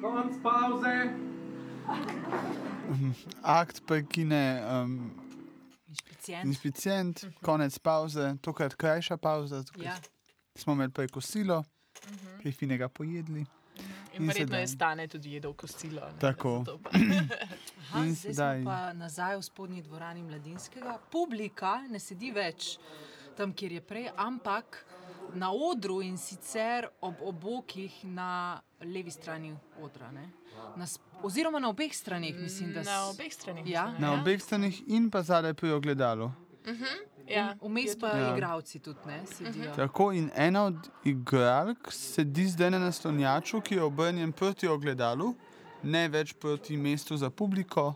Konc pauze. Akt prekine um, Inšpicient. inspicient, konec pauze, tokrat krajša pauza. Ja. Smo imeli prej kosilo, kaj finega pojedli. In In verjetno je stane tudi jedel kosilo. ne, Tako. Aha, In zdaj sedaj- smo pa nazaj v spodnji dvorani mladinskega. Publika ne sedi več tam, kjer je prej, ampak na odru in sicer ob obokih na levi strani odra. ne. Na, oziroma na obeh straneh, mislim, da Na s- obeh stranih. Ja. mislim, Na ja. obeh stranih in pa zadaj pri ogledalu. Ja. Vmes pa Ja. igravci tudi ne sedijo. Tako in ena od igralk sedi zdaj na naslonjaču, ki je obrnjen proti ogledalu, ne več proti mestu za publiko.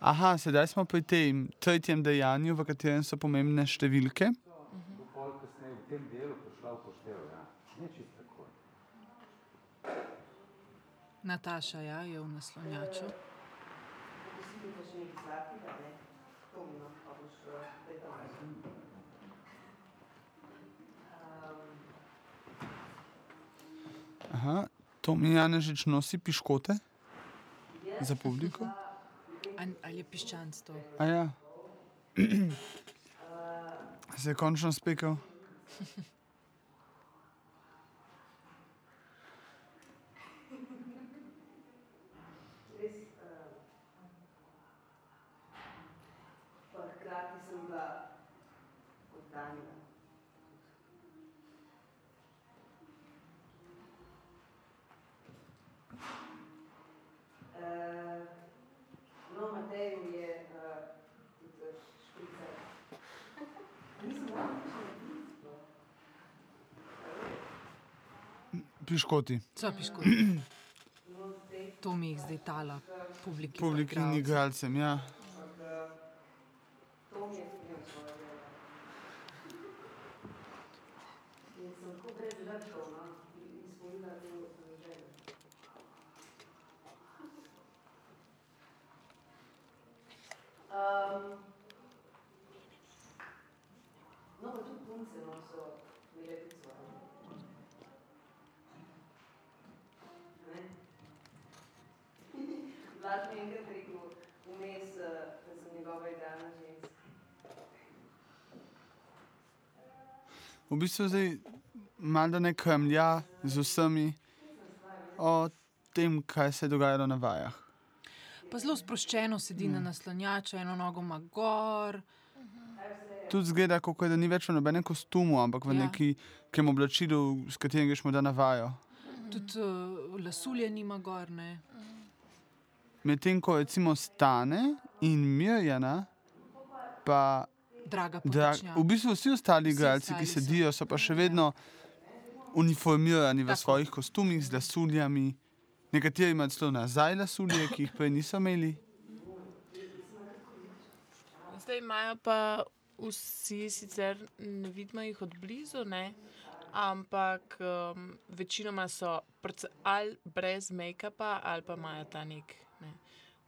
Aha, sedaj smo pri tem tretjem dejanju, v katerem so pomembne številke. Nataša ja, je v naslonjaču. Aha, to mi Janežič nosi piškote za publiko. An- Ali je piščanc to? A ja. Se je končno spekel. Pa hkrati sem bila oddaljena. Uh, no, Matej mi je uh, tudi špricer. Nisem mogla nič narediti. sploh. Piškoti. Co piškoti? To mi jih zdaj tala, publiki. Publiki in igralcem. ja. To mi je tudi svoje delo. In sem tako brez vrtov, no, izpolnila to eh, željo. Um, no, pa tudi punce no, so imele tudi svoje. Ne? Vlad mi je enkrat rekel, vmes, eh, da sem njegova idealna ženska. V bistvu zdaj malo da ne kremlja z vsemi o tem, kaj se je dogajalo na vajah. Pa zelo sproščeno sedi na naslonjaču, eno nogo ima gor. Tudi zgleda, kot da ni več v nobenem kostumu, ampak v Ja. nekem oblačilu, s katerim greš morda na vajo. Tudi uh, lasulje nima gor. Ne? Medtem ko recimo stane in Mirjana, pa Draga da, potočnjak. v bistvu vsi ostali igralci, ki sedijo, so pa še vedno uniformirani v Tako. svojih kostumih z lasuljami. Nekateri imajo celo nazaj lasulje, ki jih prej niso imeli. Zdaj imajo pa vsi sicer ne vidimo jih od blizu, ne? ampak um, večinoma so ali brez make-upa ali pa imajo ta nek ne,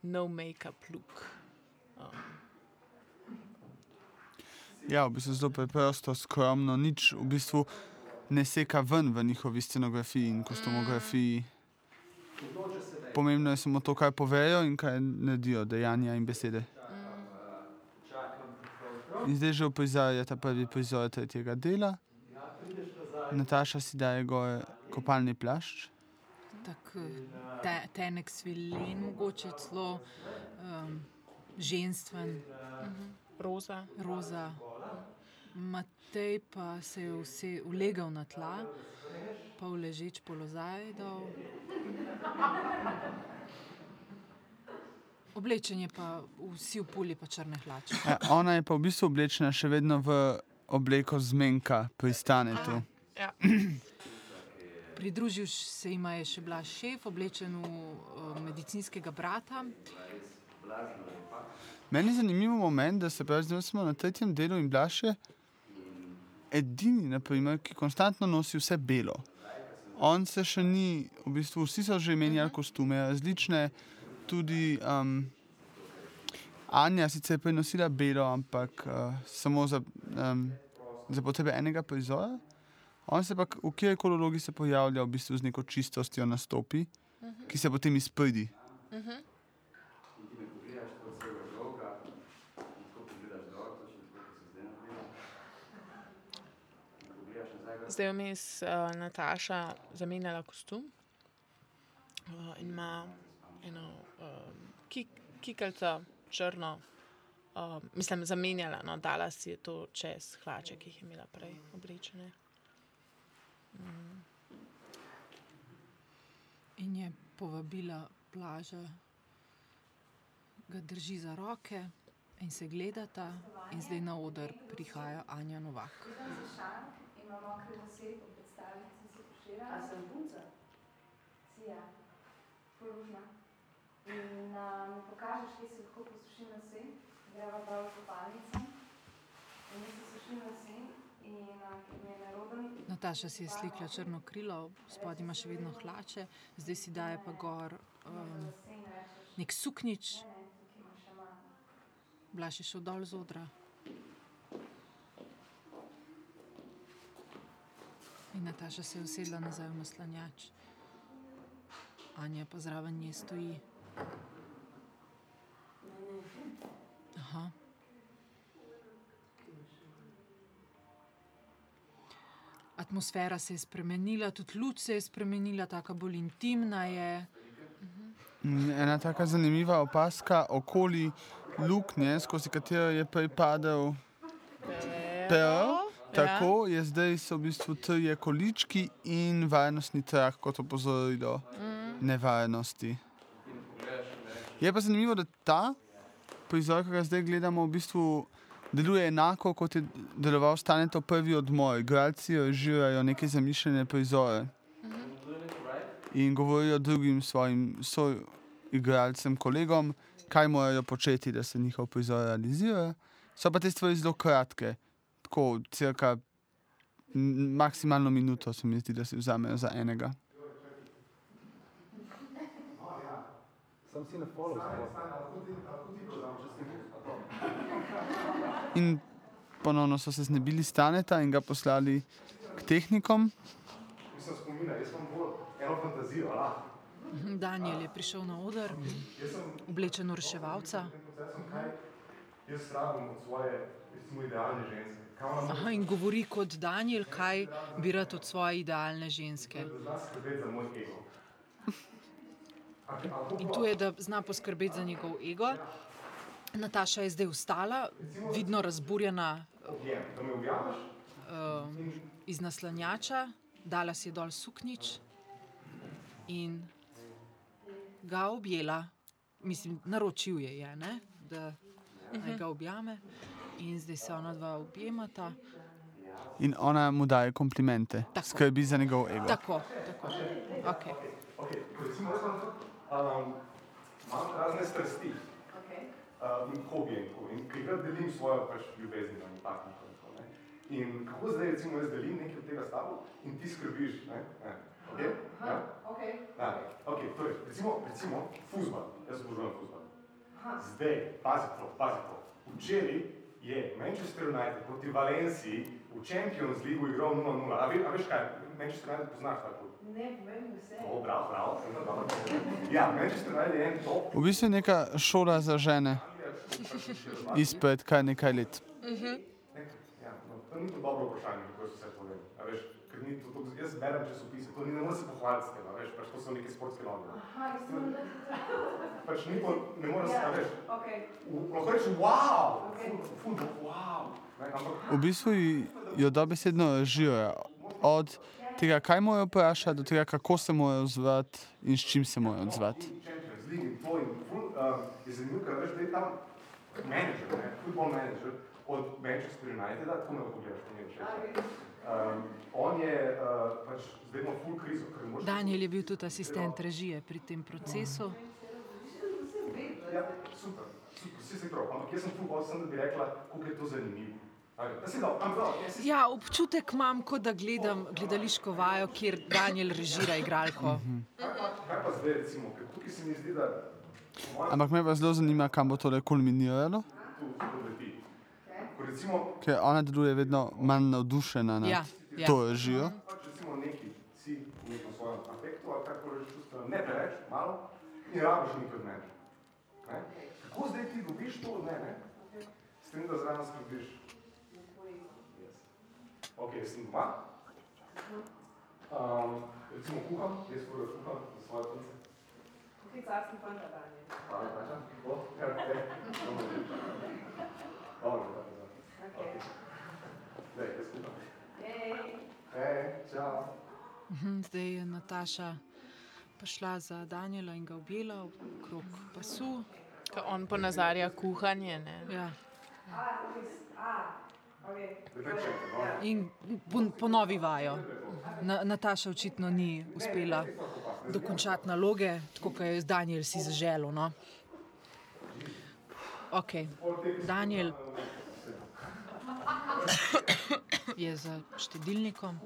no make-up look. Um, Ja, v bistvu zelo preprosto, skromno, nič v bistvu ne seka ven v njihovi scenografiji in kostumografiji. Pomembno je samo to, kaj povejo in kaj naredijo, dejanja in besede. In zdaj že uprizarja ta prvi prizor tretjega dela. Nataša si daje gore kopalni plašč. Tak, eh, te, tenek svilen, mogoče celo um, ženstven, roza. roza. Matej pa se je vse ulegal na tla, pa v ležeč položaj dal. Oblečen je pa vsi v puli, pa črne hlače. Ja, ona je pa v bistvu oblečena še vedno v obleko zmenka pri stanetu. Ja. Pridružil se jima je še Blaž šef, oblečen v uh, medicinskega brata. Meni je zanimiv moment, da se pravi, zdaj smo na tretjem delu in Blaž je edini, naprimer, ki konstantno nosi vse belo. On se še ni, v bistvu vsi so že menjali kostume, različne, tudi um, Anja sicer je prenosila belo, ampak uh, samo za, um, za potrebe enega prizora. On se pa v kjerkoli vlogi se pojavlja, v bistvu z neko čistostjo nastopi, ki se potem izpidi. Zdaj je vmes uh, Nataša zamenjala kostum uh, in ima eno um, kik, kikalco črno. Um, mislim, zamenjala, no, dala si je to čez hlače, ki jih je imela prej oblečene. In je povabila plaža, ga drži za roke in se gledata, in zdaj na oder prihaja Anja Novak. Ima mokre lase, po predstavi sem se poširala. A sem punca? Si ja, polužna. In mi pokažeš, kje si lahko posušim lase, greva dol v kopalnico. In jaz si sušim lase in uh, ker mi je neroden. Nataša si je slikla črno krilo, spodaj ima še vedno hlače, zdaj si daje pa gor um, nek suknič. Blaž je šel dol z odra. In Nataša se je usedla nazaj v naslanjač. Anja pa zraven nje stoji. Aha. Atmosfera se je spremenila, tudi luč se je spremenila, tako bolj intimna je. In Ena taka zanimiva opaska okoli luknje, skozi katero je prej padel Pero. Tako je zdaj so v bistvu trije količki in varnostni trak kot opozorilo nevarnosti. Je pa zanimivo, da ta prizor, ki ga zdaj gledamo, v bistvu deluje enako, kot je deloval Staneto prvi odmor. Igralci režirajo neke zamišljene prizore in govorijo drugim svojim soigralcem, kolegom, kaj morajo početi, da se njihov prizor realizira. So pa te stvari zelo kratke, tako cirka maksimalno minuto se mi zdi, da si vzamejo za enega. Sem na In ponovno so se znebili staneta in ga poslali k tehnikom. Nisem spomina, jaz imam bolj eno fantazijo, ala. Mhm, Daniel je prišel na oder, oblečen v reševalca. Procesom, kaj jaz rabim od svoje, recimo, idealne ženske. Aha, in govori kot Daniel, kaj bi rad od svoje idealne ženske. In to je, da zna poskrbeti za njegov ego. Nataša je zdaj vstala, vidno razburjena uh, iz naslanjača, dala si je dol suknič in ga objela. Mislim, naročil je, je ne? da naj ga objame. In zdaj se ona dva objemata. In ona mu daje komplimente, Tako. skrbi za njegov ego. Tako, tako. Okay. ok, recimo, jaz imam um, imam razne strasti Okay. uh, in hobije in tako. In krat delim svojo pač ljubezen na partnerko in? In kako zdaj, recimo, jaz delim nekaj od tega s tabo in ti skrbiš, ne? ne. Okay? Ja? Okay. Ja, ok, torej, recimo, recimo fuzbal. Jaz obožujem fuzbal. Zdaj, pazi to, pazi to. Včeraj je Manchester United proti Valenciji v Champions League igral 0-0. A, ve, a veš kaj, Manchester United poznaš tako? Ne, povem vse. O, bravo, bravo, sem dobro. Ja, Manchester United je en top. V bistvu je neka šola za žene izpred kar nekaj let. Ja, no, to ni to dobro vprašanje, kako se vse povem. A veš, ker ni to, to, jaz berem časopise, to ni, ne moreš se pohvaliti s tem, veš, pač to so neke sportske novine. Aha, jaz sem da. Pač ni to, ne moreš se, a veš, Okay. v- lahko rečeš, wow, ful, ful, wow. Ne, ampak V bistvu jo dobesedno režirajo. Od tega, kaj morajo vprašati, do tega, kako se morajo odzvati in s čim se morajo odzvati. Je zanimivo, ker veš, da je tam menedžer, ne, football menedžer od Manchester Uniteda, tako me lahko gledaš, to mi je. Um, on je uh, pač krizo. Daniel je bil tudi asistent režije pri tem procesu. Ja, super, super, vsi si prav, ampak jaz sem full sem, da bi rekla, koliko je to zanimivo. Ja, občutek imam, kot da gledam gledališko vajo, kjer Daniel režira igralko. Kaj pa zdaj recimo, ker tukaj se mi zdi, da Ampak me pa zelo zanima, kam bo tole kulminiralo. Ko recimo, ker ona deluje vedno manj navdušena. Nad. Ja, Ja. To je živo. Pač recimo neki si v nekem svojem afektu ali karkoli čustveno, ne preveč, malo, in rabiš nekaj od mene. Ne? Kako zdaj ti dobiš to od mene, s tem, da zraven skrbiš? Yes. Ok, jaz sem doma. Um, recimo kuham, jaz prvo kuham za svoje punce. Carski fanta danje. Hvala, Taša. O, kar te. Dobro, Dobro. Okay. Daj. Ej, Hej, čau. Mhm, Zdaj je Nataša prišla za Daniela in ga objela okrog pasu. Ko on ponazarja kuhanje. Ne? Ja. no. In pon- ponovi vajo. Na, Nataša očitno ni uspela dokončati naloge, tako kot je Daniel si zaželel. No? Okay. Daniel je za štedilnikom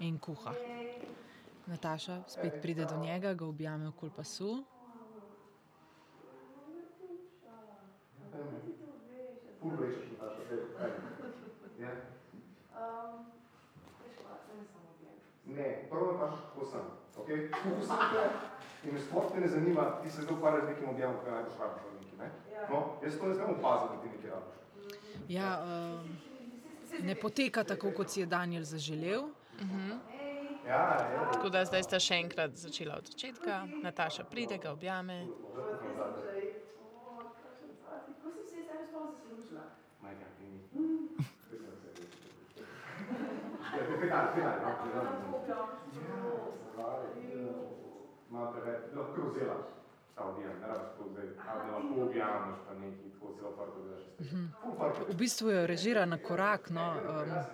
in kuha. Nataša spet pride do njega, ga objame okoli pasu. Ja? Ne prvo vprašaš, kako sem. Okay? Kako sem te in me sploh te ne zanima, ti se zdaj ukvarjaš z nekim objemom, kaj najbolj rabiš od neki, ne? No, jaz to ne znam opaziti, da ti nekaj rabiš. Ja, um, ne poteka tako, kot si je Daniel zaželel. Ja, ja. Tako da zdaj sta še enkrat začela od začetka. Nataša pride, ga objame. Malo preveč, lahko vzela ta objem, ne rabiš tako zdaj, da lahko objameš pa nekaj, tako celo farko gledaš. Ful farko. V bistvu jo režira na korak. No, um, ja,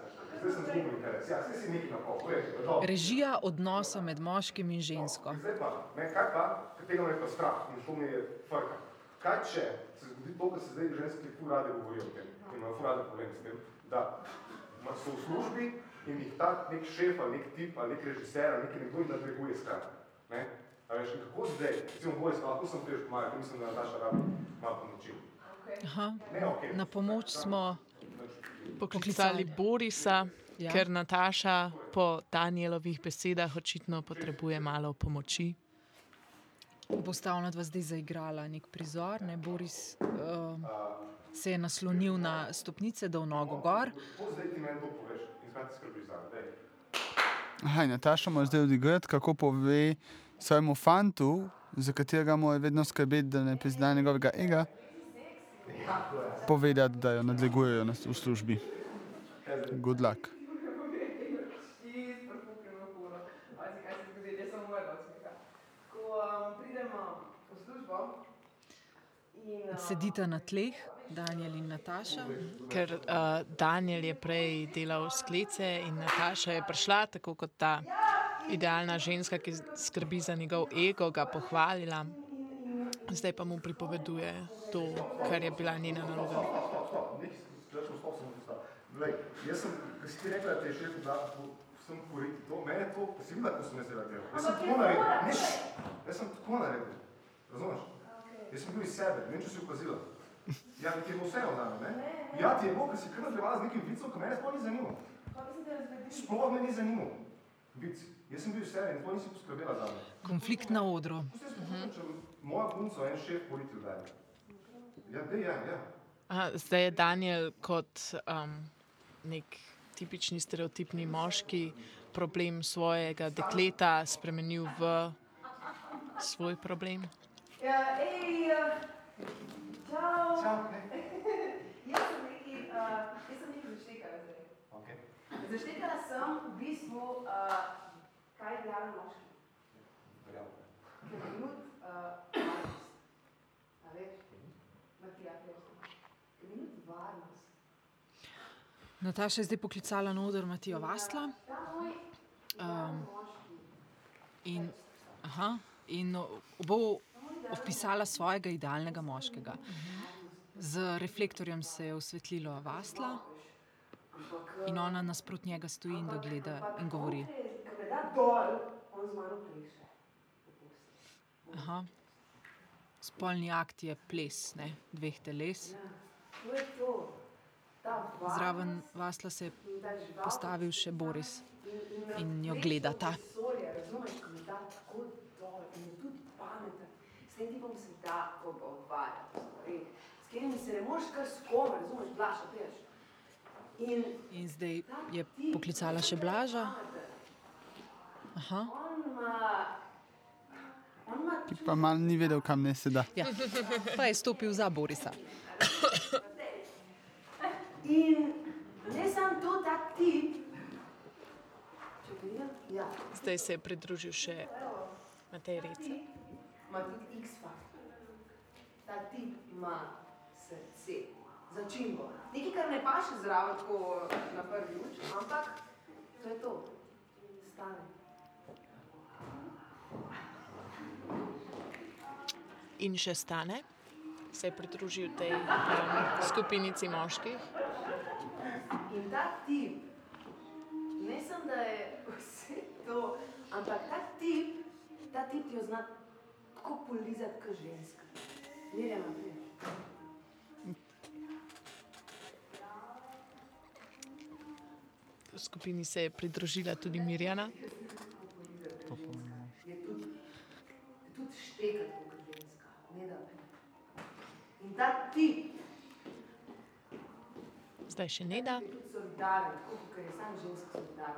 režija odnosa med moškim in žensko. Zdaj pa, ne, kaj pa, tega me je pa strah in to mi je frka. Kaj če se zgodi to, kar se zdaj ženske ful rade govorijo o tem, ki imajo ful rade problem s tem, da ma so v službi in jih ta nek šef ali nek tip ali nek režiser ali neki nekdo jim nadleguje skratka. A veš, in kako zdaj, recimo Boris, lahko sem prej pomagal, ker mislim, da Nataša rabi malo pomoči. Aha. Ne, ok. Na pomoč smo Poklicali Borisa, Ja. ker Nataša po Danielovih besedah očitno potrebuje malo pomoči. bosta ona dva zdaj zaigrala nek prizor. Ne? Boris um, se je naslonil na stopnice, dal nogo gor. Zdaj ti meni to poveš in zmeti skrbiš za dej. Aha, Nataša mora zdaj odigrati, kako pove svojemu fantu, za katerega mora vedno skrbeti, da ne prizna njegovega ega, povedati, da jo nadlegujejo na- v službi. Good luck. Sedita na tleh, Daniel in Nataša. Ker uh, Daniel je prej delal sklece in Nataša je prišla tako kot ta idealna ženska, ki skrbi za njegov ego, ga pohvalila. Zdaj pa mu pripoveduje to, kar je bila njena naloga. Glej, jaz sem, ko si ti rekla, da te je šef da vsem poriti to, mene to, ko si videla, ko sem jaz delo. Jaz sem tako naredil, ne, jaz sem tako naredil, razumeš? Jaz sem bil iz sebe, ne vem, če si opazila. Ja, ti je bilo vseeno zame, ne? Ja, ti je bilo, ker si kar nadaljevala z nekim vicom, ki mene sploh ni zanimal. Sploh me ni zanimal. Vic. Jaz sem bil sebe in sploh nisi poskrbela za me. Konflikt na odru. Vse spoštujem, če moja punca en šef poriti daje. Ja, dej, ja, ja. Aha, zdaj je Daniel kot um, nek tipični stereotipni moški problem svojega dekleta spremenil v svoj problem. Ja, ej, uh, čau. Čau, ne. Jaz sem nekaj, uh, jaz sem nekaj zaštekala zdaj. Okay. Zaštekala sem v bistvu, uh, kaj je idealen moški. Verjamem. Ker je minut uh, varnost. A veš? Matija, je minut varnost. Nataša je zdaj poklicala na oder Matijo Vasla. Ta moj Um, in, aha, in bo opisala svojega idealnega moškega. Z reflektorjem se je osvetlilo Vasla in ona nasprot njega stoji in ga gleda in govori. Aha. Spolni akt je ples ne, dveh teles. Zraven Vasla se je postavil še Boris in jo gledata. S tem tipom se da pogovarjati, stvari, s katerimi se ne moreš kar skomer, razumeš, blaša, priješ. In In zdaj je poklicala še Blaža. Aha. Ki pa mal ni vedel, kam ne se da. Ja. Pa je stopil za Borisa. In ne samo to. Če vidim, ja, Zdaj se je pridružil še Matej Rece. ima tudi X faktor. Ta tip ima začimbo. Nekaj, kar ne paše zraven, tako na prvi luč, ampak to je to. Stane. In še stane, se je pridružil tej um, skupinici moških. In ta tip, ne samo da je vse to, ampak ta tip, ta tip ti jo zna tako polizati, kot ženska. Mirjam, naprej. Skupini se je pridružila tudi Mirjana. je tudi, štekati kot ženska, ne da ne. In ta tip Zdaj še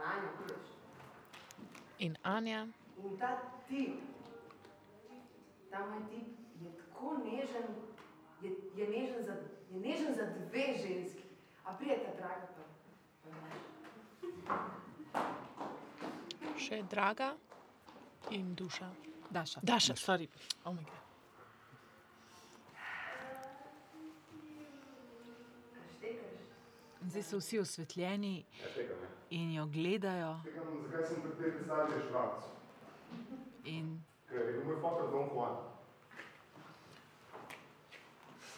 Anja, vidiš. in Anja. In ta tip, ta moj tip je tako nežen, je, je, nežen, za, je nežen za dve ženski. A prijeta, draga pa. pa ne. Še Draga in Duša. Daša. Daša, sorry. Oh my God. Zdaj so vsi osvetljeni Ja, in jo gledajo. Zakaj sem pri tej predstavi Švarc? In Ker je bil moj fotor Don Juan.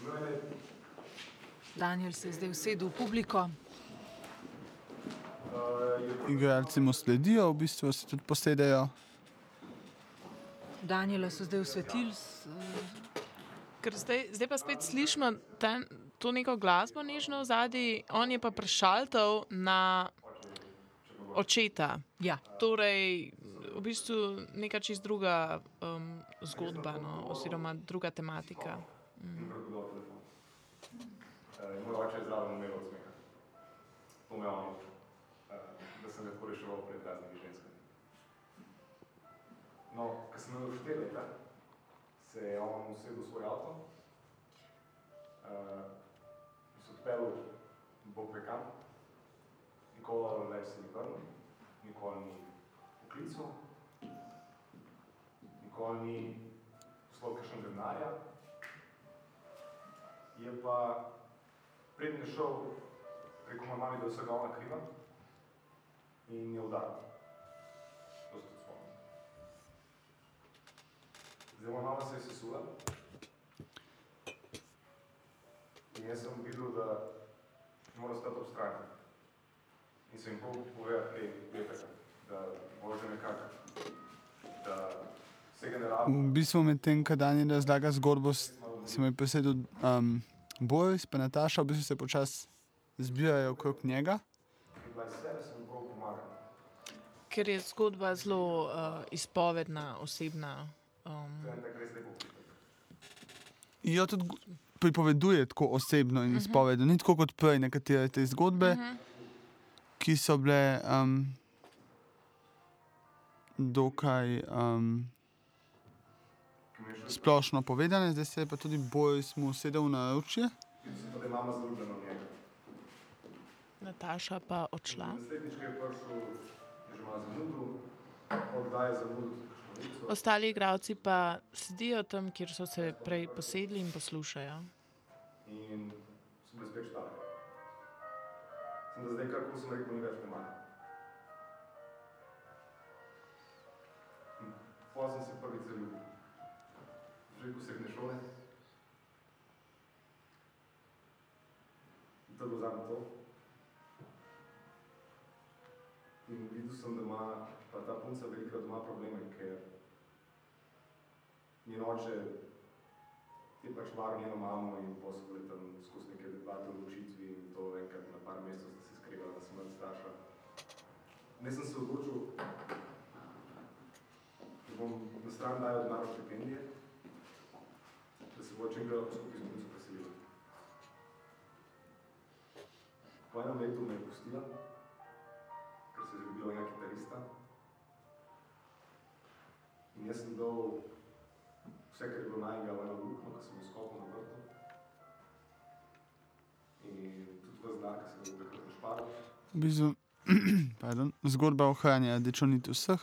No, Daniel se je zdaj usedel v publiko. Igralci mu sledijo, v bistvu se tudi posedejo. Daniela so zdaj osvetlili. s- Ker zdaj, zdaj pa spet slišimo ta, to neko glasbo nežno v zadnji, on je pa prešaltal na očeta. Ja, Torej, v bistvu neka čist druga um, zgodba, no, oziroma druga tematika. in pregledal telefon. Uh, in moj oče je zraven umel od smeha. To me je on naučil. Uh, da sem ga tako reševal pred raznimi ženskami. No, ko sem imel štiri leta, se je on usedel v svoj avto uh, se odpeljal bog ve kam. Nikoli več se ni vrnil, nikoli ni poklical, nikoli ni poslal kakšnega denarja. Je pa prednji šel moje mame, da je vsega ona kriva in je udaril. To se tudi spomnim. Zdaj moja se je sesula in jaz sem videl, da mora stati ob strani. In sem pol povedal, hej, gledajte, da bože nekako, da vsega ne rabim. V bistvu medtem, ko Daniel razlaga zgodbo, s- se mu je posedel um, Boris, pa Nataša, v bistvu se počasi zbirajo okrog njega. In bila vse, da sem prav. Ker je zgodba zelo uh, izpovedna, osebna. Um, jo tudi g- pripoveduje tako osebno in izpovedno. Ni tako kot prej nekatere te zgodbe, ki so bile um, dokaj um, Ki splošno povedane, zdaj se je pa tudi Boris mu sedel na ročje. Videl sem pa, da je mama zaljubljena v njega. Nataša pa odšla. Naslednjič, ko je prišel, Ostali igravci pa sedijo tam, kjer so se prej posedli in poslušajo. In sem bil spet štale. Sem da zdaj, kako sem rekel, ni več pomagal. Potem sem se prvič zaljubil. Že ko srednje šole. In to je bilo zadnje to. In videl sem, da ima pa ta punca velikrat doma probleme, ker njen oče je pač varal njeno mamo in potem so bile tam skozi neke debate o ločitvi in to enkrat par mesecev sta se skregala, da sem strašila. Ne sem se odločil, da bom na stran dajal denar štipendije, da se bo čim gledal skupaj z Munico preselila. Po enem letu me je pustila, se je zljubila enega kitarista. In jaz sem dal vse, kar je bilo najega v eno luknjo, ko sem jo skopal na vrtu. In tudi v znak, ki sem ga takrat našparal. V bistvu, pardon, zgodba ohranja dečonit vseh,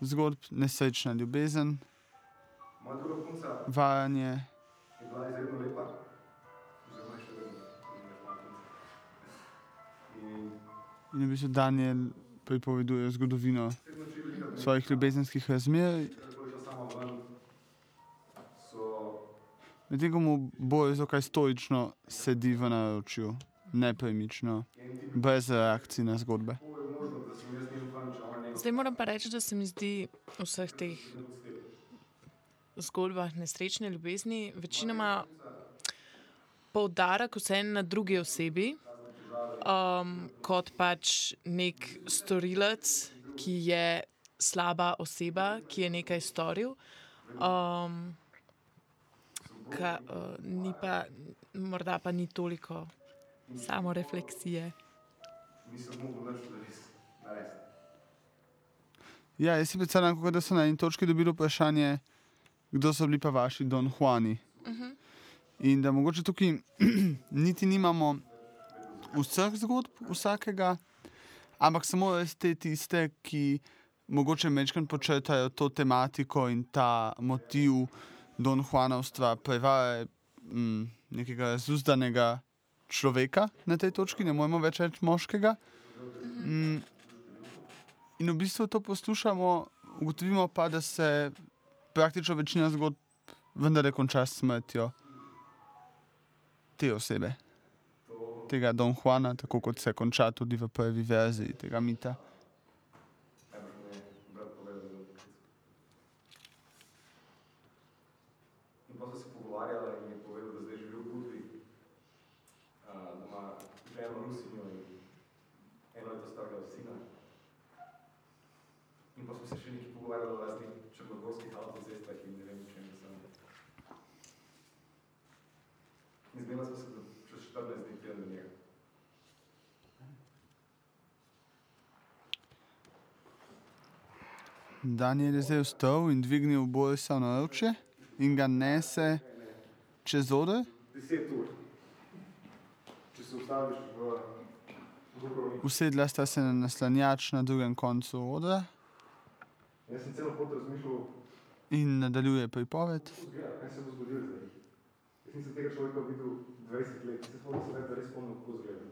zgodb nesrečna ljubezen, Moja druga punca vajanje. je bila izredno lepa, In v bistvu Daniel pripoveduje zgodovino svojih ljubezenskih razmer, medtem ko mu bolj zakaj stoično sedi v naročju, nepremično, brez reakcij na zgodbe. Zdaj moram pa reči, da se mi zdi v vseh teh zgodbah nesrečne ljubezni večinoma poudarek vse na drugi osebi, um, kot pač nek storilec, ki je slaba oseba, ki je nekaj storil. Um, ka, uh, ni pa, morda pa ni toliko samo refleksije. nisem mogel več res narediti. Ja, jaz si predstavljam, da so na eni točki dobili vprašanje, kdo so bili pa vaši Don Juani. In da mogoče tukaj niti nimamo vseh zgodb, vsakega, ampak samo te tiste, ki mogoče mečkam počrtajo to tematiko in ta motiv Don Juanovstva, prevare mm, nekega razuzdanega človeka na tej točki, ne moremo več reči moškega. Mm, In v bistvu to poslušamo, ugotovimo pa, da se praktično večina zgodb vendar konča s smrtjo te osebe, tega Don Juana, tako kot se konča tudi v prvi verziji tega mita. Najbrž mi je brat povedal, da je poklic. In pa so se pogovarjala in mi je povedal, da zdaj živi v Budvi, a, da ima ženo Rusinjo in eno leto starega sina. In pa smo se še nekaj pogovarjali o raznih črnogorskih avtocestah in ne vem, čem sem. In zmenila smo se, da čez 14 dni pridem do njega. Daniel je zdaj vstal in dvignil Borisa na roče in ga nese čez oder. 10 ur. Če se ustaviš v Dubrovniku. Usedla sta se na naslanjač na drugem koncu odra Jaz sem celo pot razmišljal, in nadaljuje pripoved. kaj se bo zgodilo zdaj. Jaz nisem tega človeka videl 20 let, se spomnim da res spomnim, kako zgleda.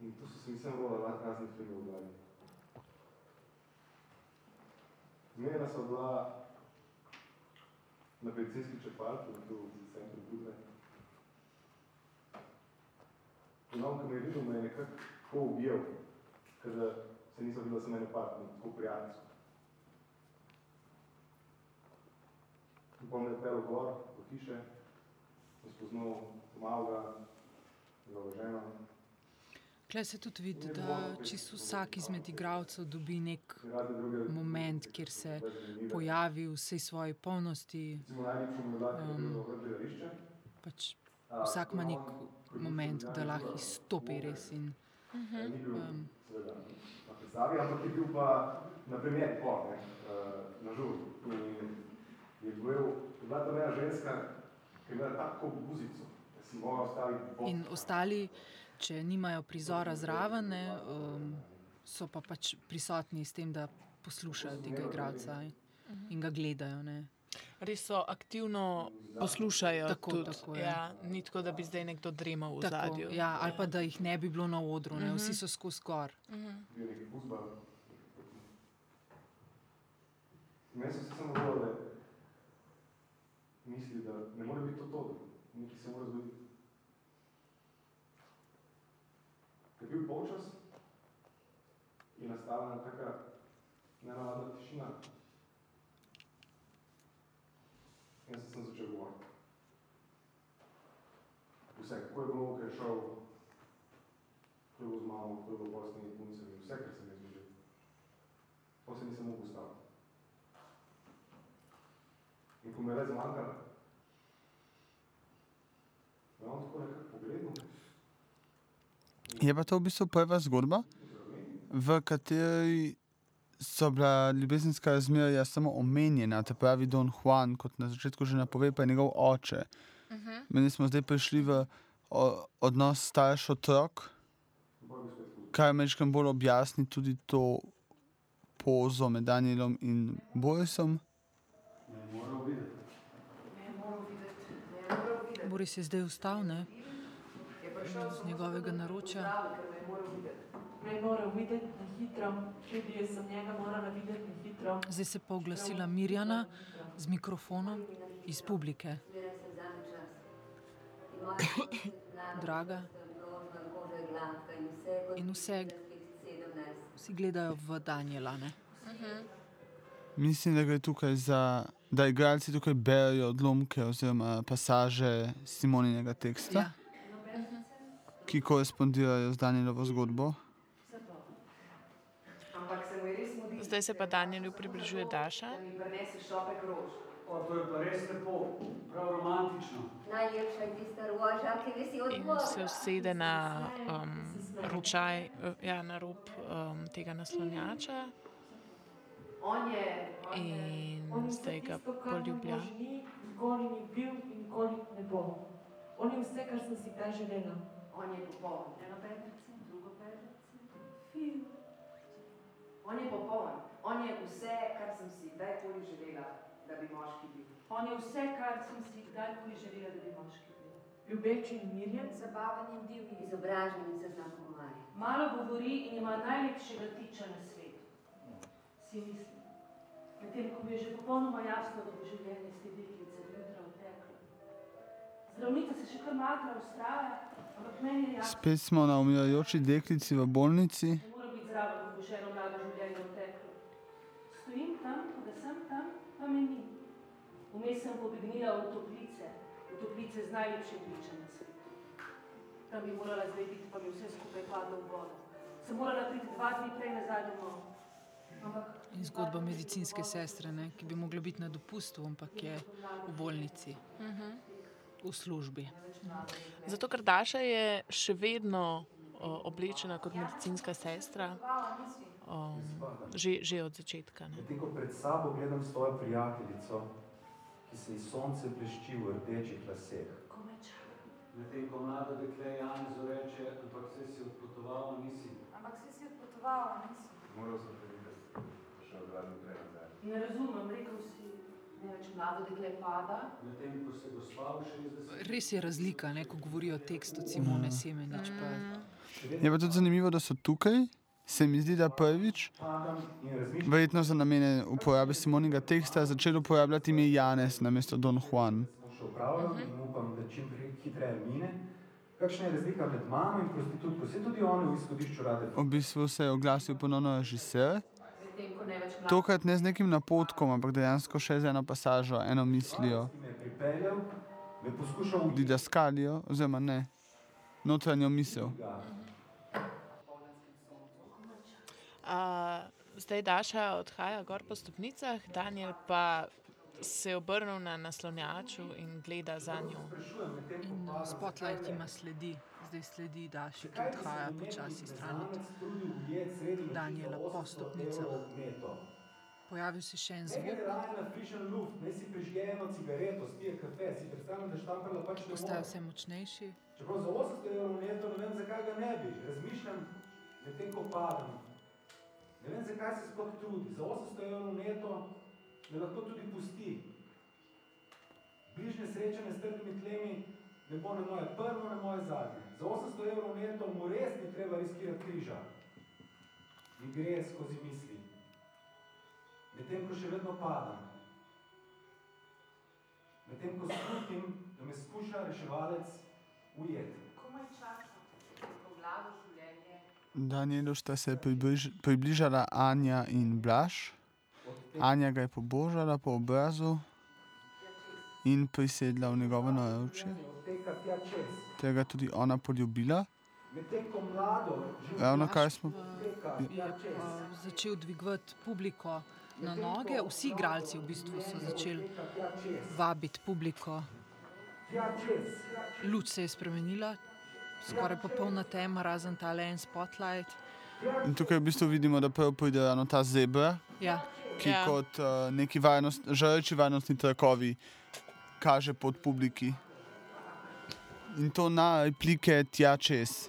In to so se mi samo rola raznih filmov v glavi. Zmerjena sva bila na medicinski črpalki, tu v centru Budve. In on, ko me je videl, me je nekako ubijal, ker se nisem videl, da sem eno partner, tako prijateljsko. In potem je pel gor, v hiše, sem spoznal malega, njegovo ženo. Tukaj se tudi vidi, da čisto vsak izmed igralcev dobi nek moment, kjer se pojavi v vsej svoji polnosti. Gledališče. Pač vsak ima nek moment, da lahko izstopi res. In, Eh, Ni bil um, ampak je bil pa na primer po, ne, eh, na žur. In je bil, je bila tam ena ženska, ki je imela tako buzico, da si mogla ostali bok. in ostali, če nimajo prizora zraven, ne, um, so pa pač prisotni s tem, da poslušajo tega igralca in, in ga gledajo. Ne. Res so aktivno poslušajo. Tako, tudi, tako, ja. ja, ni tako, da bi zdaj nekdo dremal v Tako, zadju. ja, ali pa da jih ne bi bilo na odru, ne, vsi so skozi gor. bil neki fuzbal. Meni so se samo zdelo, da misli, da ne more biti to to, da nekaj se mora zgoditi. Ko je bil polčas, je nastala ena taka nenavadna tišina. Jaz sem začel govoriti. Vse, kako je bilo, ko je šel šel z mamo, ko je bilo temi puncami, vse, kar sem jaz doživel. To se nisem mogel ustaviti. In ko me je več zmanjkalo, me je on tako nekako pogledal. Je pa to v bistvu prva zgodba, v kateri so bila ljubezenska razmerja samo omenjena, te pravi Don Juan, kot na začetku že napove, pa je njegov oče. Mi smo zdaj prišli v o, odnos starš-otrok, kar mečkam bolj objasni tudi to pozo med Danielom in Borisom. Me je moral videti. Ne moram videti, ne moram videti. Boris je zdaj vstal, ne? Z njegovega naročja. Me je moral videti. Na hitro, tudi jaz sem njega morala videti na hitro. Zdaj se pa oglasila Mirjana z mikrofonom iz publike. Draga. In vse, vsi gledajo v Daniela. Ne? Mislim, da gre tukaj za, da igralci tukaj berejo odlomke oziroma pasaže Simoninega teksta, Ja. Ki korespondirajo z Danielovo zgodbo. Zdaj se pa Danielu približuje Daša. da mi prinese šopek rož. O, to je pa res lepo, prav romantično. Najlepša je tista roža, ki visi od In Boga. se usede na um, ročaj, eh, ja, na rob um, tega naslonjača On je, on je, in zdaj ga poljublja. nikoli ni bil in nikoli ne bo. On je vse, kar sem si kdaj želela. On je popoln. Eno pedrice, drugo pedrice. On je popoln. On je vse, kar sem si kdajkoli želela, da bi moški bil. On je vse, kar sem si kdajkoli želela, da bi moški bil. Ljubeč in mirjen, Zabaven in divji. Izobražen in se zna pogovarjati. malo govori in ima najlepšega tiča na svetu. Si mislim. Medtem ko mi je že popolnoma jasno, da bo življenje iz te deklice jutra odteklo. Zdravnica se še kar matra ustraja, Spet smo na umirajoči deklici v bolnici. Vmes sem pobegnila v toplice, v toplice z najlepšim pričem na svetu. Tam bi morala zdaj biti, pa mi vse skupaj padlo v vodo. Sem morala priti dva dni prej nazaj domov. Ampak In zgodba medicinske sestre, ne? ki bi mogla biti na dopustu, ampak je v bolnici, v službi. Zato, ker Daša je še vedno o, oblečena kot medicinska sestra, um, že, že od začetka. Medtem ko pred sabo gledam svojo prijateljico, ki se ji sonce blešči v rdečih laseh. Medtem ko mlada dekle Janezu reče, ampak se si odpotovala, nisi. Ampak si si odpotovala, nisi. Moral sem te videti, pa še odradil prej nazaj. Ne razumem, rekel si, Ne več mlado dekle pada. Medtem ko se gospa v 60 Res je razlika, ne? ko govorijo tekst od Simone Semenič. Pa. Je pa tudi zanimivo, da so tukaj. Se mi zdi, da prvič, verjetno za namene uporabe Simoninega teksta, začel uporabljati ime Janez namesto Don Juan. še upravljal in upam, da čim hitreje mine. Kakšna je razlika med mamo in prostitutko? Se tudi one v izhodišču rade V bistvu se je oglasil ponovno režiser, Tokrat ne z nekim napotkom, ampak dejansko še z eno pasažo, eno mislijo, didaskalijo, oziroma ne, notranjo misel. Uh, zdaj Daša odhaja gor po stopnicah, Daniel pa se je obrnil na naslonjaču in gleda za njo. In spotlight ima sledi, zdaj sledi Daši, ki odhaja počasi stran od Daniela po stopnicah. Pojavil se še en zvok, postaja vse močnejši. Čeprav za 800 evrov neto, ne vem, zakaj ga ne bi. Razmišljam, medtem ko padam. Ne vem, zakaj se sploh trudi. Za 800 evrov neto me lahko tudi pusti. Bližnje srečanje s trdimi tlemi ne bo ne moje prvo, ne moje zadnje. Za 800 evrov neto mu res ni treba riskirati križa. Mi gre skozi misli. Medtem ko še vedno padam. Medtem ko slutim, da me skuša reševalec ujeti. komaj čakam. Ko mlado življenje Danielu sta se približ, približala Anja in Blaž. Anja ga je pobožala po obrazu in prisedla v njegovo naročje, Ter ga tudi ona poljubila. Ravno kaj smo. Je pa začel dvigovati publiko na noge, vsi igralci v bistvu so začeli vabiti publiko. Luč se je spremenila, skoraj popolna tema, razen ta en spotlight. In tukaj v bistvu vidimo, da prvo pride ravno ta zebra, Ja. ki Ja. kot uh, neki varnost, žareči varnostni trakovi kaže pod publiki. In to na replike tja čez.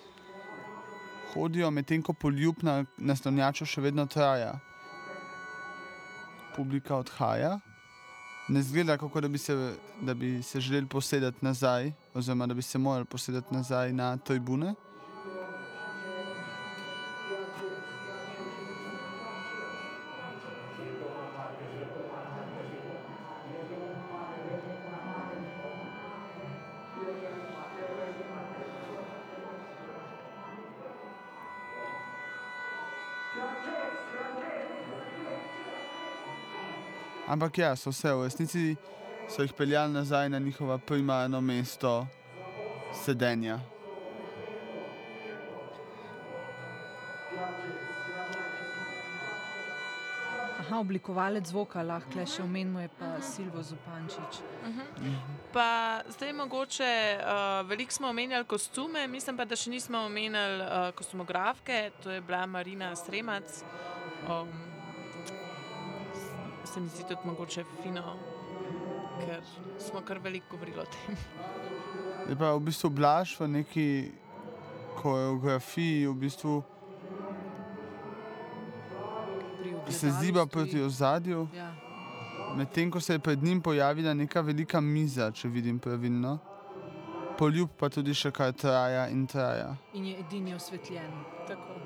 Hodijo, medtem ko poljub na naslonjaču še vedno traja. Publika odhaja. Ne zgleda, kako da bi se, da bi se želeli posedeti nazaj, oziroma da bi se morali posedeti nazaj na tribune. Ampak ja, so vse v resnici so jih peljali nazaj na njihovo primarno mesto sedenja. Aha, oblikovalec zvoka, lahko še omenimo, je pa Silvo Zupančič. Pa zdaj mogoče, uh, veliko smo omenjali kostume, mislim pa, da še nismo omenjali uh, kostumografke, to je bila Marina Stremac. Um, s- se mi zdi tudi mogoče fino, ker smo kar veliko govorili o tem. Je pa v bistvu Blaž v neki koreografiji, v bistvu Pri se ziba proti ozadju, Ja. medtem ko se je pred njim pojavila neka velika miza, če vidim pravilno. Poljub pa tudi še kar traja in traja. In je edini osvetljen. Tako.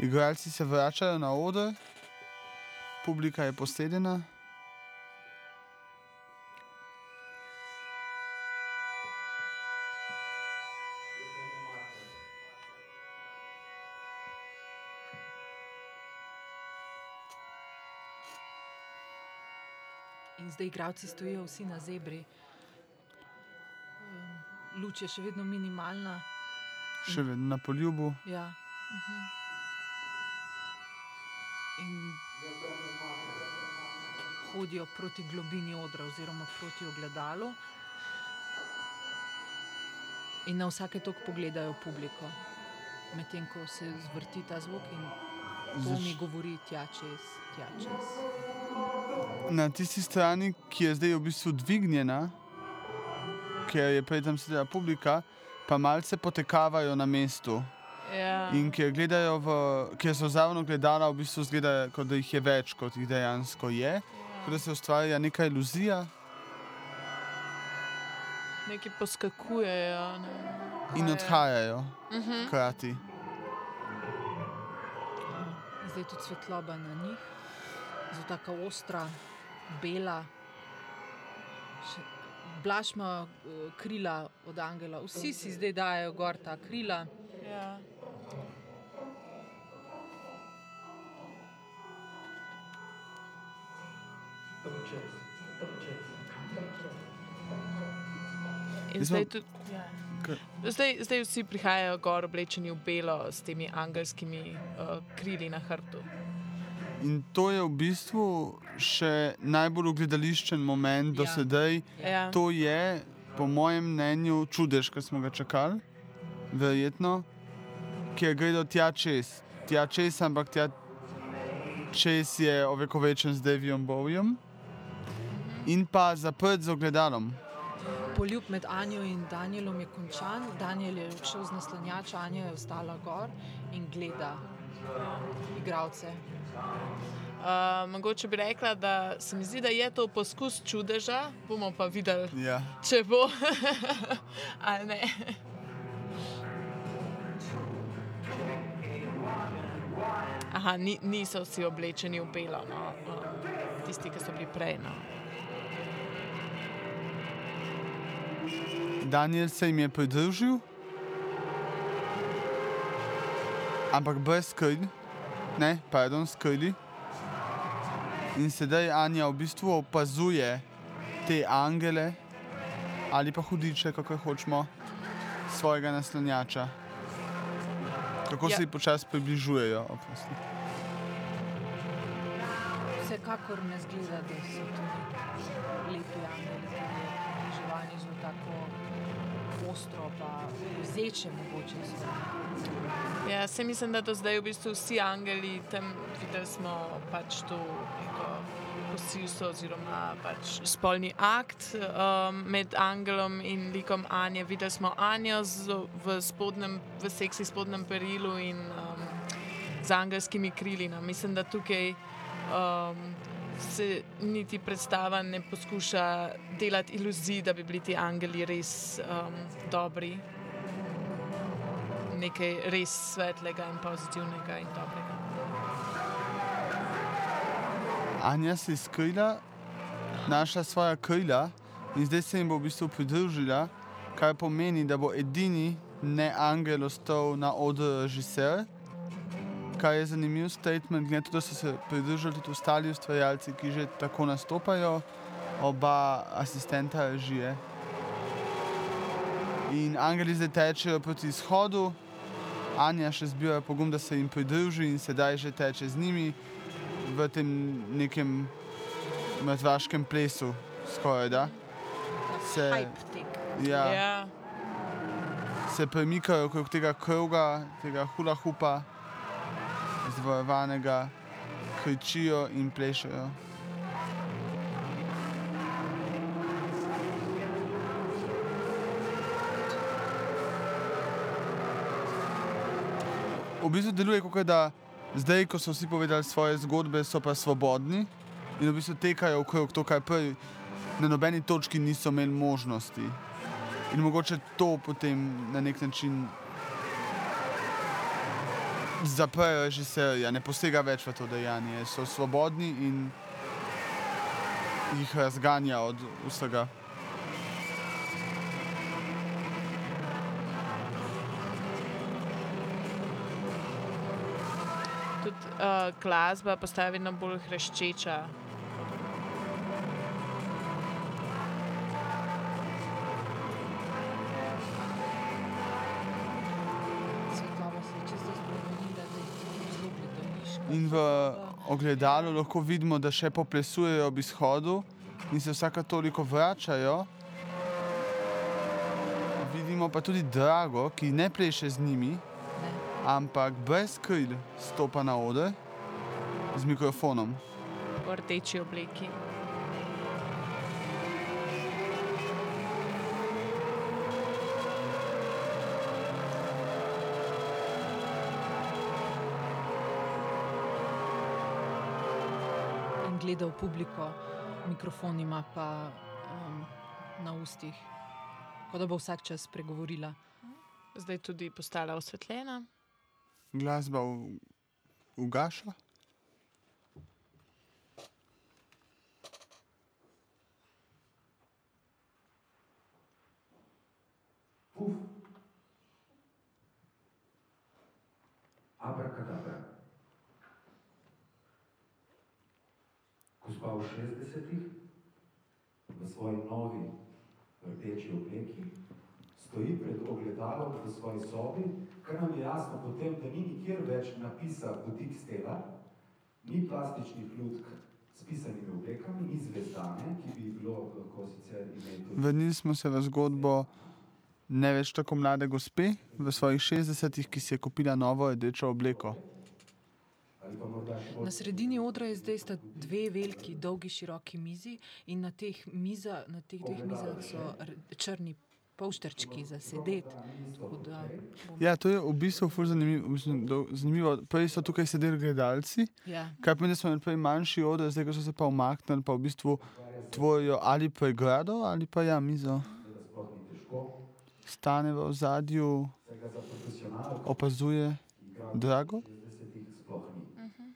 Igralci se vračajo na oder, publika je posedena. In zdaj igravci stojijo vsi na zebri. Luč je še vedno minimalna. Še vedno na poljubu. Ja. Mhm. In hodijo proti globini odra, oziroma proti ogledalu. In na vsake tok pogledajo publiko, medtem ko se zvrti ta zvok in to Zač- mi govori tja čez, tja čez. Na tisti strani, ki je zdaj v bistvu dvignjena, ker je prej tam sedela publika, pa malce potekavajo na mestu. Ja. In gledajo v, ker so zraven gledala, v bistvu zgleda, kot da jih je več, kot jih dejansko je. Kot da se ustvarja neka iluzija Neki poskakujejo. Ne. in Kaj je? odhajajo. Mhm. Hkrati. Zdaj je tudi svetloba na njih, zelo tako ostra, bela. Še, Blaž ima eh, krila od Angela, vsi si zdaj dajo gor ta krila. Ja. In zdaj, tudi, ja. Zdaj, zdaj vsi prihajajo gor oblečeni v belo s temi angelskimi uh, krili na hrbtu. In to je v bistvu še najbolj gledališčen moment do Ja. sedaj. Ja. To je, po mojem mnenju, čudež, ki smo ga čakali, verjetno, ki je gledal tja čez. Tja čez, ampak tja čez je ovekovečen z Davijem Bowijem in pa zaprt z ogledalom. Poljub med Anjo in Danielom je končan, Daniel je šel z naslanjača, Anja je ostala gor in gleda igralce. Uh, mogoče bi rekla, da se mi zdi, da je to poskus čudeža, bomo pa videli, Ja. če bo ali ne. Aha, ni, niso vsi oblečeni v belo, no. uh, tisti, ki so bili prej. No. Daniel se jim je pridružil, ampak brez kril. ne, pardon, skrili. In sedaj Anja v bistvu opazuje te angele ali pa hudiče, kako hočemo, svojega naslonjača. Kako Ja. se ji počasi približujejo. oprosti. Vsekakor ne zgleda, da so to lepi angeli, približevanje zelo tako ostro, pa vzeče mogoče. so. Ja, se mislim, da do zdaj v bistvu vsi angeli tam videli smo pač to neko posilstvo oziroma pač spolni akt um, med angelom in likom Anje. Videli smo Anjo v, spodnem, v seksi spodnjem perilu in um, z angelskimi krili. No. Mislim, da tukaj um, se niti predstava ne poskuša delati iluzij, da bi bili ti angeli res um, dobri nekaj res svetlega in pozitivnega in dobrega. Anja se je skrila, našla svoja krila in zdaj se jim bo v bistvu pridružila, kar pomeni, da bo edini ne angel ostal na odru režiser. Kar je zanimiv statement, glede na to, da so se pridružili tudi ostali ustvarjalci, ki že tako nastopajo, oba asistenta režije. In angeli zdaj tečejo proti izhodu, Anja še zbira pogum, da se jim pridruži in sedaj že teče z njimi v tem nekem mrtvaškem plesu, skoraj da. Se, ja, Ja, se premikajo okrog tega kroga, tega hula hupa, zvarovanega, kričijo in plešajo. V bistvu deluje kot da zdaj, ko so vsi povedali svoje zgodbe, so pa svobodni in v bistvu tekajo okrog to, kar prej na nobeni točki niso imeli možnosti. In mogoče to potem na nek način zaprejo režiserja, ne posega več v to dejanje, so svobodni in jih razganja od vsega. tudi uh, glasba postaja vedno bolj hreščeča. In v ogledalu lahko vidimo, da še poplesujejo ob izhodu in se vsaka toliko vračajo. Vidimo pa tudi Drago, ki ne pleše z njimi, ampak brez kril stopa na oder z mikrofonom. v rdeči obleki. Gleda v publiko, mikrofon ima pa um, na ustih, kot da bo vsak čas pregovorila. Zdaj tudi postala osvetljena. Glasba v- ugaša. Puf. Abrakadabra. Gospa v 60-ih, v svoji novi rdeči obleki, stoji pred ogledalom v svoji sobi, kar nam je jasno potem, da ni nikjer več napisa butik stela, ni plastičnih lutk s pisanimi oblekami, ni zvezdane, ki bi bilo lahko sicer imeti Vrnili smo se v zgodbo ne več tako mlade gospe v svojih 60-ih, ki si je kupila novo rdečo obleko. ali pa morda še Na sredini odra je zdaj sta dve veliki, dolgi, široki mizi in na teh, miza, na teh dveh mizah so črni polštrčki za sedeti. Tako da bom- Ja, to je v bistvu ful zanimivo. Zanimivo. Prej so tukaj sedeli gledalci, Ja. kaj pomeni, da smo imeli prej manjši oder, zdaj so se pa umaknili, pa v bistvu tvorijo ali pregrado ali pa ja, mizo. Stane v ozadju, saj ga za profesionalko opazuje Drago. 60-ih sploh ni.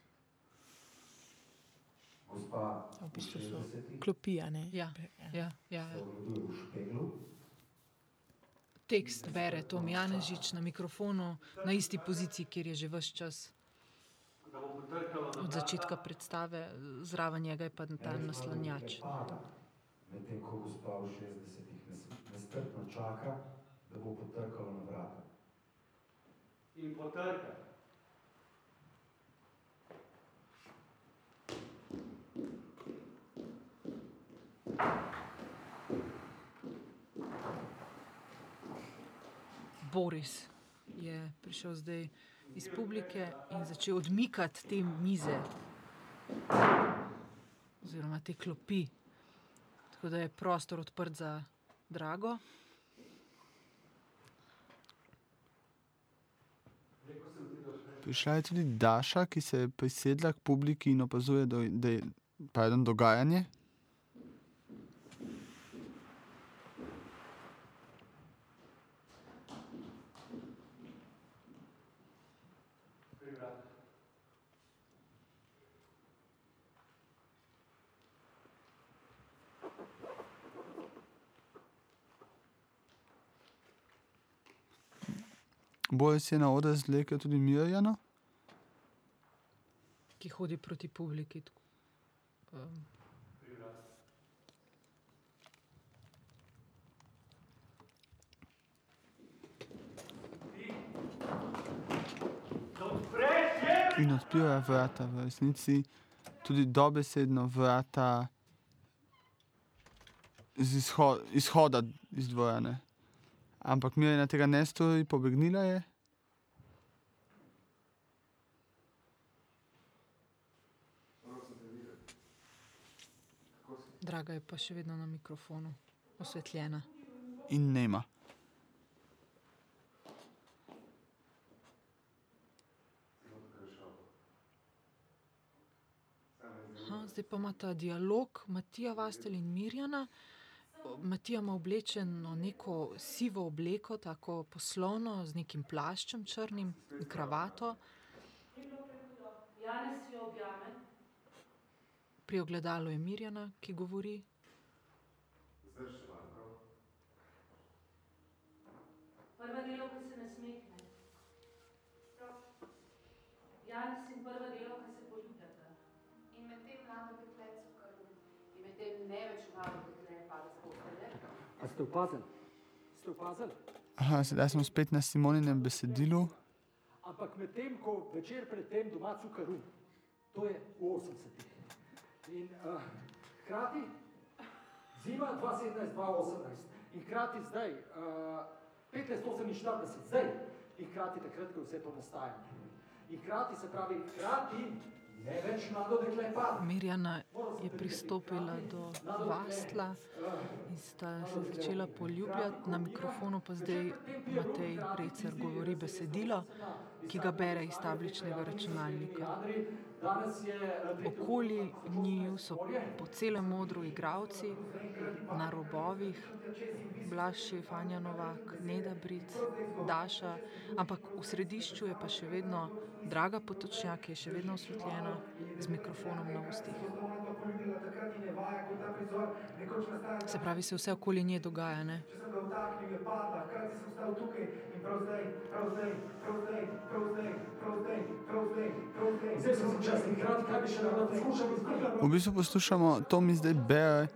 Gospa V bistvu so 60-ih klopi, a ne? Ja, ja, ja, ja. Tekst bere Tom Janežič na mikrofonu, na isti poziciji, kjer je že vse čas. Od začetka predstave, zraven njega je pa ta naslanjač. Medtem ko gospa v 60-ih nestrpno čaka, da bo potrkala na vrata. In potrka. Boris je prišel zdaj iz publike in začel odmikati te mize, oziroma te klopi. Tako da je prostor odprt za drago. Prišla je tudi Daša, ki se je prisedla k publiki in opazuje, da, je pardon, dogajanje. Boris je na oder zvlekel tudi Mirjano. ki hodi proti publiki. Um, In odpira vrata, v resnici tudi dobesedno vrata z izho izhoda iz dvorane. Ampak Mirjana tega ne stori, pobegnila je. Draga je pa še vedno na mikrofonu, osvetljena. In nema. Aha, zdaj pa imata dialog Matija Vastelj in Mirjana. Matija ima oblečeno neko sivo obleko, tako poslovno, z nekim plaščem črnim in kravato. Pri ogledalu je Mirjana, ki govori. prva delavka se nasmehne. Janez in prva delavka se poljubljata. In medtem mlado dekle cukaru. In medtem ne več mlado dekle pada s postelje. A ste opazili? Ste opazili? Aha, sedaj smo spet na Simoninem besedilu. Ampak medtem, ko večer pred tem doma cukar rum, to je v 80-ih. In uh, hkrati zima 2017-2018 in hkrati zdaj, uh, 1548, zdaj in hkrati takrat, ko vse to nastaja. In hkrati se pravi, hkrati Mirjana je pristopila do Vastla in sta se začela poljubljati, na mikrofonu pa zdaj Matej Recer govori besedilo, ki ga bere iz tabličnega računalnika. Okoli njiju so po celem modru igravci, na robovih, Blaž Fanja Novak, Neda Bric, Daša, ampak v središču je pa še vedno Draga Potočnjak, ki je še vedno osvetljena z mikrofonom na ustih. Se pravi, se vse okoli nje dogaja, ne? Še V bistvu poslušamo, to mi zdaj bere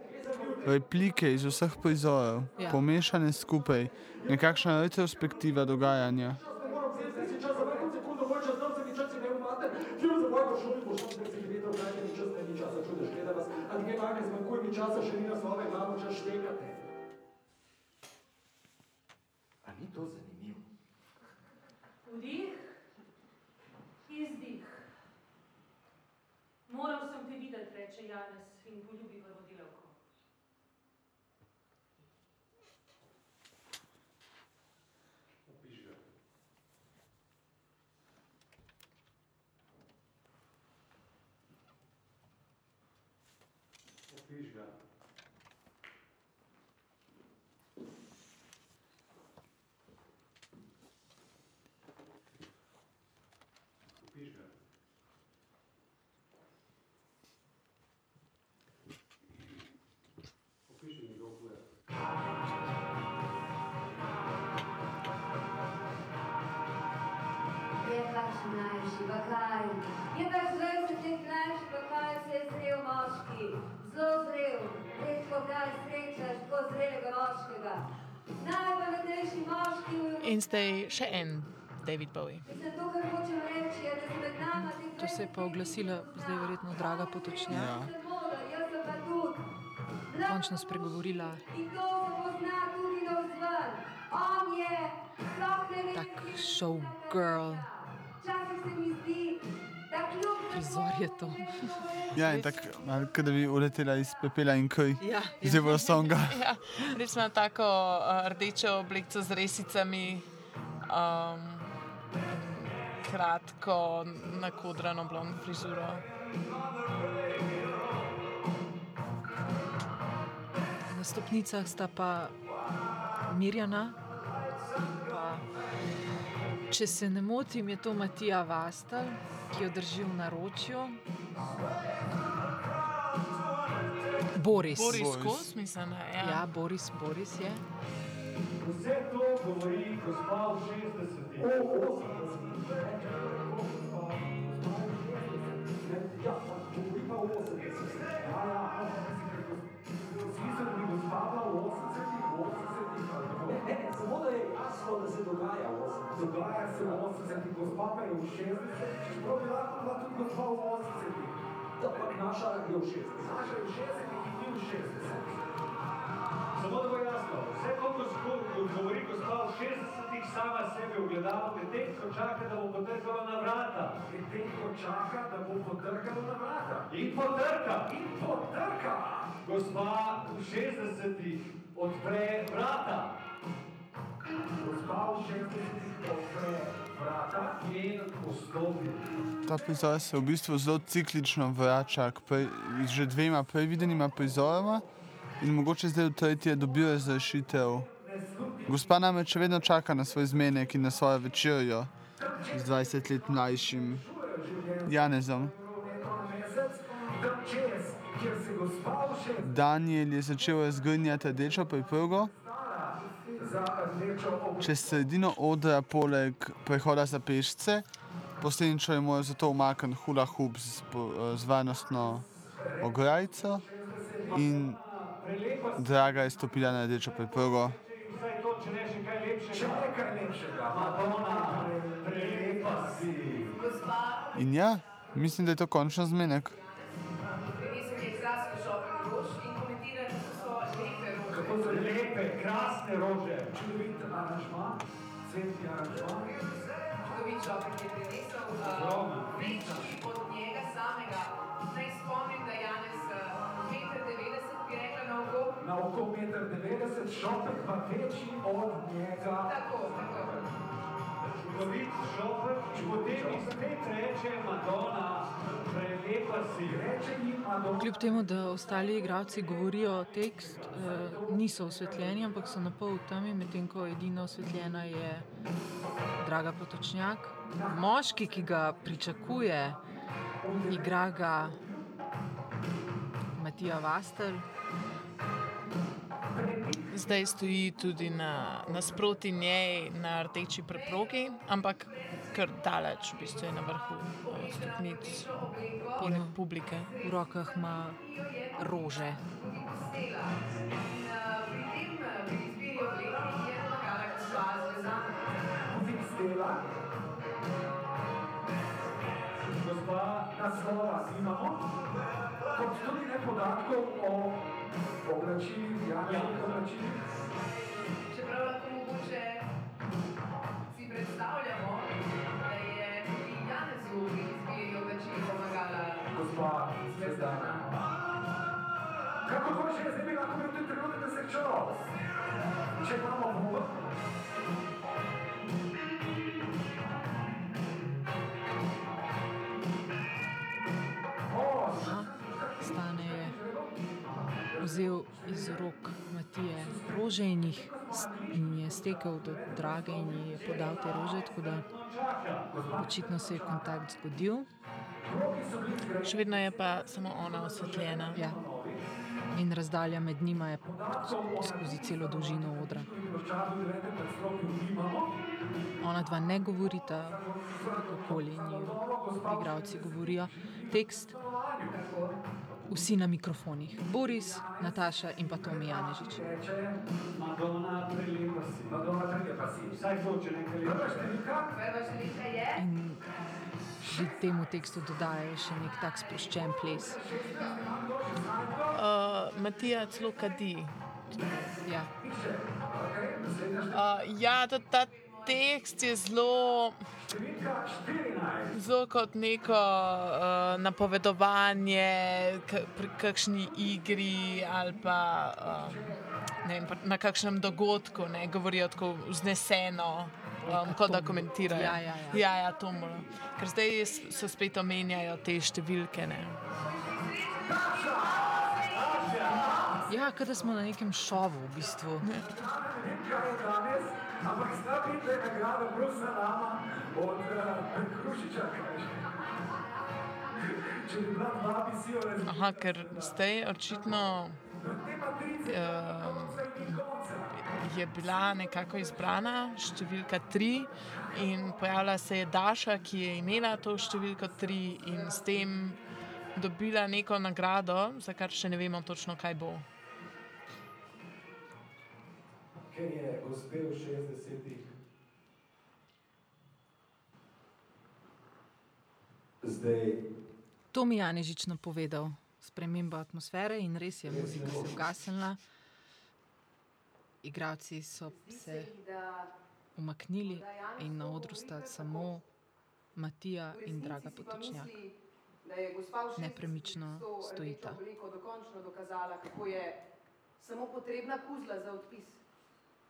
replike iz vseh prizorov, Ja. pomešane skupaj, nekakšna retrospektiva dogajanja. Ne moram vzeti, zdaj si čas za manj kot sekundo, moj čas, tam se mi čas ne umate, ti za moj pošolj, boš tam 20 km, dajte mi čas, ne ni časa, čudež, gleda vas, a nekaj manj, zmanjkuje mi časa, še ni na svoje glavo, čas štekate. A ni to zanimivo? Vdih, izdih. Moral sem te videti, reče Janez in Je vaš najžji Pa kaj? Je pa 20 let mlajši, pa kaj se je zrel moški. Zelo zrel. Redko kdaj srečaš tako zrelega moškega. Najpametnejši moški v In zdaj še en David Bowie. Mislim, to, je, se je pa oglasila zdaj verjetno draga potočnjak. Ja. Jaz sem pa tudi. Končno spregovorila je, tak showgirl. Včasih se mi zdi, da kljub Prizor je to. Ja, in tako, kot da bi uletela iz pepela in kaj. Ja, Z Eurosonga. Ja, res ima tako uh, rdečo obleko z resicami, um, kratko, nakodrano blond frizuro. Na stopnicah sta pa Mirjana. Pa, če se ne motim, je to Matija Vastal, ki jo drži v naročju. Boris. Boris Boris. Kos, mislim, da je. Ja, Boris, Boris je. Vse to govori gospa v 60-ih. O, 80. Ja, govori pa o 80. Ja, ja, Smisel bi gospa v 80-ih, 80-ih ali kako? Ne, ne, samo da je jasno, da se dogaja v 80. Dogaja se v 80-ih, gospa pa je v 60-ih, čeprav bi lahko bila tudi gospa v 80-ih. Ampak naša je v 60. Naša je v 60-ih in ni v 60-ih. Samo da bo jasno, vse koliko sko- govori gospa v 60-ih, sama sebe ogledala, medtem ko čaka, da bo potrkala na vrata. Medtem ko čaka, da bo potrkalo na vrata. In potrka. In potrka! Gospa v 60-ih odpre vrata. Ta prizor se v bistvu zelo ciklično vrača k prej, že dvema prej videnima prizoroma in mogoče zdaj v tretje dobijo razrešitev. Gospa namreč še vedno čaka na svoj zmenek in na svojo večerjo z 20 let mlajšim Janezom. mesec, tam čez, kjer se gospa v 60-ih Daniel je začel razgrnjati rdečo preprogo. Čez sredino odra poleg prehoda za pešce, posledično je moral zato umakniti hula hoop z, z varnostno ograjico in draga je stopila na rdečo preprogo. In ja, mislim, da je to končno zmenek. Kako so lepe lepe, krasne rože. Čudovit aranžma, cvetni aranžma. Čudovit šopek je. Ogromno. uh, Večji od njega samega. Naj spomnim, da Janez uh, 1,90 m bi rekla na oko. Na oko 1,90 m, šopek pa večji od njega. Tako, tako. Čudovit šopek, potem jim spet reče Madonna, prelepa si. Reče jim Madonna. Kljub temu, da ostali igralci govorijo tekst, eh, niso osvetljeni, ampak so na pol temi, medtem ko edina osvetljena je Draga Potočnjak. Moški, ki ga pričakuje, igra ga Matija Vastel. Zdaj stoji tudi na, nasproti njej na rdeči preprogi, ampak kar daleč, v bistvu je na vrhu eh, stopnic, poleg publike. V rokah ima rože. Gospa. Gospa, Naslova imamo, kot tudi ne podatkov o oblačilih, Janezovih oblačilih. Čeprav lahko mogoče si predstavljamo, da je tudi Janezu pri izbiri oblačil pomagala Gospa Zvezdana. Kako to že zdaj bi lahko bil tudi trenutek, da se je čuval? Če imamo vzel iz rok Matije rože in jih in je stekel do drage in ji je podal te rože, tako da očitno se je kontakt zgodil. Še vedno je pa samo ona osvetljena. Ja. In razdalja med njima je sk- skozi celo dolžino odra. v čadu 9. nadstropju nimamo. Ona dva ne govorita, okoli njih, igravci govorijo tekst. Vsi na mikrofonih. Boris, Nataša in pa Tomi Janežič. In že temu tekstu dodajajo še nek tak sproščen ples. Uh, Matija celo kadi. Ja. Uh, ja, ta, ta tekst je zelo, zelo kot neko uh, napovedovanje pri kakšni igri ali pa uh, ne vem, na kakšnem dogodku, ne govorijo tako vzneseno. Um, kot da komentirajo. Ja, ja, ja. ja, ja to mora. Ker zdaj se spet omenjajo te številke. Ne. Ja, kot da smo na nekem šovu, v bistvu. Ne. Ampak zdaj je nagrada Brusa Lama od Krušiča. Če bi bila dva, bi si jo razumela. Aha, ker zdaj očitno uh, je bila nekako izbrana številka tri in pojavila se je Daša, ki je imela to številko tri in s tem dobila neko nagrado, za kar še ne vemo točno, kaj bo. Ker je gospe v 60-ih zdaj To mi je Janežič napovedal, sprememba atmosfere in res je, muzika se je ugasnila. Igravci so se umaknili in na odru sta samo Matija in Draga Potočnjak. Nepremično stojita. dokončno dokazala, kako je samo potrebna kuzla za odpis.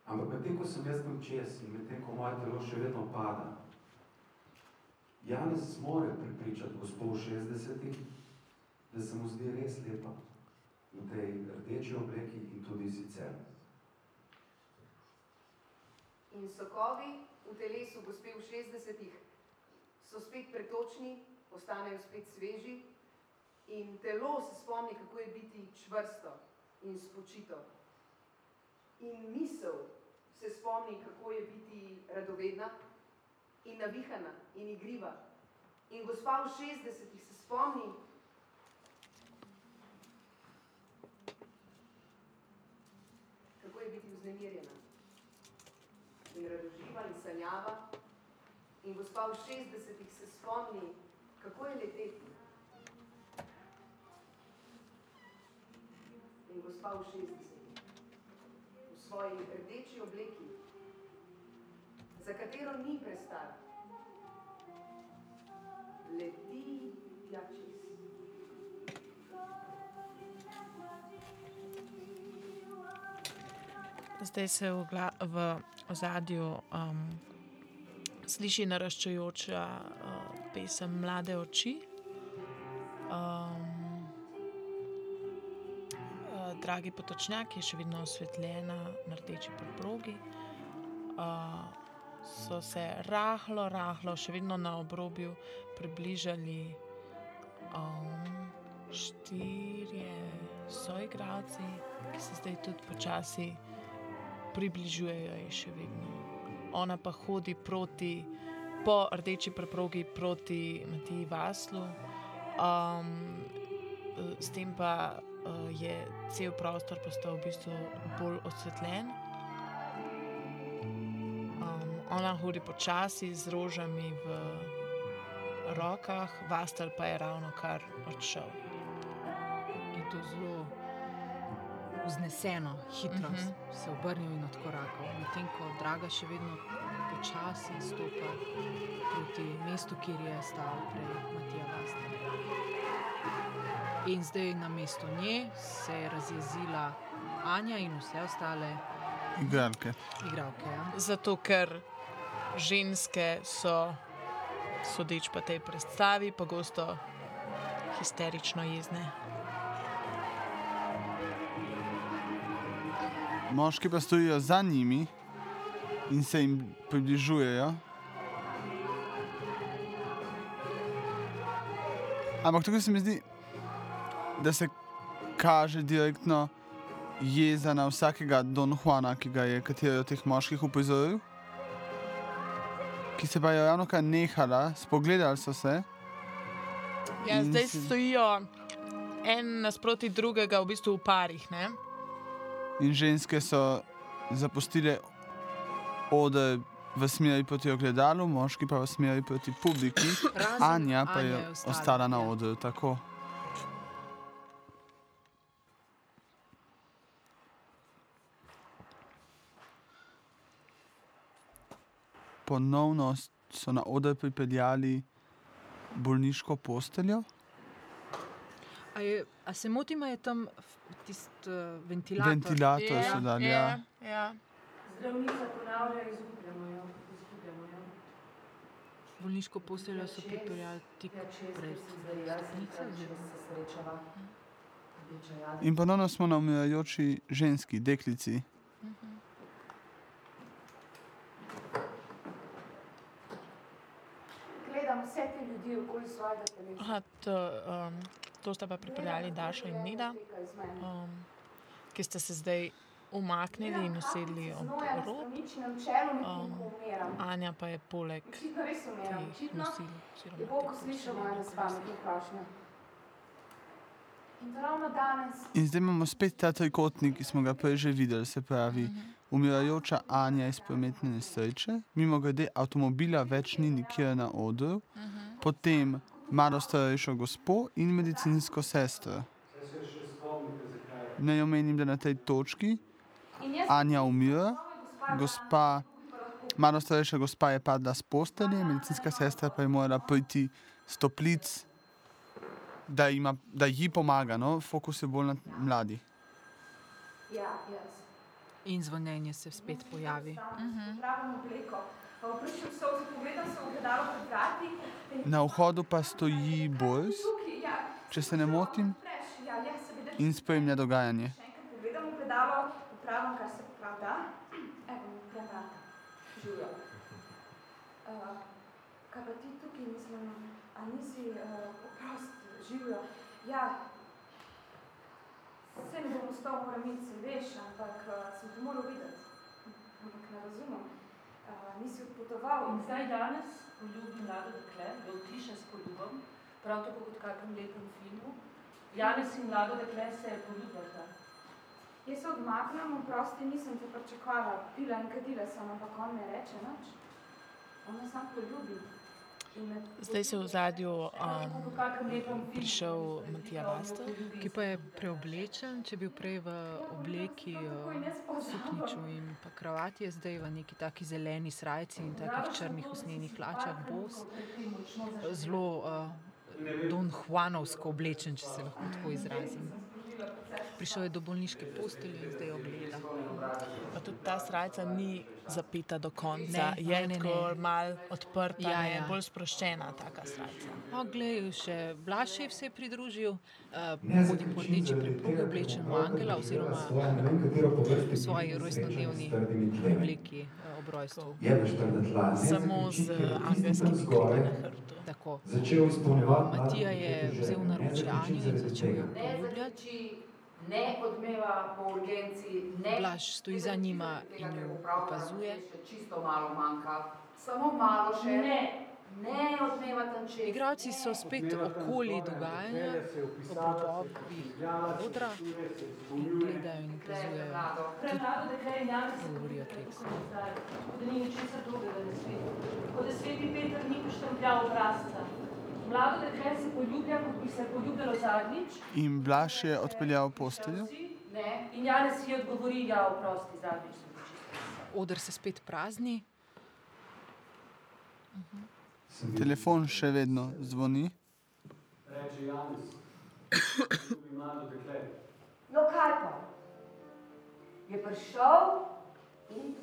Ampak medtem ko sem jaz tam čez in medtem ko moje telo še vedno pada, Janez zmore prepričati gospod v 60-ih, da se mu zdi res lepa v tej rdeči obleki in tudi sicer. In sokovi v telesu gospe v 60-ih so spet pretočni, postanejo spet sveži in telo se spomni, kako je biti čvrsto in spočito. In misel se spomni, kako je biti radovedna in navihana in igriva. In gospa v 60-ih se spomni, kako je biti vznemirjena in radoživa in sanjava. In gospa v 60-ih se spomni, kako je leteti. In gospa v 60-ih, v svoji rdeči obleki, za katero ni prestar, leti tja čez. Zdaj se v, v ozadju um, sliši naraščajoča uh, pesem Mlade oči. Um, Dragi potočnjak je še vedno osvetljena na rdeči preprogi. Uh, so se rahlo, rahlo, še vedno na obrobju približali um, štirje soigralci, ki se zdaj tudi počasi približujejo ji še vedno. Ona pa hodi proti, po rdeči preprogi proti Matiji Vaslu, um, s tem pa je cel prostor postal v bistvu bolj osvetljen. Um, ona hodi počasi z rožami v rokah, Vastel pa je ravno kar odšel. In to zelo vzneseno, hitro uh Mhm. -huh. se obrnil in odkorakal, medtem ko Draga še vedno počasi stopa proti mestu, kjer je stal prej Matija Vasta. In zdaj na mesto nje se je razjezila Anja in vse ostale Igralke. igralke. Ja? Zato, ker ženske so, sodeč po tej predstavi, pogosto histerično jezne. Moški pa stojijo za njimi in se jim približujejo. Ampak tukaj se mi zdi, da se kaže direktno jeza na vsakega Don Juana, ki ga je kateri od teh moških upozoril. ki se pa je ravno kar nehala, spogledali so se. Ja, zdaj si- stojijo en nasproti drugega, v bistvu v parih. Ne? In ženske so zapustile oder v smeri proti ogledalu, moški pa v smeri proti publiki. Razen Anja pa Anja je je ostala, ostala na ja. odru. Tako. Ponovno so na oder pripeljali bolniško posteljo. A, je, a se motim, a je tam tisti uh, ventilator? Ventilator so dali. Ja. ja. Zdravnica ponavlja, izgubljamo jo, izgubljamo jo. Bolniško posteljo so pripeljali tik pred oziroma- In ponovno smo na umirajoči ženski, deklici. Gledam vse te ljudi okoli svojega telesa. Aha, to, um, to sta pa pripeljali Daša in Nida, um, ki sta se zdaj umaknili in usedli ob rob. Um. Anja pa je poleg Očitno teh Očitno nosil. oziroma je Bog slišal moje nespametne prošnje. In In zdaj imamo spet ta trikotnik, ki smo ga prej že videli, se pravi, umirajoča Anja iz prometne nesreče, mimo grede avtomobila več ni nikjer na odru, potem malo starejšo gospo in medicinsko sestro. Naj omenim, da na tej točki Anja umira, gospa, malo starejša gospa je padla s postelje, medicinska sestra pa je morala priti stoplic, da, ima, da ji pomaga. No? Fokus je bolj na mladi. In zvonjenje se spet pojavi. In- Na vhodu pa stoji Boris, če se ne motim, in spremlja dogajanje. Še enkrat pogledam v gledalo, popravim, kar se popravi da. Evo, odprem vrata. Živijo. Uh, kaj pa ti tukaj, mislim, a nisi uh, oprost, živijo? Ja, vse ne bom ostal, moram iti, se veš, ampak uh, sem te moral videti. Ampak ne razumem. Uh, nisi odpotoval In zdaj danes poljubi mlado dekle, ga utiša s poljubom, prav tako kot v kakem lepem filmu. Janez in mlado dekle se poljubljata. Jaz se odmaknem, oprosti, nisem te pričakovala, pila in kadila sem, ampak on ne reče nič. On me sam poljubi. Zdaj se v zadju um, prišel Matija Bastel. Ki pa je preoblečen, če je bil prej v obleki, uh, sukniču in pa kravati, je zdaj v neki taki zeleni srajci in takih črnih usnjenih hlačah, bos. Zelo uh, Don Juanovsko oblečen, če se lahko tako izrazim. Prišel je do bolniške postelje in zdaj jo gleda. Pa tudi ta srajca ni zapeta do konca, Ne, je ne, ne, malo odprta, Ja, ne, ja. bolj sproščena taka srajca. No, glej, še Blašev se je pridružil, uh, hodi po rdeči preprogi, oblečen v angela oziroma v svoji rojstnodnevni obleki uh, ob rojstvu. Samo z angelskimi krili na hrbtu. Tako. Začel izpolnjevati Matija je vzel na roče Anjo in začel jo Ne poljubljati. ne odmeva po urgenci, ne... Blaž stoji za njima in jo opazuje. Čisto malo manjka, samo malo še. Ne. Ne odmeva tam čez. Igravci so spet okoli dogajanja, ob robovih odra in gledajo in opazujejo. Premlado dekle in Janez se Govorijo tekst. kot da ni ničesar drugega na svetu. Kot da sveti Peter ni poštempljal obrazca. Mlado dekle se poljublja, kot bi se poljubljalo zadnjič. In Blaž je odpeljal posteljo. Ne. In Janez ji odgovori, ja, oprosti, zadnjič sem počistil. Oder se spet prazni. Telefon še vedno zvoni. Reče Janez, mlado dekle. No kaj pa? Je prišel in,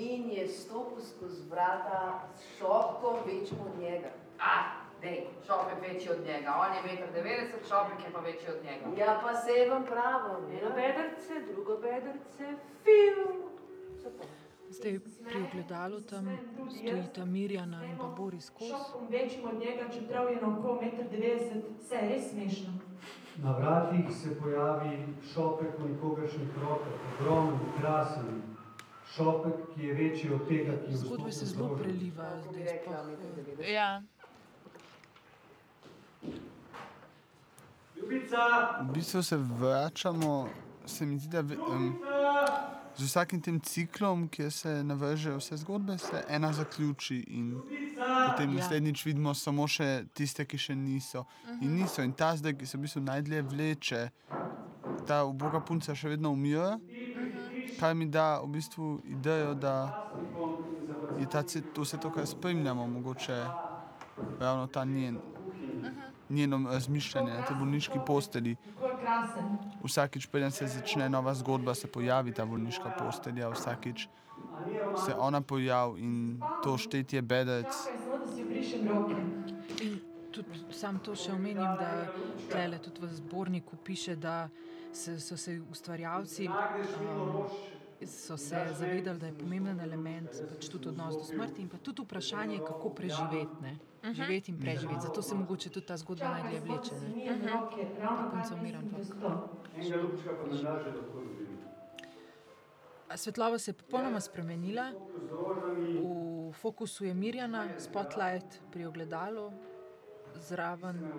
in je stopil skozi vrata s šopkom večjim od njega. A, dej, šopek večji od njega. On je 1,90 m, šopek je pa večji od njega. Ja, pa se vam pravo. Eno bedrce, drugo bedrce, fiu. Zdaj pri ogledalu tam stojita Mirjana in pa Boris Kos. Šopkom večjim od njega, čeprav je na oko 1,90 m, vse je res smešno. Na vratih se pojavi šopek v nikogaršnjih rokah, ogromen, krasen. Šopek, ki je večji od tega, ki je v Zgodbe se zelo prelivajo. zdaj sploh, Ja. Ljubica, V bistvu se vračamo, se mi zdi, da um, z vsakim tem ciklom, ki se navrže vse zgodbe, se ena zaključi in potem Ja. naslednjič vidimo samo še tiste, ki še niso. In niso. In ta zdaj, ki se v bistvu najdlje vleče, ta uboga punca še vedno umira, kar mi da v bistvu idejo, da je ta, to vse to, kar spremljamo, mogoče ravno ta njen. Njeno razmišljanje na tej bolniški posteli. Vsakič, preden se začne nova zgodba, se pojavi ta bolniška postelja, vsakič se ona pojavi in to štetje bedec. In tudi sam to še omenim, da tlele tudi v zborniku piše, da se, so se ustvarjalci um, so se zavedali, da je pomemben element pač tudi odnos do smrti in pa tudi vprašanje, kako preživeti. Ne? Živeti in preživeti. Zato se mogoče tudi ta zgodba najdlje vleče. Ne? Punca umira, ampak- Enega lupčka pa ne da že lahko dobim. A Svetlova se je popolnoma spremenila. V fokusu je Mirjana, spotlight pri ogledalu, zraven,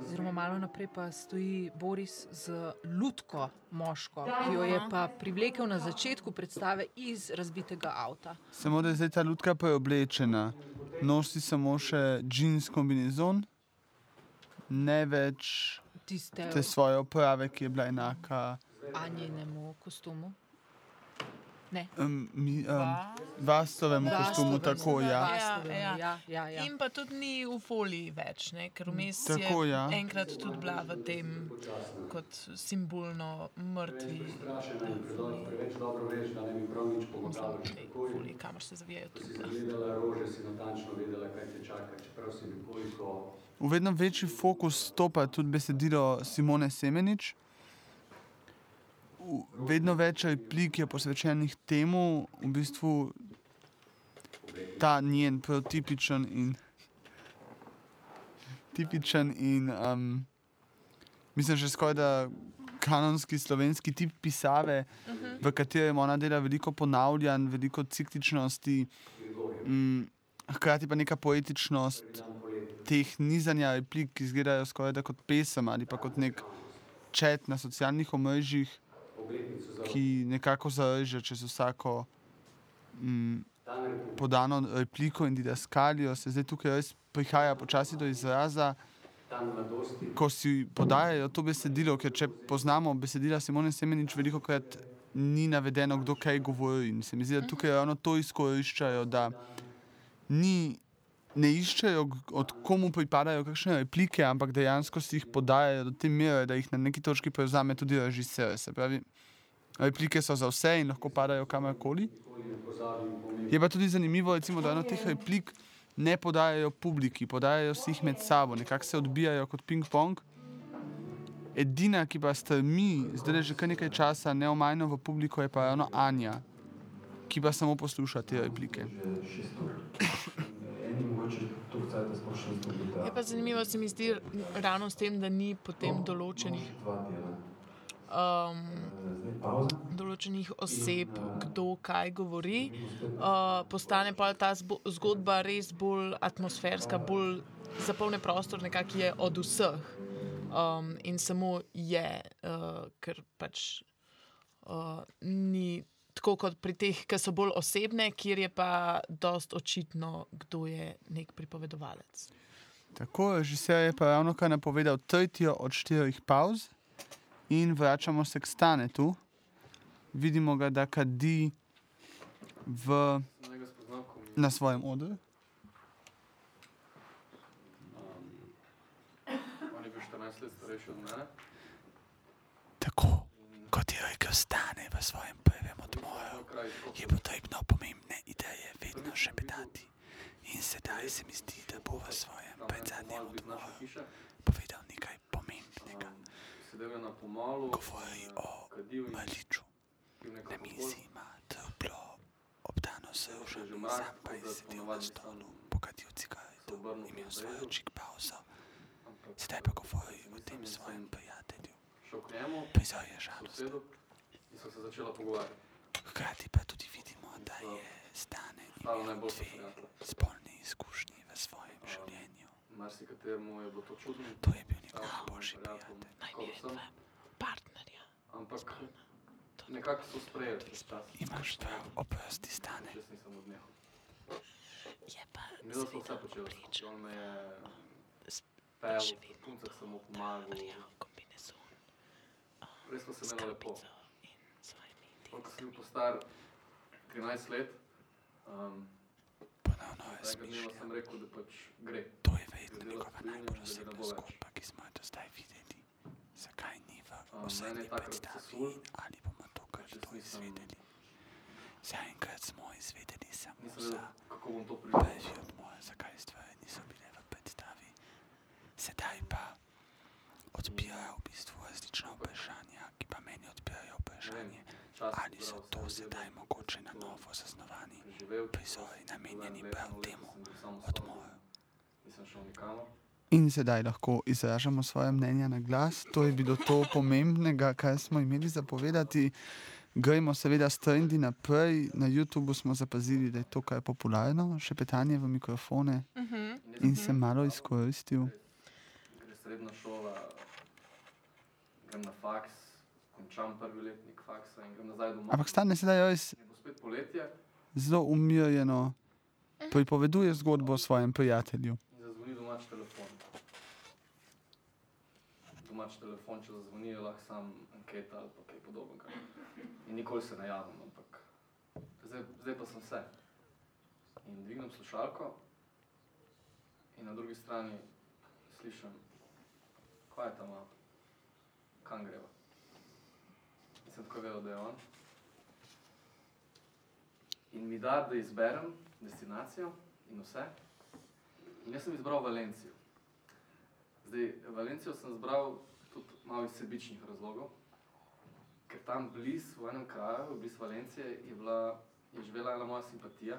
oziroma malo naprej pa stoji Boris z lutko moško, ki jo je pa privlekel na začetku predstave iz razbitega avta. Samo da je zdaj ta lutka preoblečena, nosi samo še džins kombinezon, ne več Tiste te svoje oprave, ki je bila enaka. Anjinemu kostumu. Ne. Um, mi, um, Vastovemu kostumu, tako ja. Vastovemu, Ja, ja, ja, ja. In pa tudi ni v foliji več, ne? ker vmes je ja. enkrat tudi bila v tem kot simbolno mrtvi. Preveč dobro veš, da ne bi prav nič pomagalo. Foliji, kamor se zavijajo Ko si tudi. zagledala rože, si natančno vedela, kaj te čaka, čeprav si nekoliko V vedno večji fokus stopa tudi besedilo Simone Semenič. Vedno več replik je posvečenih temu, v bistvu ta njen prototipičen in tipičen in um, mislim, že skoraj da kanonski slovenski tip pisave, v katerem ona dela veliko ponavljanj, veliko cikličnosti, mm, hkrati pa neka poetičnost teh nizanja replik, ki izgledajo skoraj da kot pesem ali pa kot nek čet na socialnih omrežjih, ki nekako zareže čez vsako mm, podano repliko in didaskalijo, se zdaj tukaj res prihaja počasi do izraza. Ko si podajajo to besedilo, ker če poznamo besedila Simone Semenič, veliko krat ni navedeno, kdo kaj govori. In se mi zdi, da tukaj ravno to izkoriščajo, da ni, ne iščejo, od komu pripadajo kakšne replike, ampak dejansko si jih podajajo do te mere, da jih na neki točki prevzame tudi režiser. Se pravi, replike so za vse in lahko padajo kamorkoli. Je pa tudi zanimivo, recimo, da eno teh replik ne podajajo publiki, podajajo si jih med sabo, nekako se odbijajo kot ping-pong. Edina, ki pa strmi, zdaj že kar nekaj časa neomajno v publiko, je pa ravno Anja, ki pa samo posluša te replike. Je pa zanimivo, se mi zdi ravno s tem, da ni potem določenih. Um, določenih oseb, kdo kaj govori. Uh, postane pa ta zgodba res bolj atmosferska, bolj zapolne prostor, nekako je od vseh. Um, in samo je, uh, ker pač uh, ni tako kot pri teh, ki so bolj osebne, kjer je pa dost očitno, kdo je nek pripovedovalec. Tako, režiser je pa ravno kar napovedal tretjo od štirih pauz in vračamo se k Stanetu. Vidimo ga, da kadi v, na svojem odru. On je bil 14 let starejši od mene. Tako kot je rekel Stane v svojem prvem odmoru, je potrebno pomembne ideje vedno še bedati. In sedaj se mi zdi, da bo v svojem predzadnjem odmoru povedal nekaj pomembnega. Sedel je na pomalu, Govori o kadil in mrliču. pil Na nekako mizi ima trplo, obdano ružami, sam pa je sedel na stolu, pokadil cigareto, imel svojo čik pauzo. Sedaj pa govori o tem svojem prijatelju. Prizor je žalost. Hkrati pa tudi vidimo, da je stane najboljša prijatelja. spolne izkušnje v svojem življenju. Marsikateremu je bilo to čudno. To je bil njegov najboljši prijatelj. Partnerja. Ampak nekako so sprejeli. čez čas. Imaš dva oprosti stane. Jaz nisem odnehal. Je pa Mi smo vse počeli skupaj. On me je pel, punce sem mu pomagal. Res smo se imeli lepo. Ko sem bil postar 13 let, um, tega dneva sem rekel, da pač gre. To je verjetno njegova najbolj osebna zgodba, ki smo jo do zdaj videli. Zakaj ni v osebni je predstavi ali bomo to kar to izvedeli? Zaenkrat smo izvedeli samo za prišel. prvi odmor, zakaj stvari niso bile v predstavi. Sedaj pa odpirajo v bistvu različna vprašanja, ki pa meni odpirajo vprašanje, ali so to sedaj mogoče na novo zasnovani prizori namenjeni prav temu odmoru. In sedaj lahko izražamo svoje mnenja na glas. To je bilo to pomembnega, kar smo imeli zapovedati. Gremo seveda s trendi naprej. Na YouTubu smo zapazili, da je to kar popularno, še petanje v mikrofone Mhm. in se malo izkoristil. Srednja šola, grem na faks, končam prvi letnik faksa in grem nazaj domov. Ampak stane sedaj res Je spet poletje zelo umirjeno, pripoveduje zgodbo o svojem prijatelju. in zazvoni domač telefon. Domač telefon, če zazvoni, je lahko sam anketa ali kaj podobnega. In nikoli se ne javim, ampak zdaj, zdaj pa sem se. In dvignem slušalko in na drugi strani slišim, kaj je tam, kam greva. Sem tako vedel, da je on. In mi da, da izberem destinacijo in vse. In jaz sem izbral Valencijo. Zdaj, Valencijo sem izbral tudi malo iz sebičnih razlogov, ker tam blizu, v enem kraju, blizu Valencije, je, bila, je živela ena moja simpatija,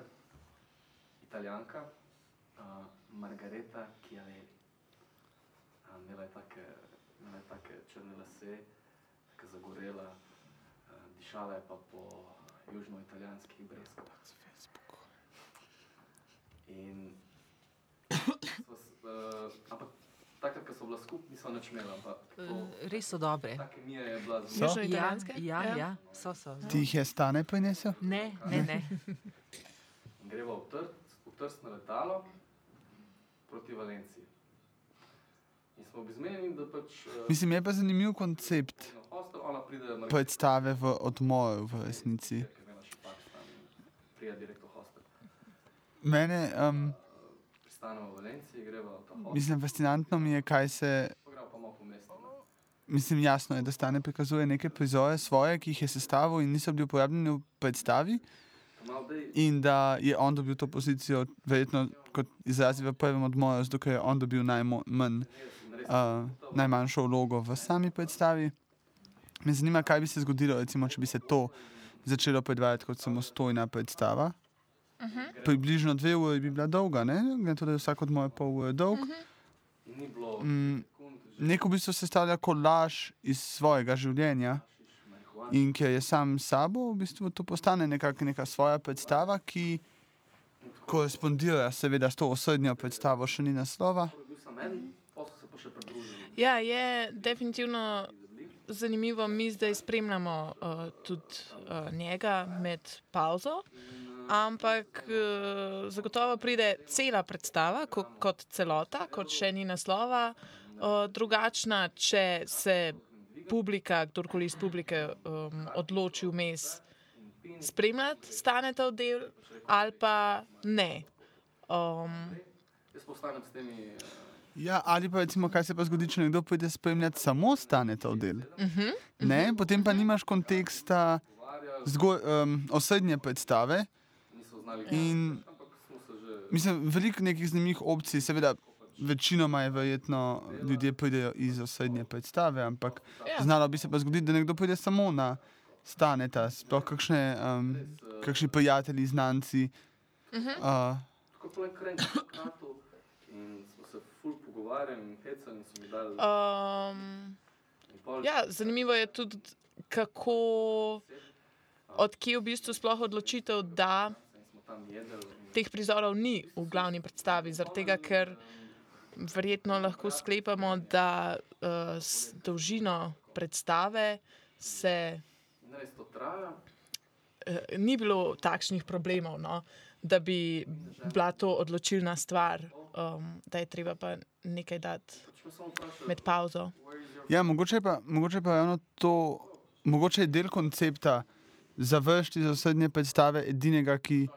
italijanka, uh, Margareta Chiavelli. Uh, imela je take, imela je take črne lase, tako zagorela, je pa po južnoitalijanskih breskvah. In sva s- uh, ampak takrat, ko so bila skupaj, nisva nič imela. ampak to- Eh, Res so dobre. Ta kemija je bila So? zelo Ja, ja, ja, so, so. Ti jih je stane prinesel? Ne, ne, ne. In greva v, trt, v Trst na letalo proti Valenciji. In smo izmenjeni, da pač uh, Mislim, je pa zanimiv koncept predstave v odmoru v resnici. Mene, um, mislim, fascinantno mi je, kaj se. Mislim, jasno je, da stane prikazuje neke prizore svoje, ki jih je sestavil in niso bili uporabljeni v predstavi. In da je on dobil to pozicijo, verjetno kot izrazi v prvem odmoru, zato je on dobil najmanj, uh, najmanjšo vlogo v sami predstavi. Me zanima, kaj bi se zgodilo, recimo, če bi se to začelo predvajati kot samostojna predstava. Približno dve uri bi bila dolga, ne? Glede na to, da je vsak odmor pol ure dolg. in ni bilo Mm, Neko v bistvu sestavlja kolaž iz svojega življenja. In ker je sam s sabo, v bistvu to postane nekako neka svoja predstava, ki korespondira seveda s to osrednjo predstavo, še ni naslova. bil sem pa še pridružili. Ja, je definitivno zanimivo, mi zdaj spremljamo uh, tudi uh, njega med pauzo. Ampak uh, zagotovo pride cela predstava ko, kot celota, kot še ni naslova, uh, drugačna, če se publika, kdorkoli iz publike um, odloči vmes spremljati, stane ta del ali pa ne. Um, Jaz postanem s temi uh, Ja, ali pa recimo, kaj se pa zgodi, če nekdo pride spremljati samo stane ta del. Mhm, Ne, potem pa nimaš konteksta zgolj um, osrednje predstave. In mislim, veliko nekih zanimivih opcij, seveda. Večinoma je verjetno ljudje pridejo iz osrednje predstave, ampak Ja. znalo bi se pa zgoditi, da nekdo pride samo na staneta, sploh kakšne, um, kakšni prijatelji, znanci. Uh, tako po Um, in pol, ja, zanimivo je tudi, kako odkje v bistvu sploh odločitev, da teh prizorov ni v glavni predstavi, zaradi tega, ker verjetno lahko sklepamo, da uh, s dolžino predstave se uh, ni bilo takšnih problemov, no, da bi bila to odločilna stvar, um, da je treba pa nekaj dati med pauzo. Ja, mogoče je pa, mogoče pa ravno to, mogoče je del koncepta završiti za srednje predstave edinega, ki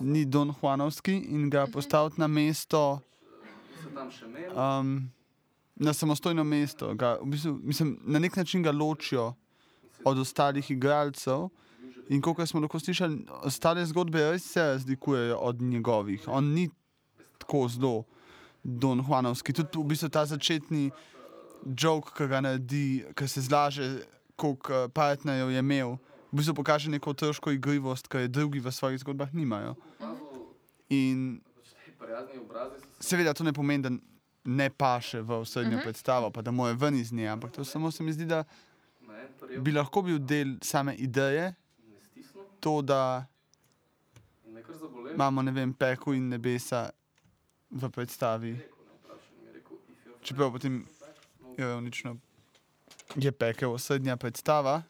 ni Don Juanovski in ga postaviti na mesto, um, na samostojno mesto. Ga, v bistvu, mislim, na nek način ga ločijo od ostalih igralcev. In kot smo lahko slišali, ostale zgodbe res se razlikujejo od njegovih. On ni tako zelo Don Juanovski. Tudi v bistvu ta začetni jok, ki ga naredi, ki se zlaže, koliko eh, partnerjev je imel, v bistvu pokaže neko težko igrivost, ki je drugi v svojih zgodbah nimajo. In seveda to ne pomeni, da ne paše v osrednjo Mhm. predstavo, pa da mora ven iz nje, ampak to samo se mi zdi, da bi lahko bil del same ideje, to, da imamo ne vem, peku in nebesa v predstavi. Čeprav potem ironično je pekel osrednja predstava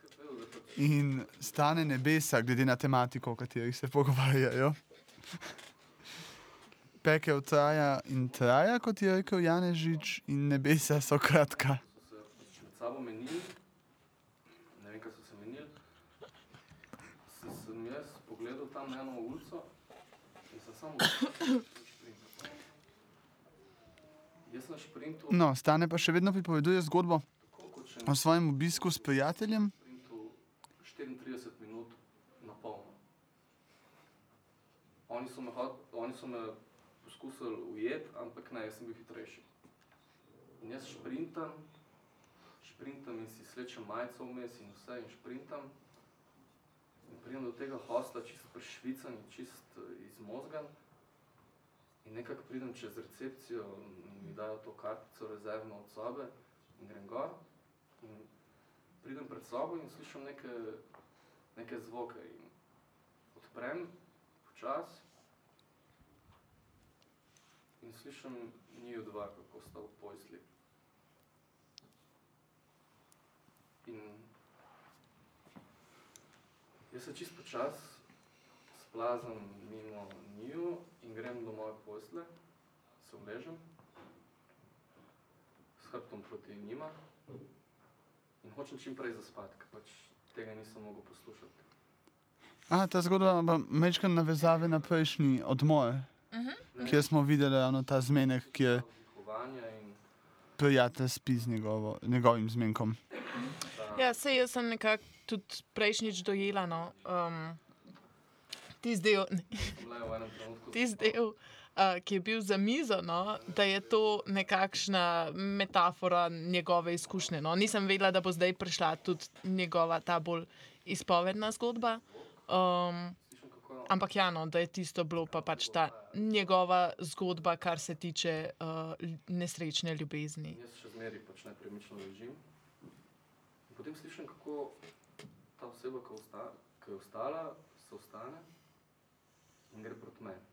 in stane nebesa, glede na tematiko, o kateri se pogovarjajo. Pekel traja in traja, kot je rekel Janežič, in nebesa so kratka. med sabo menili, ne vem, kaj so se menili. Se, sem jaz pogledal tam na eno ulico in sem samo Jaz sem na šprintu, No, stane pa še vedno pripoveduje zgodbo o svojem obisku s prijateljem. šprintu 34 minut na polno. Oni so me, oni so me poskusili ujeti, ampak ne, jaz sem bil hitrejši. In jaz šprintam, šprintam in si slečem majico vmes in vse in šprintam. In pridem do tega hostla, čist prešvican in čist eh, izmozgan. In nekako pridem čez recepcijo in mi dajo to kartico rezervno od sobe in grem gor. In pridem pred sobo in slišim neke, neke zvoke. In odprem počas in slišim njiju dva, kako sta v posli. In jaz se čist počas splazam mimo njiju in grem do moje posle, se uležem s hrbtom proti njima in hočem čim prej zaspati, ker pač tega nisem mogel poslušati. A, ta zgodba ima mečka navezave na prejšnji odmor, Mhm. kjer smo videli ravno ta zmenek, ki je prijatelj spi z njegovo, njegovim zmenkom. Ja, sej jaz sem nekako tudi prejšnjič dojela. No, um, Tisti del, bila je v enem trenutku tis del uh, ki je bil za mizo, no, da je to nekakšna metafora njegove izkušnje. No. Nisem vedela, da bo zdaj prišla tudi njegova ta bolj izpovedna zgodba. Um, ampak ja, no, da je tisto bilo pa pač ta njegova zgodba, kar se tiče uh, nesrečne ljubezni. Jaz še zmeraj pač nepremično ležim. In potem slišim, kako ta oseba, ki, osta, ki je ostala, se ostane in gre proti meni.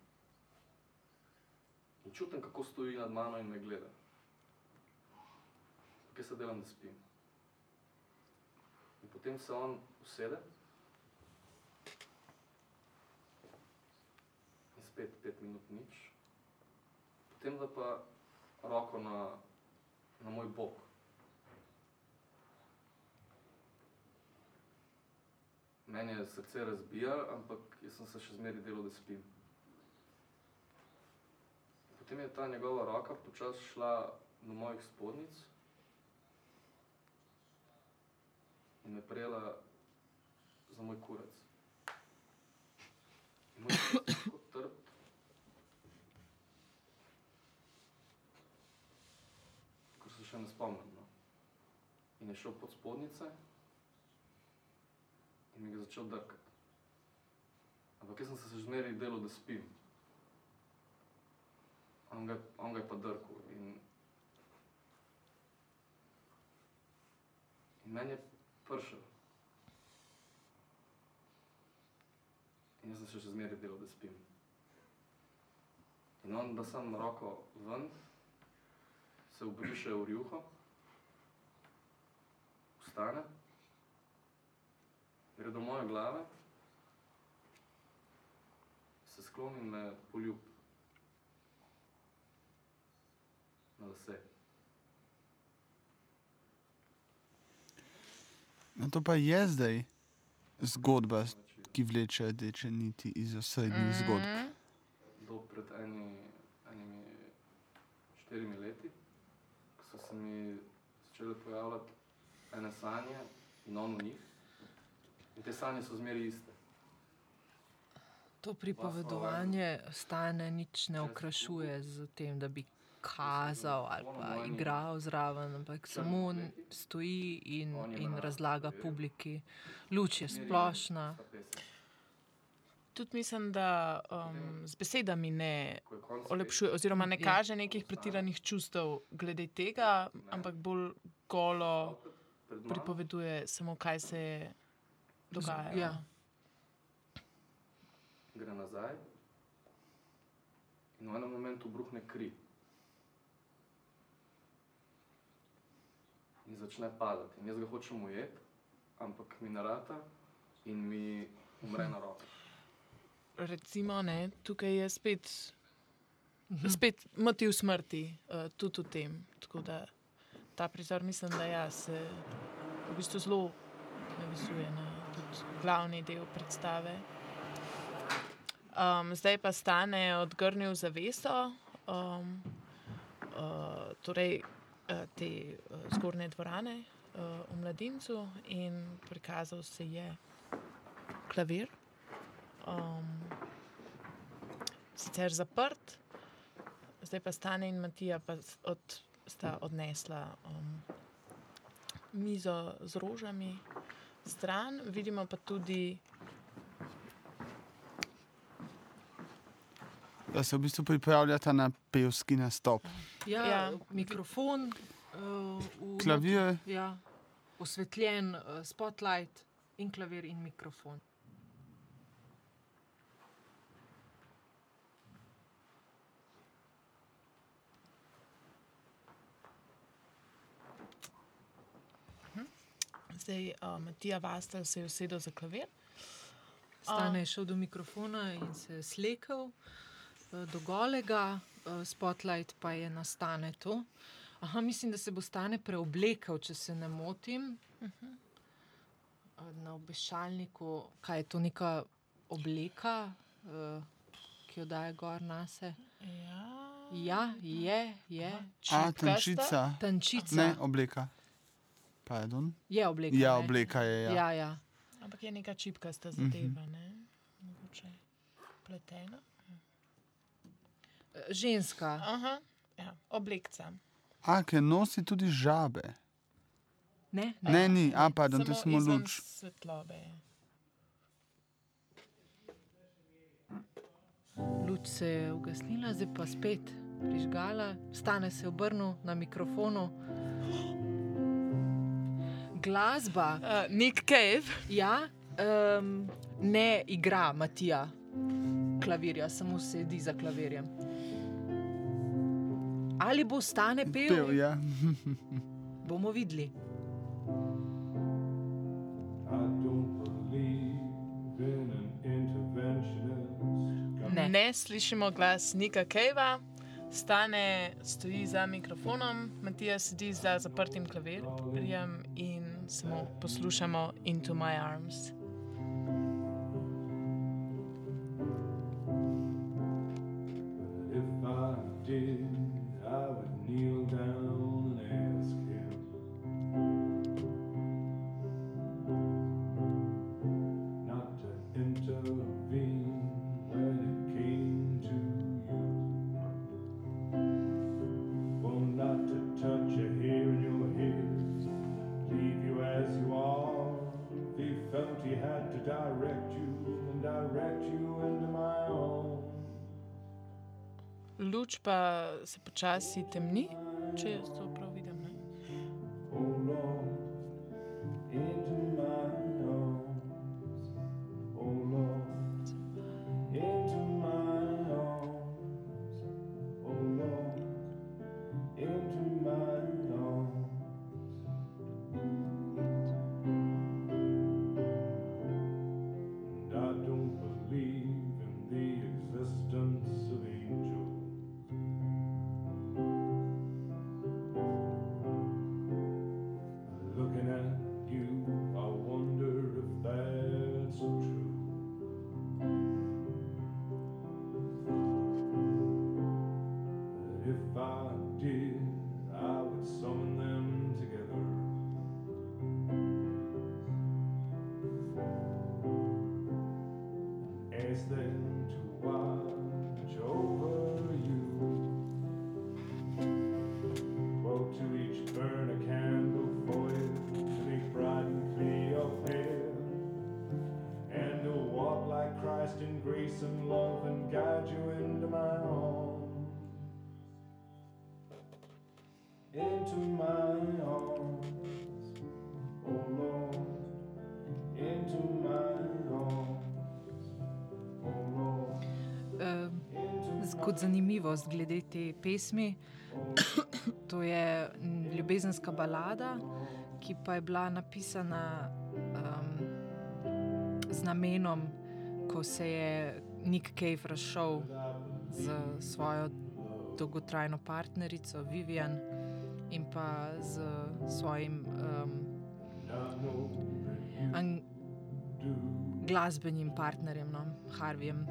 In čutim, kako stoji nad mano in me gleda. Kaj se delam, da spim. In potem se on usede in spet pet minut nič. Potem da pa roko na, na moj bok. Meni je srce razbijalo, ampak jaz sem se še zmeraj delal, da spim. Potem je ta njegova roka počasi šla do mojih spodnjic in me prijela za moj kurec. In moj kurec je tako trd, ko se še ne spomnim. No. In je šel pod spodnjice in mi ga začel drkati. Ampak jaz sem se še zmeraj delal, da spim. On ga, on ga je pa drkal. In, in meni je pršel. jaz sem se še zmeraj delal, da spim. In on da sam roko ven, se obriše v rjuho, vstane, gre do moje glave, se skloni in me poljub na lase. No, to pa je zdaj zgodba, ki vleče rdeče niti iz osrednjih Mhm. zgodb. Do pred eni, enimi štirimi leti, ko so se mi začele pojavljati ene sanje in on v njih. In te sanje so zmeraj iste. To pripovedovanje stane nič ne okrašuje z tem, da bi kazal ali pa igral zraven, ampak samo stoji in, in razlaga publiki. Luč je splošna. Tudi mislim, da um, z besedami ne olepšuje, oziroma ne Ja. kaže nekih pretiranih čustev glede tega, ampak bolj golo pripoveduje samo, kaj se je dogajalo. Ja. Gre nazaj in v enem momentu bruhne kri. In začne padati. In jaz ga hočem ujeti, ampak mi narata in mi umre na roke. Recimo, ne, tukaj je spet, spet motiv smrti, uh, tudi v tem. Tako da ta prizor, mislim, da ja, se v bistvu zelo navisuje na tudi glavni del predstave. Um, zdaj pa stane odgrnil zaveso, um, uh, torej uh, te uh, zgornje dvorane uh, v mladincu in prikazal se je klavir. Um, sicer zaprt, zdaj pa stane in Matija pa od, sta odnesla um, mizo z rožami stran, vidimo pa tudi Da se v bistvu pripravljata na pevski nastop. Ja, Ja. Mikrofon, uh, v Klavir. Ja, osvetljen uh, spotlight in klavir in mikrofon. Zdaj uh, Matija Vastel se je usedel za klavir. Stane je šel do mikrofona in se slekel eh, do golega, eh, spotlight pa je na stane to. Aha, mislim, da se bo stane preoblekel, če se ne motim. Mhm. Eh, Na obešalniku, kaj je to neka obleka, ki jo daje gor na se. Ja, ja je, je. A, tančica. Tančica. Ne, obleka. Pardon. Je obleka. Ja, ne? obleka je. Ja. Ja, ja. Ampak je neka čipkasta Mhm. zadeva, ne? Mogoče pletena. Eh, Ženska. Aha, ja, oblekca. A, ker nosi tudi žabe. Ne, Ne, ni, a, pardon, to izven luč. Svetlobe. Luč se je ugasnila, zdaj pa spet prižgala, stane se obrnil na mikrofonu. Glasba. Uh, Nick Cave. Ja, um, ne igra Matija klavirja, samo sedi za klavirjem. Ali bo stane pel? Pel, ja. Bomo videli. Ne. ne slišimo glas Nika Kejva, stane, stoji za mikrofonom, Matija sedi za zaprtim klavirjem in samo poslušamo Into My Arms. Pa se počasi temni, če jaz to prav te pesmi. To je mm, ljubezenska balada, ki pa je bila napisana um, z namenom, ko se je Nick Cave razšel z svojo dolgotrajno partnerico Vivian in pa z svojim um, glasbenim partnerjem, no, Harvijem.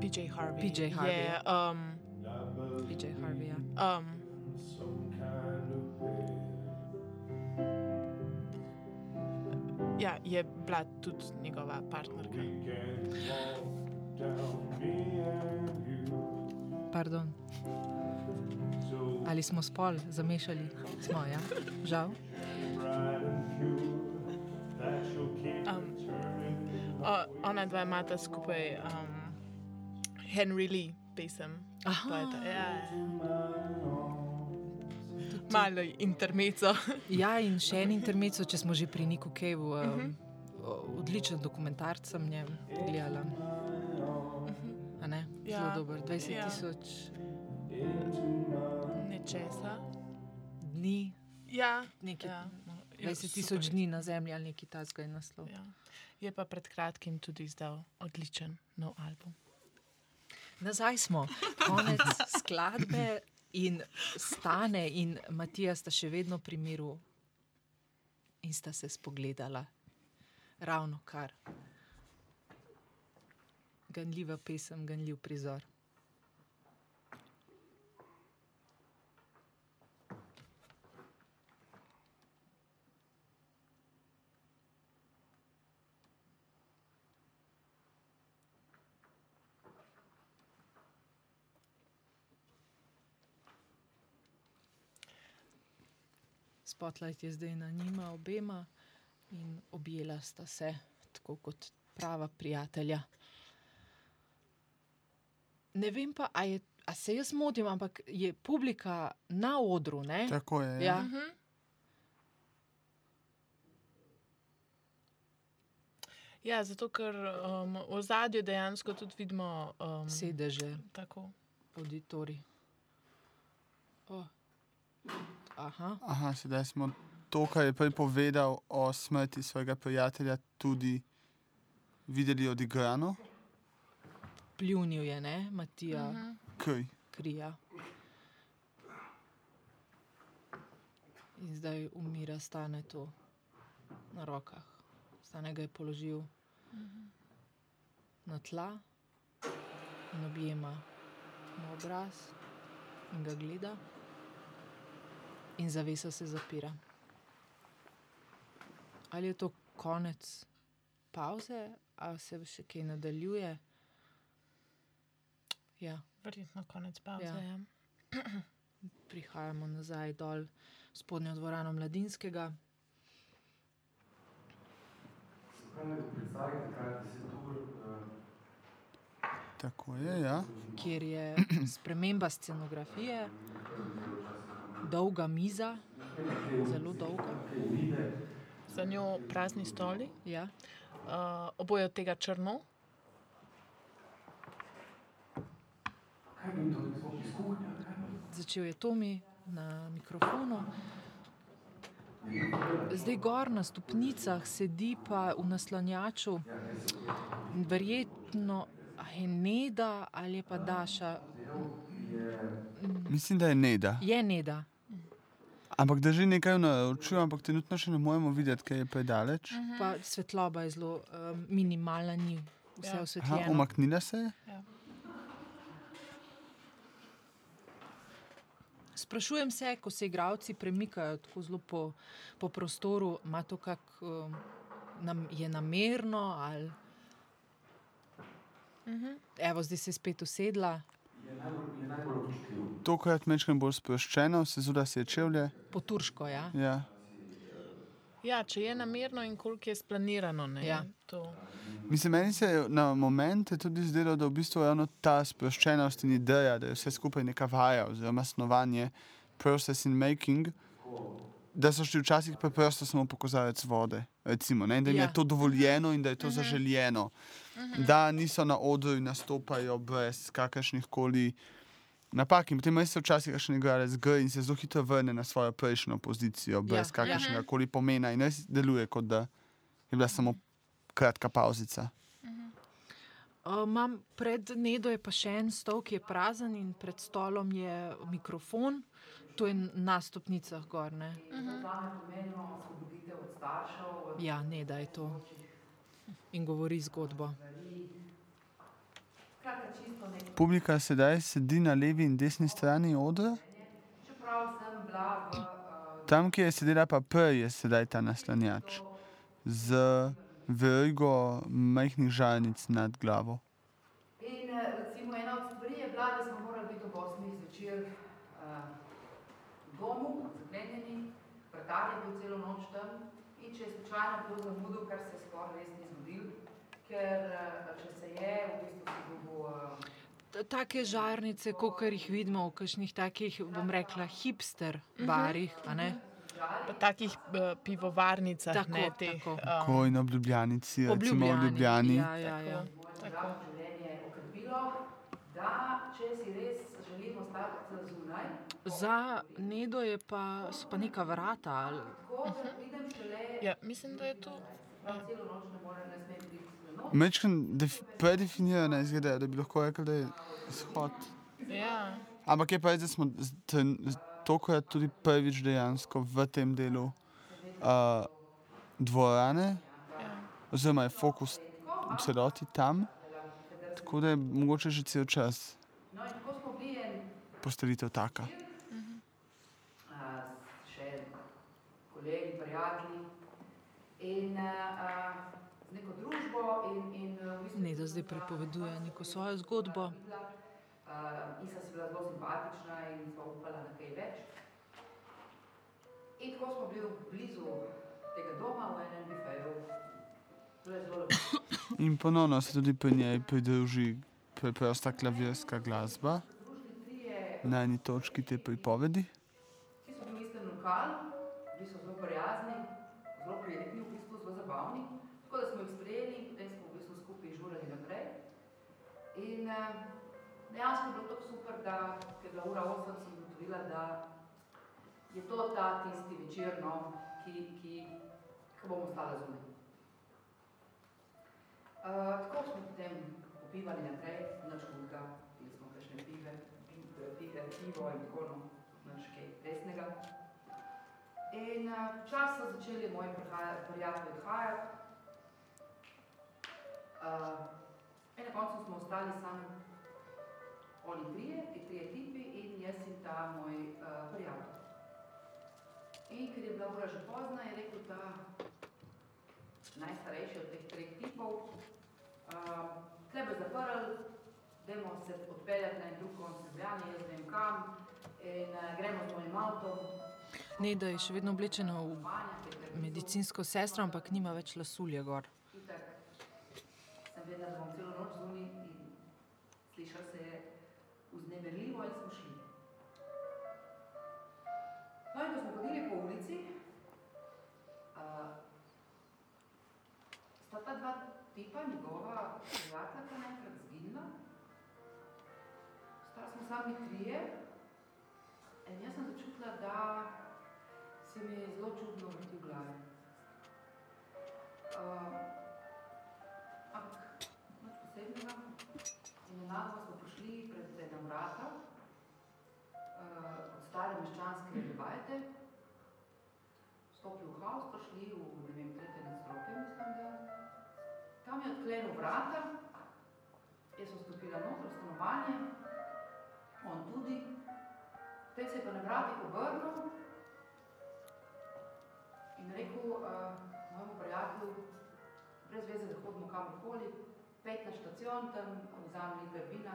PJ Harvey. PJ Harvey. Je, um, PJ Harvey. Ja. um, ja, je bila tudi njegova partnerka. Pardon. Ali smo spol zamešali? Smo, ja, žal. Um, o, ona dva imata skupaj um, Henry Lee pesem. Aha. Ja, ja. Malo intermeco. Ja, in še en intermezzo, če smo že pri Niku Kevu. Um, odličen dokumentarc sem njem gledala. A ne? Zelo Ja. dober. 20 Ja. tisoč Nečesa. dni. Ja, Nekaj, ja. no, Ja, 20 tisoč dni na zemlji ali nekaj tasga je naslov. Ja. Je pa pred kratkim tudi izdal odličen nov album. Nazaj smo, konec skladbe in stane in Matija sta še vedno pri miru in sta se spogledala. Ravno kar. Ganljiva pesem, ganljiv prizor. Spotlight je zdaj na njima obema in objela sta se, tako kot prava prijatelja. Ne vem pa, a, je, a se jaz motim, ampak je publika na odru. Ne? Tako je. Ja. Ja. Ja, zato ker um, v zadju dejansko tudi vidimo um, Sedeže, Tako. auditorij. Oh. Aha. Aha, sedaj smo to, kar je prej povedal o smrti svojega prijatelja, tudi videli odigrano. Pljunil je, ne, Matija, Mhm. Kaj? krija. In zdaj umira, stane tu na rokah. Stane ga je položil na tla in objema na obraz in ga gleda, in zavesa se zapira. Ali je to konec pauze, ali se še kaj nadaljuje? Ja. Verjetno konec pauze. Ja. Ja. Prihajamo nazaj dol v spodnjo dvorano Mladinskega. Predstavljate, kaj je 10 ur, Tako je, ja. kjer je sprememba scenografije, dolga miza, zelo dolga. Za njo prazni stoli, Ja. uh, oboje od tega črno. Začel je Tomi na mikrofonu. Zdaj gor na stopnicah sedi pa v naslanjaču, verjetno a je Neda ali pa Daša. Mislim, da je Neda. Je Neda. Ampak da že nekaj naučil, ampak trenutno še ne moremo videti, kaj je predaleč. Pa svetloba je zelo um, minimalna, ni vse Ja. Aha, osvetljeno. umaknila se je. Sprašujem se, ko se igravci premikajo tako zelo po, po prostoru, ima to kak, um, nam, je namerno ali. Mhm. Evo, zdaj se je spet usedla, Tokrat mečkam bolj sproščeno, se zudi, da se je čevlje. po turško. Ja? Ja. Ja, če je namerno in koliko je splanirano. Ne, Ja. to. Mislim, meni se je na momente tudi zdelo, da v bistvu je ravno ta sproščenost in ideja, da je vse skupaj neka vaja oziroma snovanje, process in making, da so šli včasih preprosto samo po kozarec vode recimo, ne, da jim Ja. je to dovoljeno in da je to zaželjeno. Da niso na odru in nastopajo brez kakršnih koli napak. In potem se včasih še igralec zgodi in se zelo hitro vrne na svojo prejšnjo pozicijo, brez Ja. kakršnega koli pomena in res deluje, kot da je bila samo kratka pauzica. Uh, Imam pred Nedo je pa še en stol, ki je prazen in pred stolom je mikrofon. To je na stopnicah gor. Ne? Ja, ne da je to. In govori zgodbo. Publika sedaj sedi na levi in desni strani odra. Čeprav sem bila v. Uh, Tam, kjer je sedela pa prej, je sedaj ta naslanjač z verigo majhnih žarnic nad glavo. In eh, recimo ena od stvari je bila, da smo morali biti ob 8 zvečer uh, v domu, zaklenjeni, vrtar je bil celo noč tam in če je slučajno kdo zamudil, kar se skoraj res ni zgodil, ker uh, če se je, v bistvu si dobil uh, T- Take žarnice, kot jih vidimo v kakšnih takih, bom rekla, hipster barih. a ne? Pa takih uh, pivovarnicah, Tako, ne teh. tako. Um, Ko in ob Ljubljanici, recimo v Ljubljani. Ja, ja, ja. tako življenje okrepilo, da če si res želimo ostati zunaj, Za Nedo je pa, so pa neka vrata. ali- pridem šele ja, mislim, da je to. biti noč. Mečkan predefinirano izgleda, da bi lahko rekel, da je izhod. Ja. Ampak je pa res, da smo tokrat tudi prvič dejansko v tem delu uh, dvorane, oziroma je fokus v celoti tam, tako da je mogoče že cel čas No in tako smo bili en postavitev taka. uh, še prijatelji in uh, z neko družbo in, in uh, v bistvu Neda zdaj pripoveduje neko svojo zgodbo. Uh, in sem si bila zelo simpatična in sva upala na kaj več. In tako smo bili blizu tega doma v enem bifeju. In ponovno se tudi pri njej pridruži preprosta klavirska glasba na eni točki te pripovedi. Vsi so bili v istem lokalu, zelo prijazni, zelo prijetni, v bistvu zelo zabavni. Tako da smo jih sprejeli in potem smo v bistvu skupaj žurali naprej. In uh, dejansko je bilo tako super, da ker je bila ura 8, sem ugotovila, da je to ta tisti večer, no, ki, ki, ki bomo ostali zunaj. Uh, tako smo potem popivali naprej, nič hudega, pili smo kakšne pive, pive, pivo in tako no, nič kaj resnega. In uh, čas so začeli moji prijatelji odhajati. Uh, in na koncu smo ostali sami oni trije, ti trije tipi in jaz in ta moj uh, prijatelj. In ker je bila ura že pozna, je rekel ta najstarejši od teh treh tipov, uh, tle bo zaprl, dajmo se odpeljati na drug konc Ljubljane, jaz ne vem kam, in uh, gremo z mojim avtom. Neda je še vedno oblečena v medicinsko sestro, ampak nima več lasulja gor. Sem vedela, da bom celo noč zunaj in slišal se je vznemirljivo in smo šli. No in ko smo hodili po ulici, uh, sta ta dva tipa, njegova prijatelja, pa naenkrat zginila. Stali smo sami trije in jaz sem začutila, da se mi je zelo čudno vrti v glavi. Uh, ampak nič posebnega. In enako smo prišli pred ena vrata uh, od stare meščanske lebajte, stopili v haus, prišli v, ne vem, tretje nadstropje, mislim, da. Tam je odklenil vrata, jaz sem stopila noter v stanovanje, on tudi. Potem se je pa na vratih obrnil in rekel uh, mojemu prijatelju, brez veze, da hodimo kamorkoli, pet na štacion, tam vzami liter vina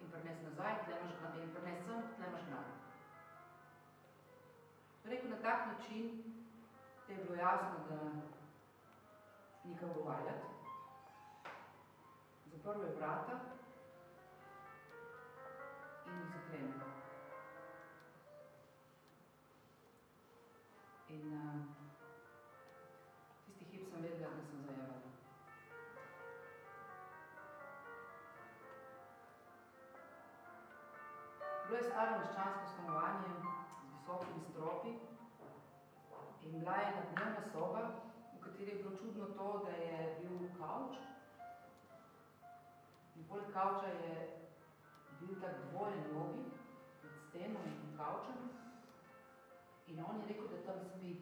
in prines nazaj, tle imaš gna- in prines sem, tle imaš denar. Rekel na tak način, da je bilo jasno, da ni kaj govarjati. Zaprl je vrata in jih zaklenil. In uh, tisti hip sem vedela, da sem zajevala. Bilo je staro meščansko stanovanje z visokimi stropi in bila je nadnevna soba, v kateri je bilo čudno to, da je bil kavč. In poleg kavča je bil tak dvojen nogi med steno in kavčem In on je rekel, da tam spi.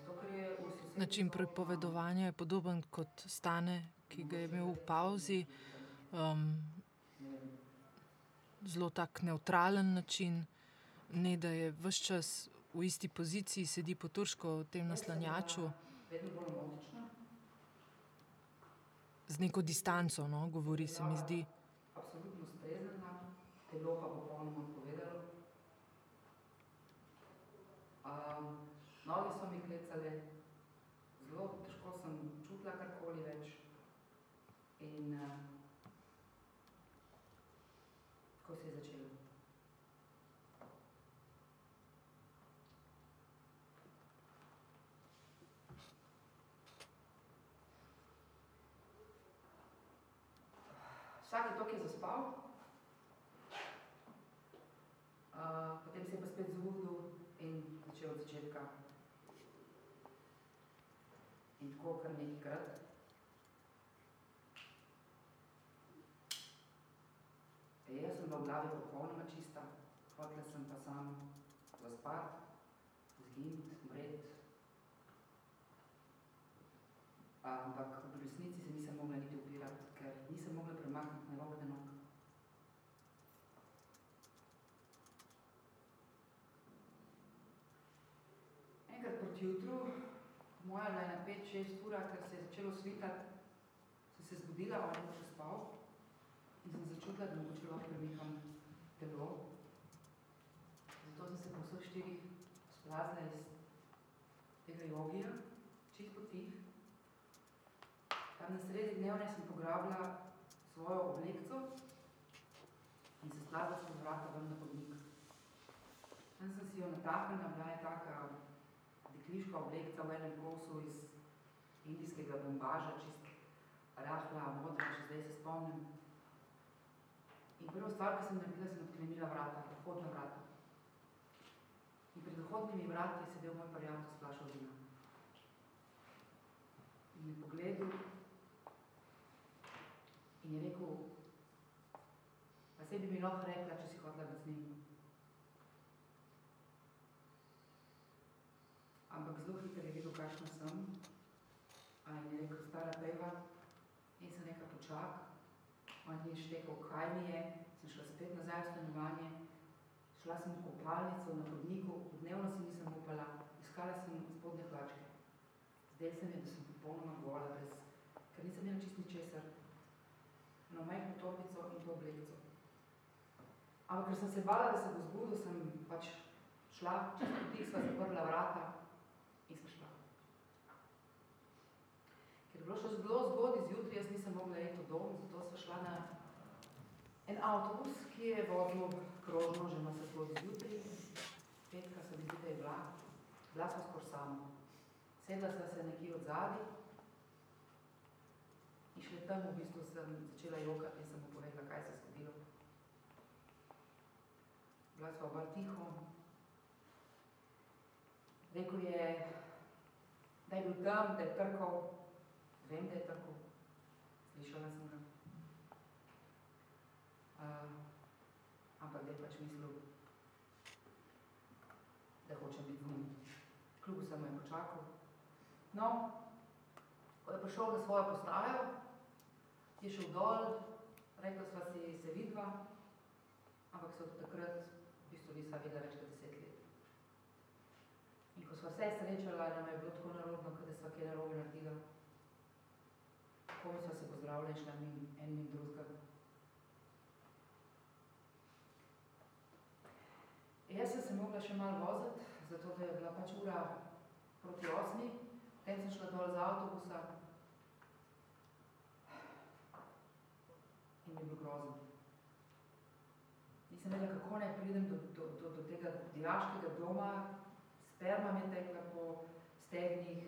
Zato, ker je v sosednji Način pripovedovanja je podoben kot stane, ki ga je imel v pauzi. Um, zelo tak neutralen način, ne da je vse čas v isti poziciji, sedi po turško v tem naslanjaču, z neko distanco, no, govori se mi zdi. absolutno streznjena, telo pa popolnoma Um, noge so mi klecale, zelo težko sem čutila karkoli več. In uh, ko se je začelo. Vsak je to, ki je zaspal, uh, potem se je pa spet zbudil in začel od začetka. In tako kar nekajkrat. E, jaz sem bila v glavi popolnoma čista, hotela sem pa samo zaspati, zginiti, umreti. Ampak v resnici se nisem mogla niti upirati, ker nisem mogla premakniti ne rok, ne nog. Enkrat proti jutru, moja bila je na 5-6 ura, ker se je začelo svitati, sem se zbudila, on je še spal in sem začutila, da mogoče lahko premikam telo. Zato sem se po vseh štirih splazila iz tega jogija, čist potih. Tam na sredi dnevne sem pograbila svojo oblekco in se splazila sem vrata ven na hodnik. Tam sem si jo nataknila, bila je taka dekliška oblekca v enem kosu iz indijskega bombaža, čist rahla, modra, še zdaj se spomnim. In prva stvar, ki sem naredila, sem odklenila vrata, vhodna vrata. In pred vhodnimi vrati je sedel moj prijatelj s flašo vina. In me pogledal in je rekel, pa se bi mi lahko rekla, če si biti z njim. Ampak zelo hitro je videl, kakšna sem. In je rekel, stara peva, in sem nekaj počak. On je štekal, kaj mi je, sem šla spet nazaj v stanovanje, šla sem v kopalnico na hodniku, dnevno si nisem upala, iskala sem spodnje hlačke. Zdaj se mi je, da sem popolnoma gola, brez, ker nisem imela čist ničesar. Eno majhno torbico in to oblekco. Ampak ker sem se bala, da se bo zbudil, sem pač šla, čez potik sva zaprla vrata in sva šla. Ker je bilo še zelo zgodaj zjutraj, jaz nisem mogla iti v dom, zato sva šla na en avtobus, ki je vozil krožno že malo zgodaj zjutraj. Petka se mi zdi, da je bila. Bila sva skoraj sama. Sedla sva se nekje od zadaj šele tam v bistvu sem začela jokati in sem mu povedala, kaj se je zgodilo. Bila sva oba tiho. Rekel je, da je bil tam, da je trkal. Vem, da je trkal. Slišala sem ga. Uh, ampak da je pač mislil, da hočem biti z njim. Kljub vsemu je počakal. No, ko je prišel na svojo postajo, je šel dol, rekla sva si se vidva, ampak se od takrat v bistvu nisva videla več kot deset let. In ko sva se srečala, nam je bilo tako narodno, kot da sva kaj narobe naredila. Komaj sva se pozdravila in šla min, en min drugega. Jaz sem se mogla še malo voziti, zato da je bila pač ura proti osmi, potem sem šla dol z avtobusa in mi je bilo grozno. Nisem vedela, kako naj pridem do, do, do, do tega dijaškega doma, sperma mi je tekla po stegnih,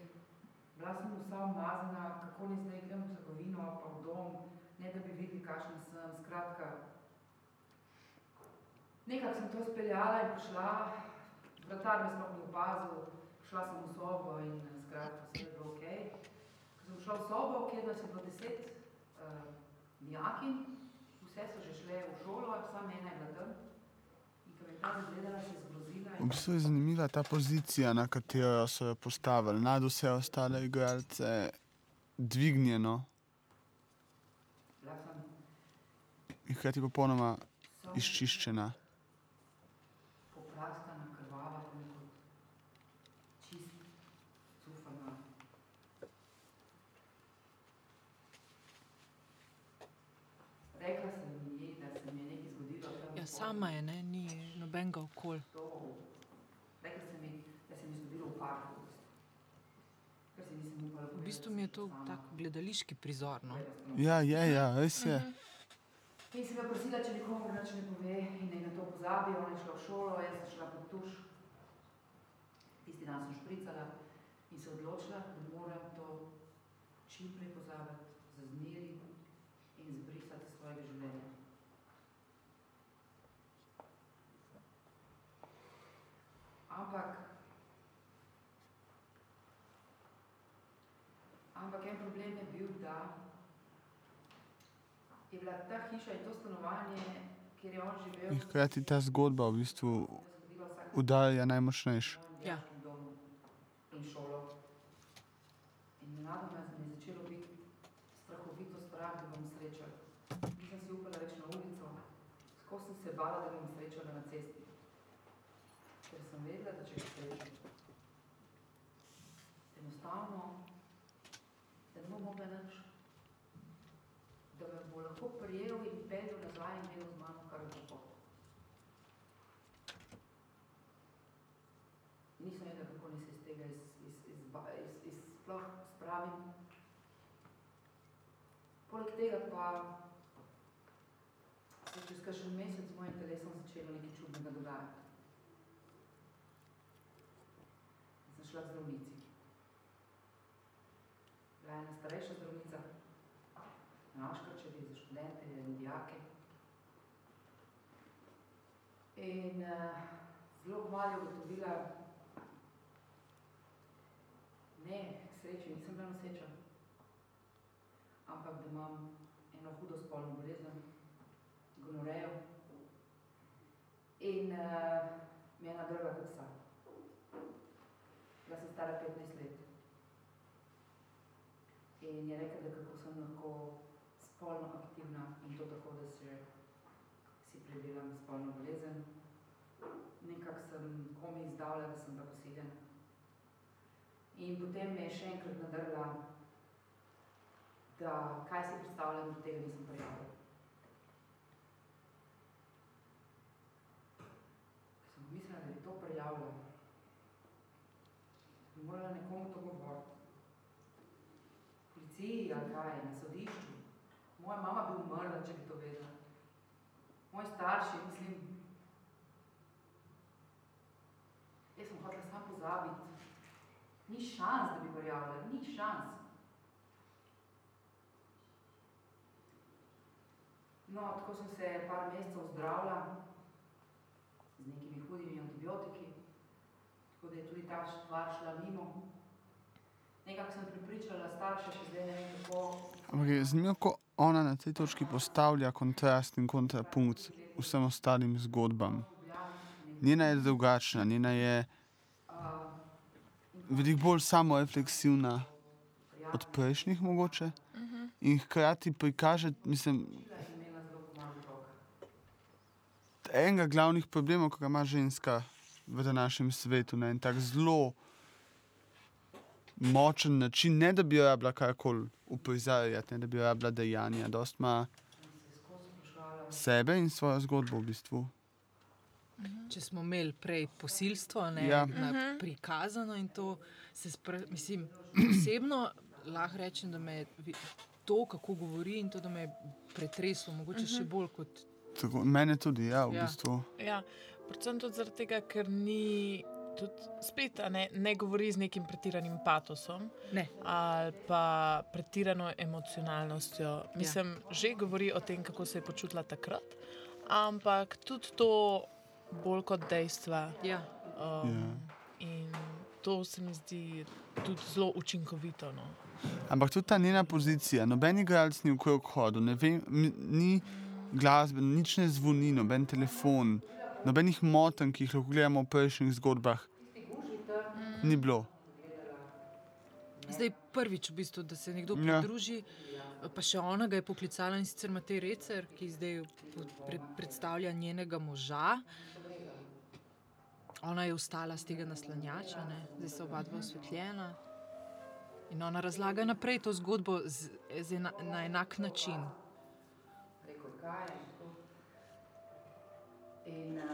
bila sem vsa umazana, kako naj zdaj grem v trgovino pa v dom, ne da bi videli, kakšna sem, skratka. nekako sem to speljala in prišla, vratar me sploh ni opazil, šla sem v sobo in skratka, vse je bilo ok. Ko sem šla v sobo, kjer nas je bilo deset uh, nijakin, vse so že šle v šolo, samo ena je bila tam. Je je. V bistvu je zanimiva ta pozicija, na katero so jo postavili, nad vse ostale igralce, dvignjeno sem in hkrati popolnoma izčiščena. poplastana, krvava, tako kot čist, cufana. Rekla sem ji, da se mi je nekaj zgodilo. Ja, sama je, ne, ni nobenega okol. To, rekla sem ji, da se mi je zgodilo v parku. V bistvu mi je to tak gledališki prizor. No. Ja, je, ja, res je. In sem ga prosila, če nikomu nič ne pove in naj na to pozabi. Ona je šla v šolo, jaz sem šla pod tuš. Tisti dan sem špricala in se odločila, da moram to čim prej pozabiti, svojega življenja. Ampak, ampak en problem je bil, da je bila ta hiša in to stanovanje, kjer je on živel, In hkrati ta zgodba v bistvu udarja najmočnejše. Ja. in šolo. In nenadoma mi je začelo biti strahovito strah, da bom srečala. Nisem si upala več na ulico, skozi sem se bala, da bom srečala na cesti. Ker sem vedela, da če ga srečam, enostavno, da ne bom mogla nič. Da me bo lahko prijel in peljal nazaj in delal z mano, kar bo hotel. Nisem vedela, kako naj se iz tega iz, iz, iz, iz, iz, sploh spravim. Poleg tega pa se je čez kakšen mesec z mojim telesom začelo nekaj čudnega dogajati. Sem šla k zdravnici. Bila je ena starejša zdravnica, na Aškarčevi, za študente in dijake. In uh, zelo kmalu je ugotovila, ne, k sreči nisem bila noseča, ampak da imam eno hudo spolno bolezen, gonorejo. In uh, me je nadrla kot psa. Bila sem stara 15 let. In je rekla, da kako sem lahko spolno aktivna in to tako, da se si predelam spolno bolezen. Nekako sem komi izdavila, da sem bila posiljena. In potem me je še enkrat nadrla, da kaj si predstavljam, da tega nisem prijavila. Sem mislila, da bi to prijavila, bi morala nekomu to govoriti. Policiji ali kaj, na sodišču. Moja mama bi umrla, če bi to vedela. Moji starši, mislim, jaz sem hotela samo pozabiti. Ni šans, da bi prijavila, ni šans. No, tako sem se par mesecev zdravila z nekimi hudimi antibiotiki, tako da je tudi ta stvar šla mimo. Nekako sem pripričala starše, še zdaj ne vem kako. Ampak je zanimivo, ona na tej točki postavlja kontrast in kontrapunkt vsem ostalim zgodbam. Njena je drugačna, njena je veliko bolj samorefleksivna od prejšnjih, mogoče. In hkrati prikaže, mislim, enega glavnih problemov, ki ga ima ženska v današnjem svetu, na en tak zelo močen način, ne da bi jo rabila karkoli uprizarjati, ne da bi jo rabila dejanja, dost ima sebe in svojo zgodbo v bistvu. Če smo imeli prej posilstvo, ne, Ja. na, Mhm. prikazano in to, se spra, mislim, osebno lahko rečem, da me je to, kako govori in to, da me je pretreslo, mogoče še Mhm. bolj kot Tako, mene tudi, ja, v Ja. bistvu. Ja, predvsem tudi zaradi tega, ker ni. Tudi spet ne, ne govori z nekim pretiranim patosom ne. ali pa pretirano emocionalnostjo. Mislim, ja. že govori o tem, kako se je počutila takrat, ampak tudi to, bolj kot dejstva. Ja. Um, Ja. In to se mi zdi tudi zelo učinkovito. No. Ampak tudi ta njena pozicija, noben igralec ni v obhodu, ne vem, ni glasbe, nič ne zvoni, noben telefon, nobenih motenj, ki jih lahko gledamo v prejšnjih zgodbah. Ni bilo. Zdaj prvič, v bistvu, da se nekdo Ja. pridruži. Pa še ona ga je poklicala in sicer Matej Recer, ki zdaj pre, predstavlja njenega moža. Ona je vstala z tega naslanjača, ne? zdaj so oba dva osvetljena. In ona razlaga naprej to zgodbo z, z ena, na enak način. In uh,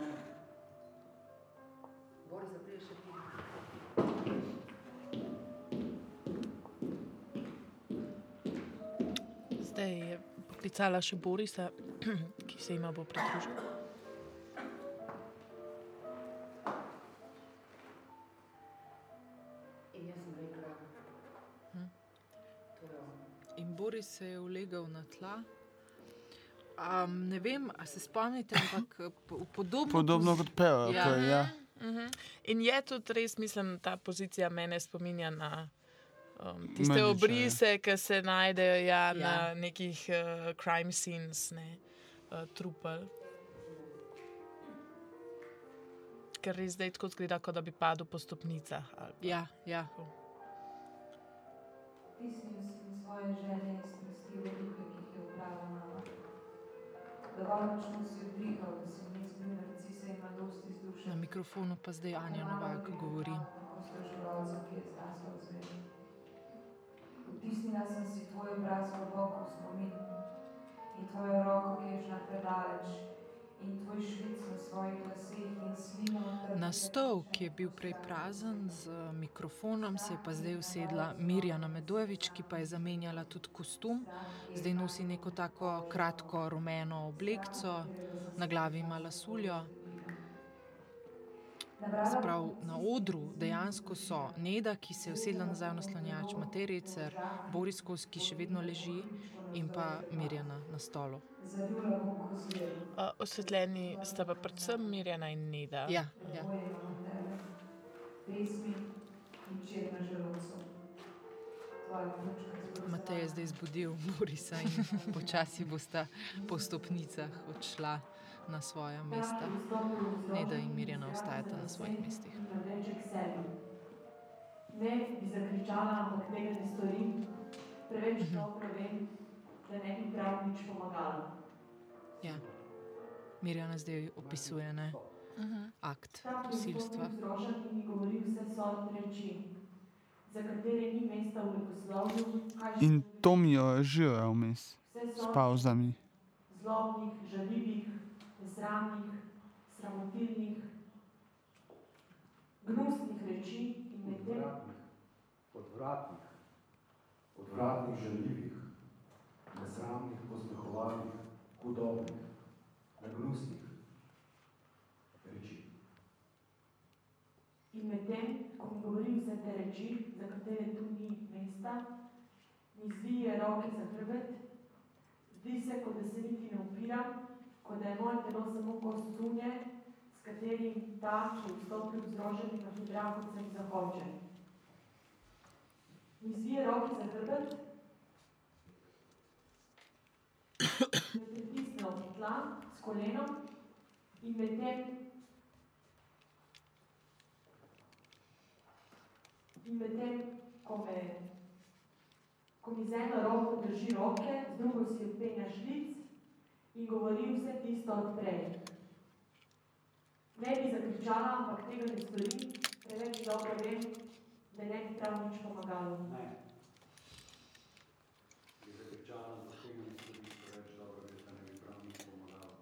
Boris, da prideš še ti. Zdaj je poklicala še Borisa, ki se jima bo pridružil. In jaz sem rekla, Hm. to je on. In Boris se je ulegel na tla. Um, ne vem, ali se spomnite, ampak eh, po- podobno, Podobno kot Peo, Ja. prej, ja. Mhm. In je tudi res, mislim, ta pozicija mene spominja na um, tiste Meniča, ja. obrise, ki se najdejo ja, Ja. na nekih uh, crime scenes, ne, uh, trupel. Ker res zdaj tako zgleda, kot da bi padel po stopnicah. ali Ja, ja. Tisnil sem svoje želje in strasti Dovolj močno si vdihal, da si mi izbil narcisa in mladosti z duše. Na mikrofonu pa zdaj Anja Novak govori. Posluševalca, ki je zrasla v zveri. Vtisnila sem si tvoj obraz globoko v spomin in tvojo roko, ki je šla predaleč na stol, ki je bil prej prazen z mikrofonom, se je pa zdaj usedla Mirjana Medojevič, ki pa je zamenjala tudi kostum. Zdaj nosi neko tako kratko rumeno oblekco, na glavi ima lasuljo. Sprav na odru dejansko so Neda, ki se je usedla nazaj v naslanjač, Matej Recer, Boris Kos, ki še vedno leži, in pa Mirjana na stolu. Uh, osvetljeni sta pa predvsem Mirjana in Neda. Ja, ja. Matej je zdaj zbudil Borisa in počasi bosta po stopnicah odšla na svoja mesta. Neda in Mirjana ostajata na svojih mestih. Ne bi zakričala, ampak tega ne storim. Preveč dobro vem, da ne bi prav nič pomagalo. Ja. Mirjana zdaj opisuje ne? akt Tak je posilstva. vstopil z rožami in mi govori vse sorte reči, za katere ni mesta v leposlovju, In to mi jo je že vmes, s pauzami. zlobnih, žaljivih, nesramnih, sramotilnih, gnusnih reči in medtem odvratnih, odvratnih, žaljivih, nesramnih, posmehovalnih, hudobnih, nagnusnih reči. In medtem, ko mi govori vse te reči, za katere tu ni mesta, mi zvije roke za hrbet, zdi se, kot da se niti ne upiram, kot da je moje telo samo kos trunje, s katerim ta, ki je vstopil z roženim hidrakovcem, zahoče. Mi zvije roke za hrbet, me pritisne ob tla s kolenom in medtem In medtem, ko, me, ko mi z eno roko drži roke, z drugo si odpenja šlic in govori vse tisto od prej. Ne bi zakričala, ampak tega ne storim, preveč dobro vem, da ne bi prav nič pomagalo. Ne. Bi zakričala, da tega ne storim, preveč dobro veš, da ne bi prav nič pomagalo.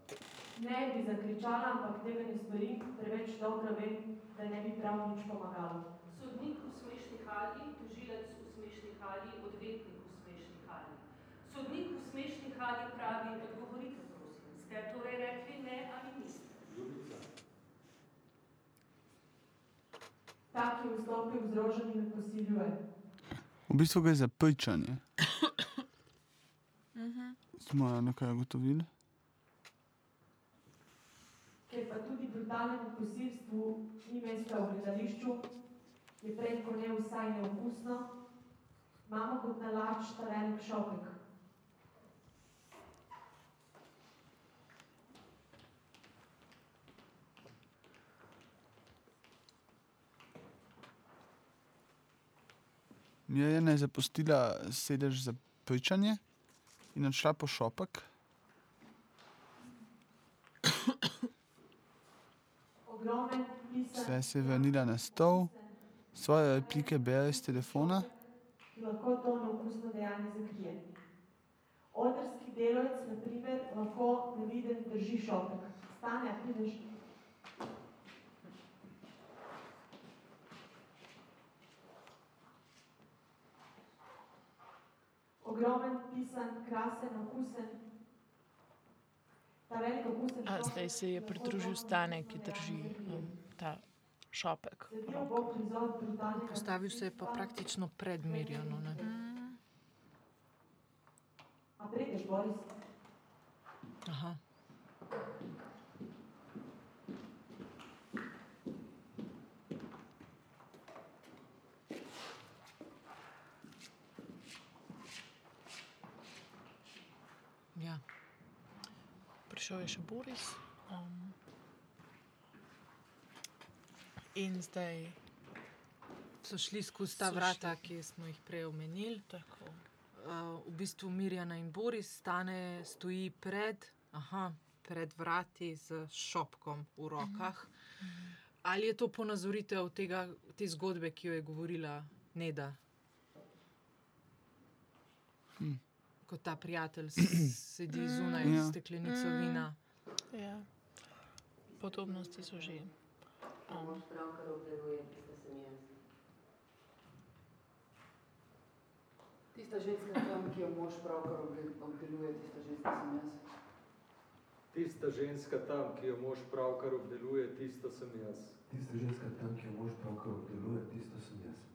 Ne bi zakričala, ampak tega ne storim, preveč dobro vem, da ne bi prav nič pomagalo. Sodnik v smešni hali, tožilec v smešni hali, odvetnik v smešni hali. Sodnik v smešni hali pravi, odgovorite prosim, ste torej rekli ne ali niste? Ljubica, Ta, ki je vstopil z rožami, me posiljuje. V bistvu gre za pečanje. Mhm. Smo nekaj ugotovili. Ker pa tudi brutalnemu posilstvu ni mesta v gledališču, je predko ne vsaj neokusno, imamo kot nalač ta velik šopek. Mirjana je zapustila sedež za pričanje in odšla po šopek. Ogromen pisan Vse se je vrnila na stol, svoje replike bere iz telefona. Odrski delavec, na primer, lahko neviden drži šopek. Stane, a prideš. Ogromen, pisan, krasen, okusen. A, zdaj se je pridružil Stane, ki drži um, ta šopek. Brutalnega Postavil se je pa praktično pred Mirjano. Ne? A prideš, Boris? Aha. Ja. Prišel je še Boris. Um, in zdaj So šli skozi ta So vrata, ki smo jih prej omenili. Tako. Uh, v bistvu Mirjana in Boris stane, stoji pred, aha, pred vrati z šopkom v rokah. Ali je to ponazoritev tega, te zgodbe, ki jo je govorila Neda? Hm. Ko ta prijatelj sedi zunaj Ja. s steklenico Mm. vina. Ja. Podobnosti so že. Um, tista sem jaz. Tista ženska tam, ki jo mož pravkar obde- obdeluje, tista ženska sem jaz. Tista ženska tam, ki jo mož pravkar obdeluje, tista sem jaz. Tista ženska tam, ki jo mož pravkar obdeluje, tisto sem jaz.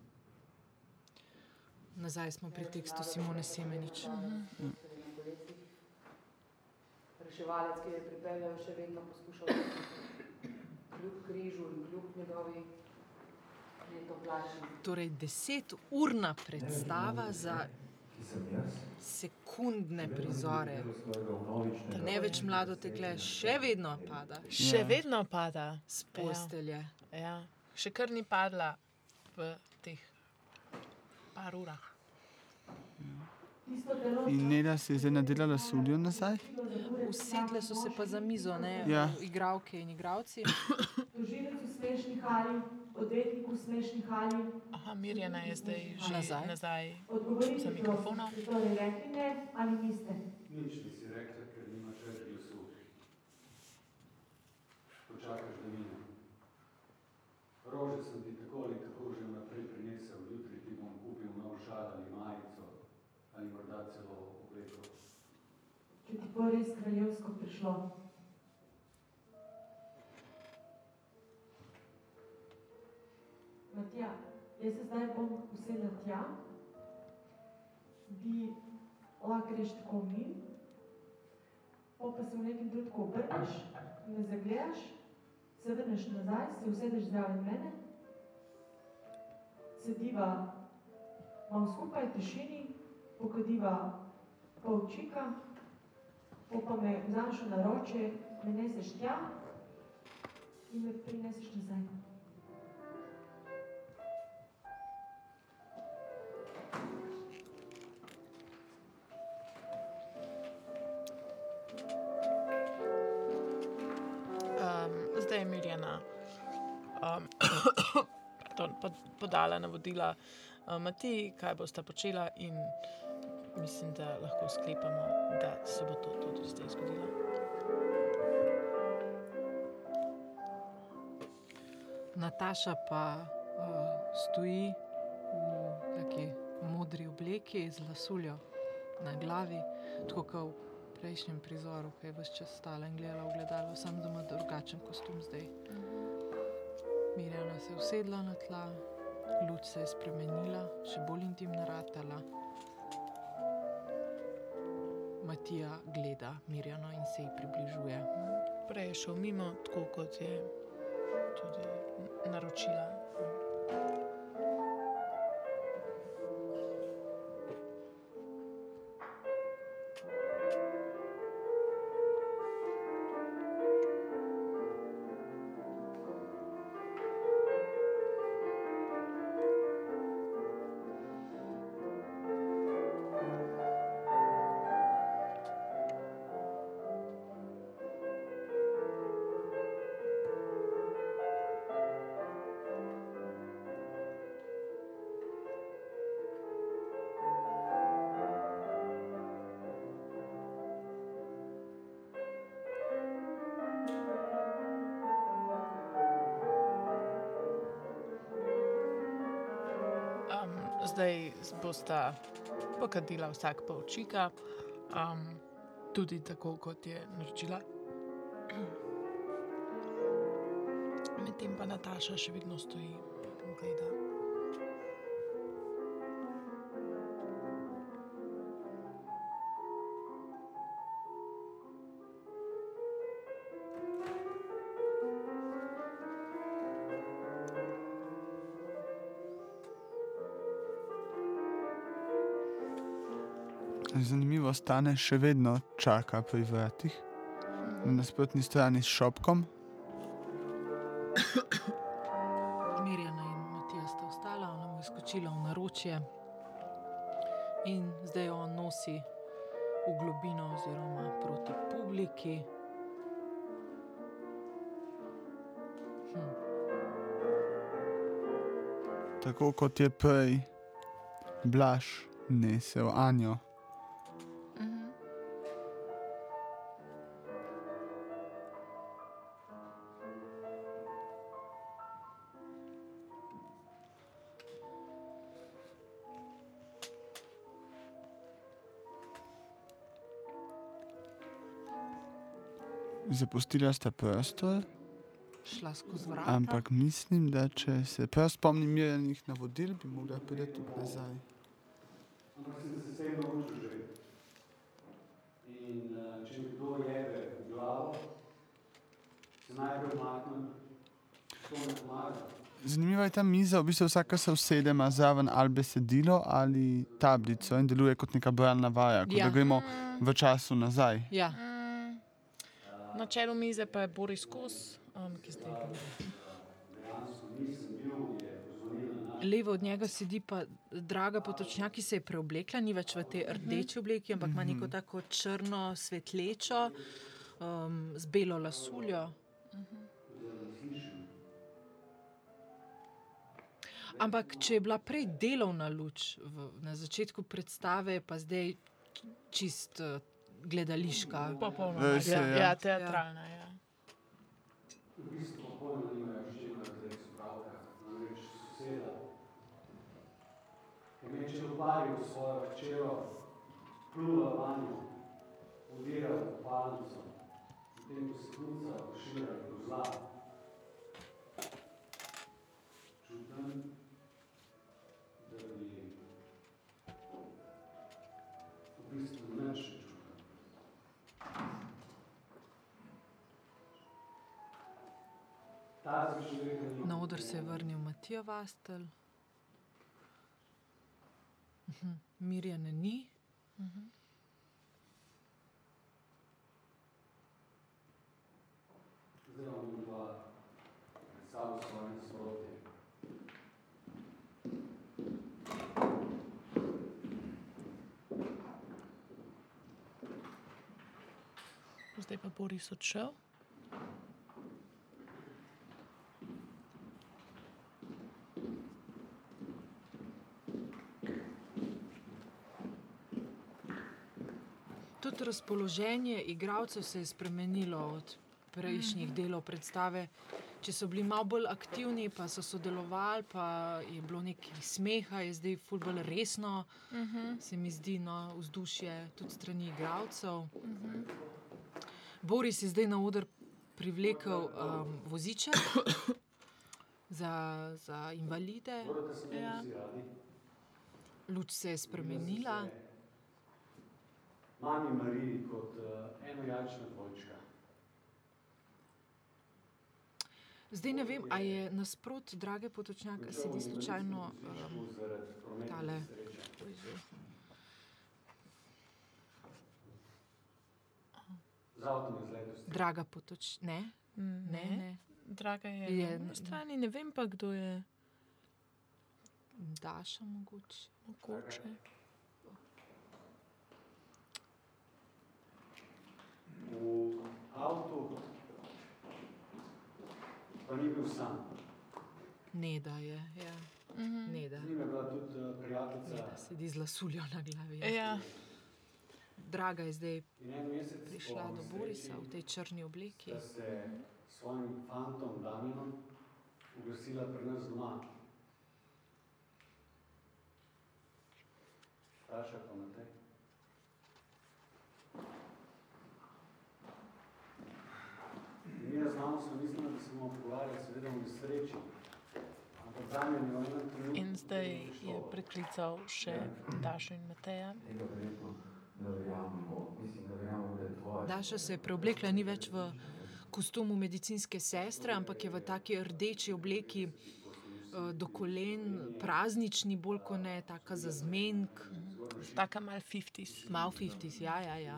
Nazaj smo pri tekstu Simone Semenič. Na kolecih. Reševalec, ki je pripeljal, še vedno poskušal kljub križu in kljub njegovi. Torej, deseturna predstava za sekundne prizore. Da ne več mlado tekle, še vedno pada. Še vedno pada. Z postelje. Ja. Ja. Še kar ni padla v par urah. In Neda se je zdaj nadelala studio nazaj. Usedle so se pa za mizo, ne? Ja. Igralke in igravci. Tožilec v smešni hali, odvetnik v smešni hali. Aha, Mirjana je zdaj že Nazaj. nazaj Odgovorite, za mikrofonom. prosim, ste torej rekli ne ali niste? Nič nisi rekla, ker nimaš več glasu. Počakaš, da mine. Rože sem ti tako ali tako že naprej prinesel, jutri ti bom kupil nov šal ali majico ali morda celo obleko. Če ti bo res kraljevsko prišlo. Matija, jaz se zdaj bom usedla tja, ti lahko greš tako min, pol pa se v nekem trenutku obrneš, me zagledaš, se vrneš nazaj, se usedeš zraven mene, sediva, imam skupaj v tišini, pokadiva pol čika, pol pa me vzameš v naročje, me neseš tja in me prineseš nazaj. Um, zdaj je Mirjana um, pardon, pod, podala navodila um, Mati, kaj boste počela, in mislim, da lahko sklepamo, da se bo to tudi zdaj zgodilo. Nataša pa uh, stoji v taki modri obleki z lasuljo na glavi, tako kot v prejšnjem prizoru, ki je vse čas stala in gledala v gledalo, sam da ima drugačen kostum zdaj. Mirjana se je usedla na tla, luč se je spremenila, še bolj intimna ratala. Matija gleda Mirjano in se ji približuje. Prej je šel mimo, tako kot je tudi naročila. Zdaj bosta pokadila vsak pol čika, um, tudi tako, kot je naročila. Medtem pa Nataša še vedno stoji in gleda. Zanimivo, stane še vedno čaka pri vratih, na nasprotni strani s šopkom. Mirjana in Matija sta ostala, ona mu je skočila v naročje in zdaj jo on nosi v globino oziroma proti publiki. Hm. Tako kot je prej Blaž nesel Anjo. Zapustila sta prostor, Šla skozi vrata. ampak mislim, da če se prav spomnim mirjenih navodil, bi mogla priti tudi nazaj. Ampak sem se vsem naučil že. In uh, če mi kdo jebe v glavo, se najprej umaknem, to ne pomaga. Zanimiva je ta miza, v bistvu vsaka se usede, ima zraven ali besedilo ali tablico in deluje kot neka bralna vaja, kot Ja. da gremo v času nazaj. Ja. Čelu mize pa je Boris Kos, um, ki zdaj gleda. Levo od njega sedi pa draga potočnjak, ki se je preoblekla, ni več v tej rdeči obleki, ampak ima neko tako črno, svetlečo, um, z belo lasuljo. Ampak, če je bila prej delovna luč v, na začetku predstave, pa zdaj čist uh, gledališka. Popolnoma, je, ja, ja. ja, teatralna. Ja. V bistvu pa pojma nimajo, s čimer zdaj spravka, namreč soseda. Ki me je čeloparil svojo večero, plula vanjo, udira v palnico, potem ko se knuca pošilja grozla. Čutim, Na oder se je vrnil Matija Vastel. Mhm, Mirjane ni. Zdaj imam dva pred sabo svoje nasprotje. Zdaj pa Boris odšel. Tudi razpoloženje igralcev se je spremenilo od prejšnjih delov predstave. Če so bili malo bolj aktivni, pa so sodelovali, pa je bilo nekaj smeha, je zdaj ful bolj resno, Mhm. se mi zdi, no, vzdušje tudi strani igralcev. Mhm. Boris je zdaj na oder privlekel um, voziček za, za invalide. Ja. Luč se je spremenila. Mami Mariji kot uh, enojajčna dvojčka. Zdaj ne vem, ali je nasprot drage potočnjak, ali sedi slučajno um, tale. Draga potoč, ne? Ne, Ne, ne. Draga je, Je- na strani, ne vem pa, kdo je. Daša mogoče. Mogoče. V avtu pa ni bil sam. Ne, da je. Ja. Mhm. Ne, da. Z njim je bila tudi eh, prijateljica. Neda sedi z lasuljo na glavi. Ja. Draga je zdaj In en mesec prišla do Borisa v tej črni obleki. Sta se s svojim fantom Daminom uglasila pri nas doma. Staša pa Matej. In mi znamo smo mislili, da se bomo pogovarjali seveda o nesreči. In zdaj je preklical še Dašo in Mateja. Tega verjetno ne verjamemo. Mislim, da verjamemo, da je tvoje. Daša se je preoblekla, ni več v kostumu medicinske sestre, ampak je v taki rdeči obleki eh, do kolen, praznični, bolj kot ne, taka za zmenk. Taka mal 50s. Mal 50s, ja, ja. ja.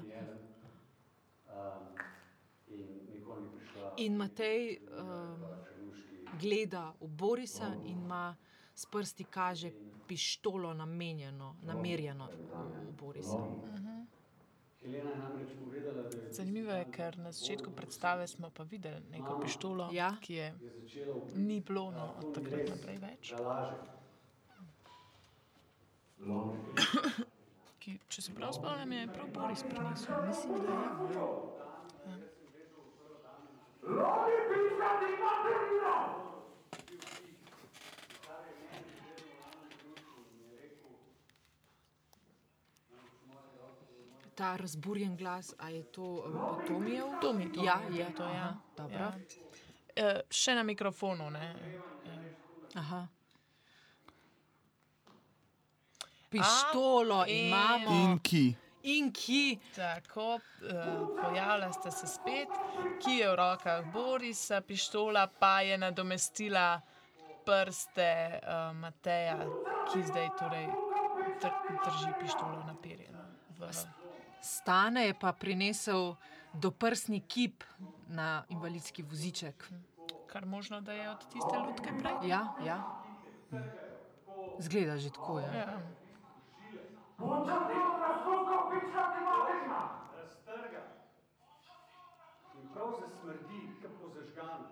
In. In Matej um, gleda v Borisa in ima s prsti kaže pištolo namenjeno, namerjeno v, v Borisa. Da je Zanimivo je, ker na začetku predstave smo pa videli neko pištolo, Ja. ki je ni bilo no, od takrat naprej več. Ki, če se prav spomnim, je prav Boris prinesel. Mislim, da je. Ta razburjen glas, a je to uh, Tomijev? Tomi, Tomi, Ja, je to, ja. Aha, dobro. Ja. E, še na mikrofonu, ne. Aha. Pištolo A, imamo. In ki. In ki. Tako, uh, pojavila sta se spet, ki je v rokah Borisa, pištola pa je nadomestila prste uh, Mateja, ki zdaj torej dr drži pištolo naperjeno. V... Stane je pa prinesel doprsni kip na invalidski voziček. Kar možno, da je od tiste lutke prej. Ja, ja. Zgleda že tako. Ja. Ja. Raztrga. In prav se smrdi, kot po zažganu.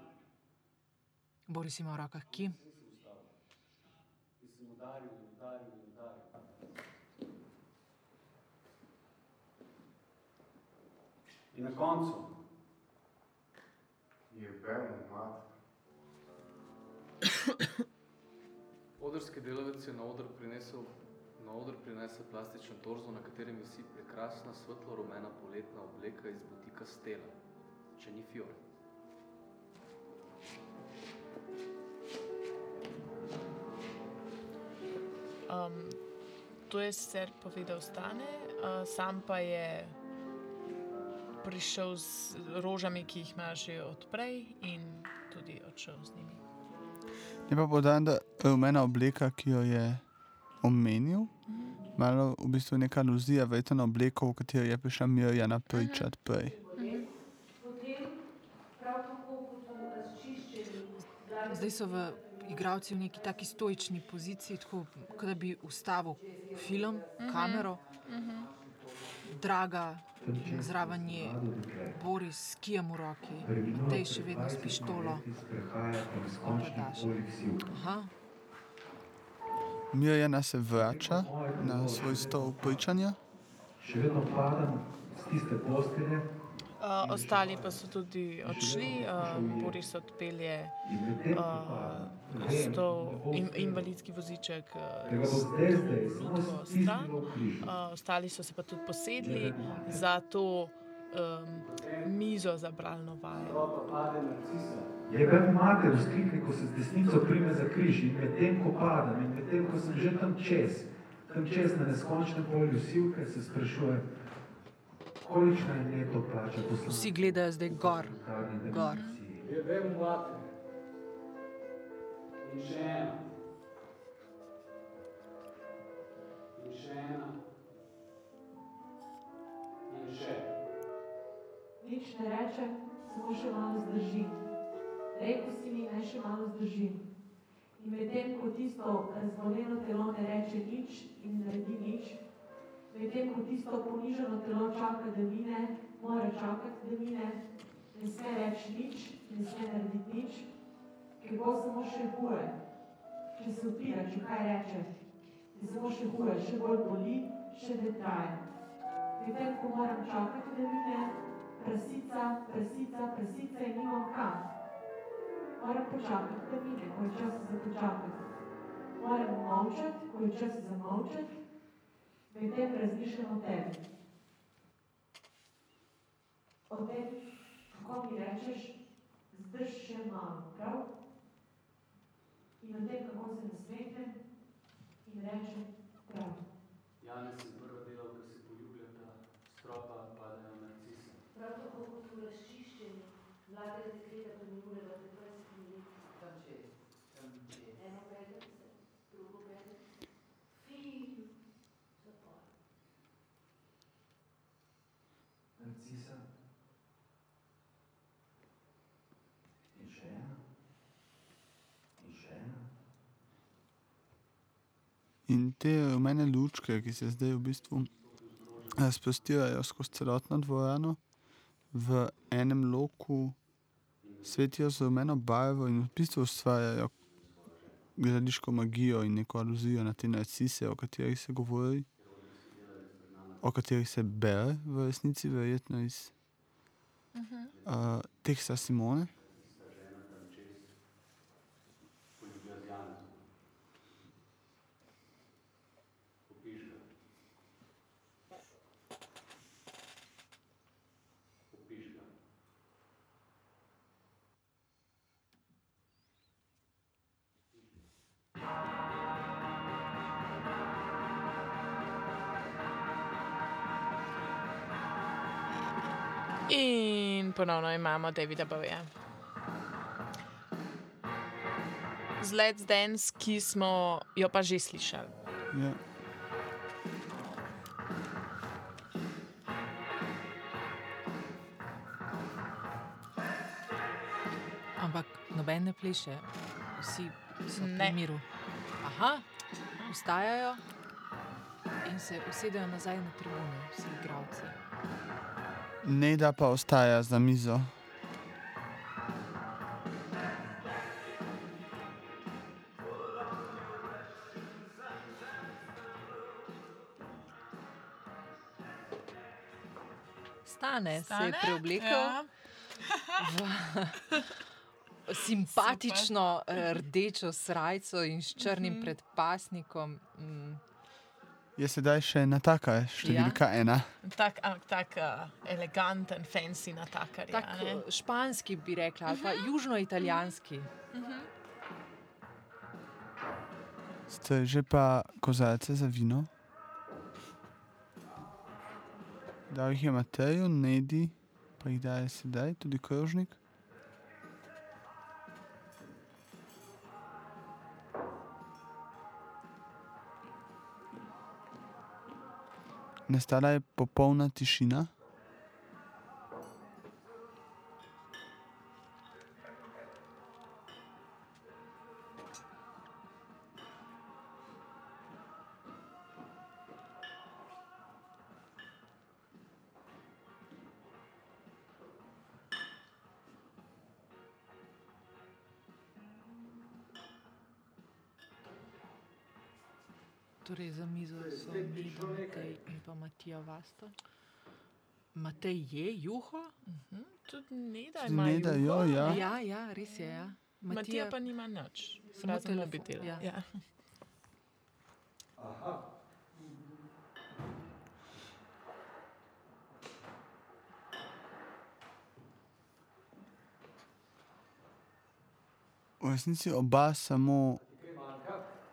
Boris ima v rokah ki. Sem udaril udaril udaril. In na koncu Je Bern, mat. Odrski delavec je na oder prinesel, na oder prinesel plastičen torzo, na katerem visi prekrasna svetlo-rumena poletna obleka iz butika Stela, če ni Fior. Um, to je sicer povedal Stane, uh, sam pa je prišel z rožami, ki jih ima že odprej in tudi odšel z njimi. Je pa podan, da rumena obleka, ki jo je omenil, malo v bistvu neka aluzija verjetno na obleko, v kateri je prišla Mirjana pričat prej. Potem prav tako kot v razčiščenju Zdaj so v igravci v neki taki stoični poziciji, tako kot da bi ustavil film, Mhm. kamero, Mhm. draga, zraven je Boris s kijem v roki, tej še vedno s pištolo. Aha, Mirjana se vrača na svoj stol pričanja. Še vedno padam z tiste postelje Uh, ostali pa so tudi odšli, uh, Boris odpelje uh, stol, in, invalidski voziček uh, stisnilo stran. Uh, ostali so se pa tudi posedli za to um, mizo za bralno vajo. Narcisa. Jebem mater, vzklikne, ko se z desnico prime za križ in medtem, ko padam in medtem, ko sem že tam čez, tam čez na neskončnem polju sivke, se sprašujem, kolikšna je neto plača vsi poslanca. gledajo zdaj gor. gor. Je vem, mate, In še ena. In še ena. In še. Nič ne rečem, samo še malo zdržim. Rekel si mi, naj še malo zdržim. In medtem, ko tisto razboljeno telo ne reče nič in ne naredi nič, medtem, ko tisto ponižano telo čaka, da mine, mora čakati, da mine, ne sme reči nič, ne sme narediti nič, ker bo samo še huje. Če se upira, če kaj reče, je samo še huje, še bolj boli, še ne traje. Medtem, ko moram čakati, da mine, prasica, prasica, prasica in nimam kam. Moram počakati, da mine, ko je čas za počakati. Moram molčati, ko je čas za molčati, medtem razmišljam o tebi. O tem, kako mi rečeš, zdrž še malo, prav? In o tem, kako se nasmehnem in rečem, prav. Janez je prva delal, ko se poljubljata, stropa padajo narcise. Prav tako kot v razčiščenju mladega dekleta preminulega pred 20 leti. Tam čez, tam čez. Eno prednice, drugo prednice. Filju, zapor. Narcisa. In še ena. In še ena. In te rumene lučke, ki se zdaj v bistvu razprostijo skozi celotno dvorano, v enem loku svetijo z rumeno barvo in v bistvu ustvarjajo gledališko magijo in neko aluzijo na te narcise, o katerih se govori, o katerih se bere v resnici, verjetno iz uh, teksta Simone. In ponovno imamo Davida Bowieja. Z Let's Dance, ki smo jo pa že slišali. Ja. Ampak noben ne pleše, vsi so pri miru. Aha, vstajajo in se usedejo nazaj na tribune, vsi igravci. Neda pa ostaja za mizo. Stane, se je Stane? preoblekel Ja. v simpatično eh, rdečo srajco in s črnim Mhm. predpasnikom. Mm. Je sedaj še nataka, številka ja. ena. Tak, ampak tak uh, eleganten, fancy natakar. Tak ja, eh, španski bi rekla, ali pa južnoitalijanski. Mhm. Ste že pa kozarce za vino? Dal jih je Mateju, Nedi, pa jih daje sedaj tudi krožnik. Nastala je popolna tišina. Pa Matija Vasta. Matej je juho? Mhm. Tudi Neda Tudi ima. Neda, juho. jo, ja. Ja, ja, res je. Ja. Matija pa nima nič, Samo razen telefon, ja. Ja. Aha. V resnici oba samo.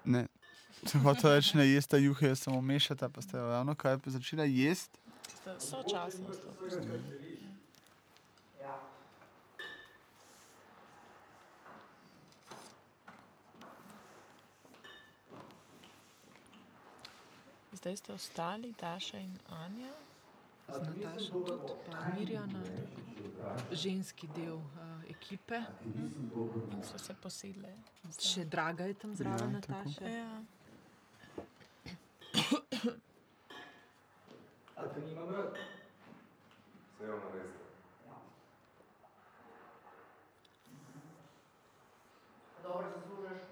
Ne. Če hočeš reči, ne jeste juhe, je samo mešata, pa ste ravno kaj začela jesti. Sočasno. Mhm. Zdaj ste ostali, Daša in Anja. Z Natašo tudi, pa Mirjana, ženski del uh, ekipe. Mhm. In so se posedle. Še draga je tam zraven, ja, Nataša. Tako. Ja. A te nimam rad? Vse jo naredite. Dobro zaslužiš,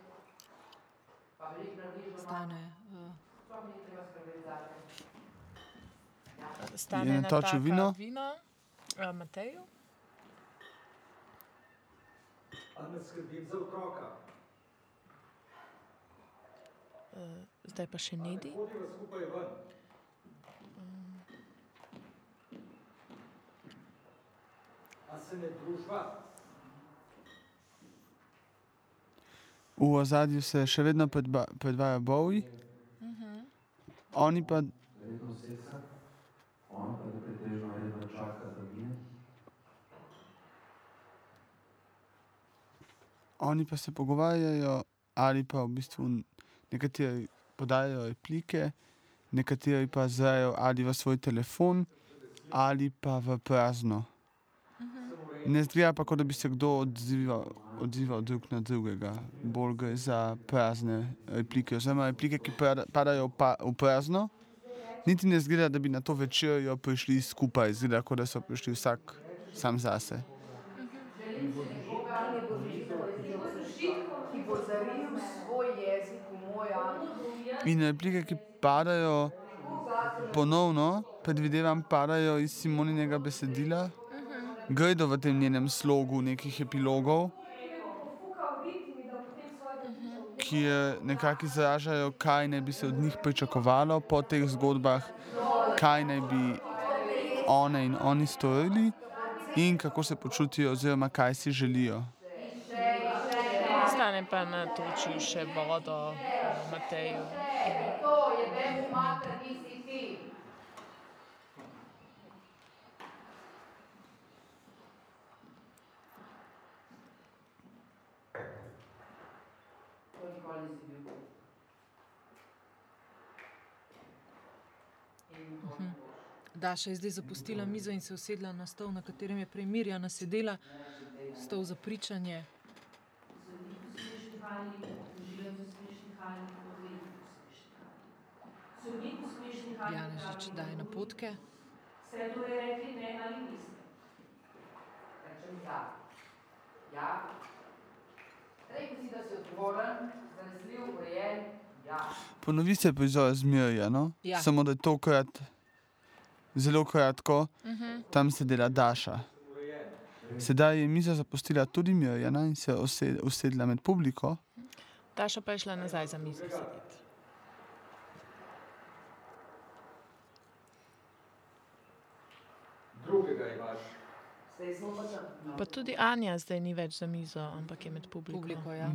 pa veliko narediš doma. Stane. Uh, Sploh ni treba skrbeti zate. Stane Je natočil nataka vino? vino uh, Mateju. Ali ne skrbim za otroka? Uh, zdaj pa še Nedi. V ozadju se še vedno predba, predvaja Bowie, oni pa Redno seksa, on pa. Oni pa se pogovarjajo, ali pa v bistvu nekateri podajajo replike, nekateri pa zrajo ali v svoj telefon, ali pa v prazno. Ne zgleda pa, kot da bi se kdo odzival, odzival drug na drugega. Bolj gre za prazne replike, oziroma replike, ki pada- padajo pa- v prazno. Niti ne zgleda, da bi na to večerjo prišli skupaj, zgleda, kot da so prišli vsak sam zase. Ki bo zaril svoj jezik v moj akt. In replike, ki padajo ponovno, predvidevam, padajo iz Simoninega besedila, gredo v tem njenem slogu nekih epilogov, ki nekako izražajo, kaj naj bi se od njih pričakovalo po teh zgodbah, kaj naj bi one in oni storili in kako se počutijo, oziroma kaj si želijo. Stane pa natočil še vodo uh, Mateju. To je ben mater, nisi ti. Daša je zdaj zapustila mizo in se usedla na stol, na katerem je prej Mirjana sedela, stol za pričanje. Janežič daje napotke. Ste torej rekli ne ali niste? Rečem ja. Ja. Rekel si, da si odgovoren, zanesljiv, urejen. Ja. Ponovi se prizor z Mirjano, Ja. samo da je tokrat zelo kratko, Mhm. tam se dela Daša. Sedaj je mizo zapustila tudi Mirjana in se ose- usedla med publiko. Daša pa je šla nazaj za mizo sedeti. Drugega imaš. Smo pa tudi Anja zdaj ni več za mizo, ampak je med publiko. Publiko, ja.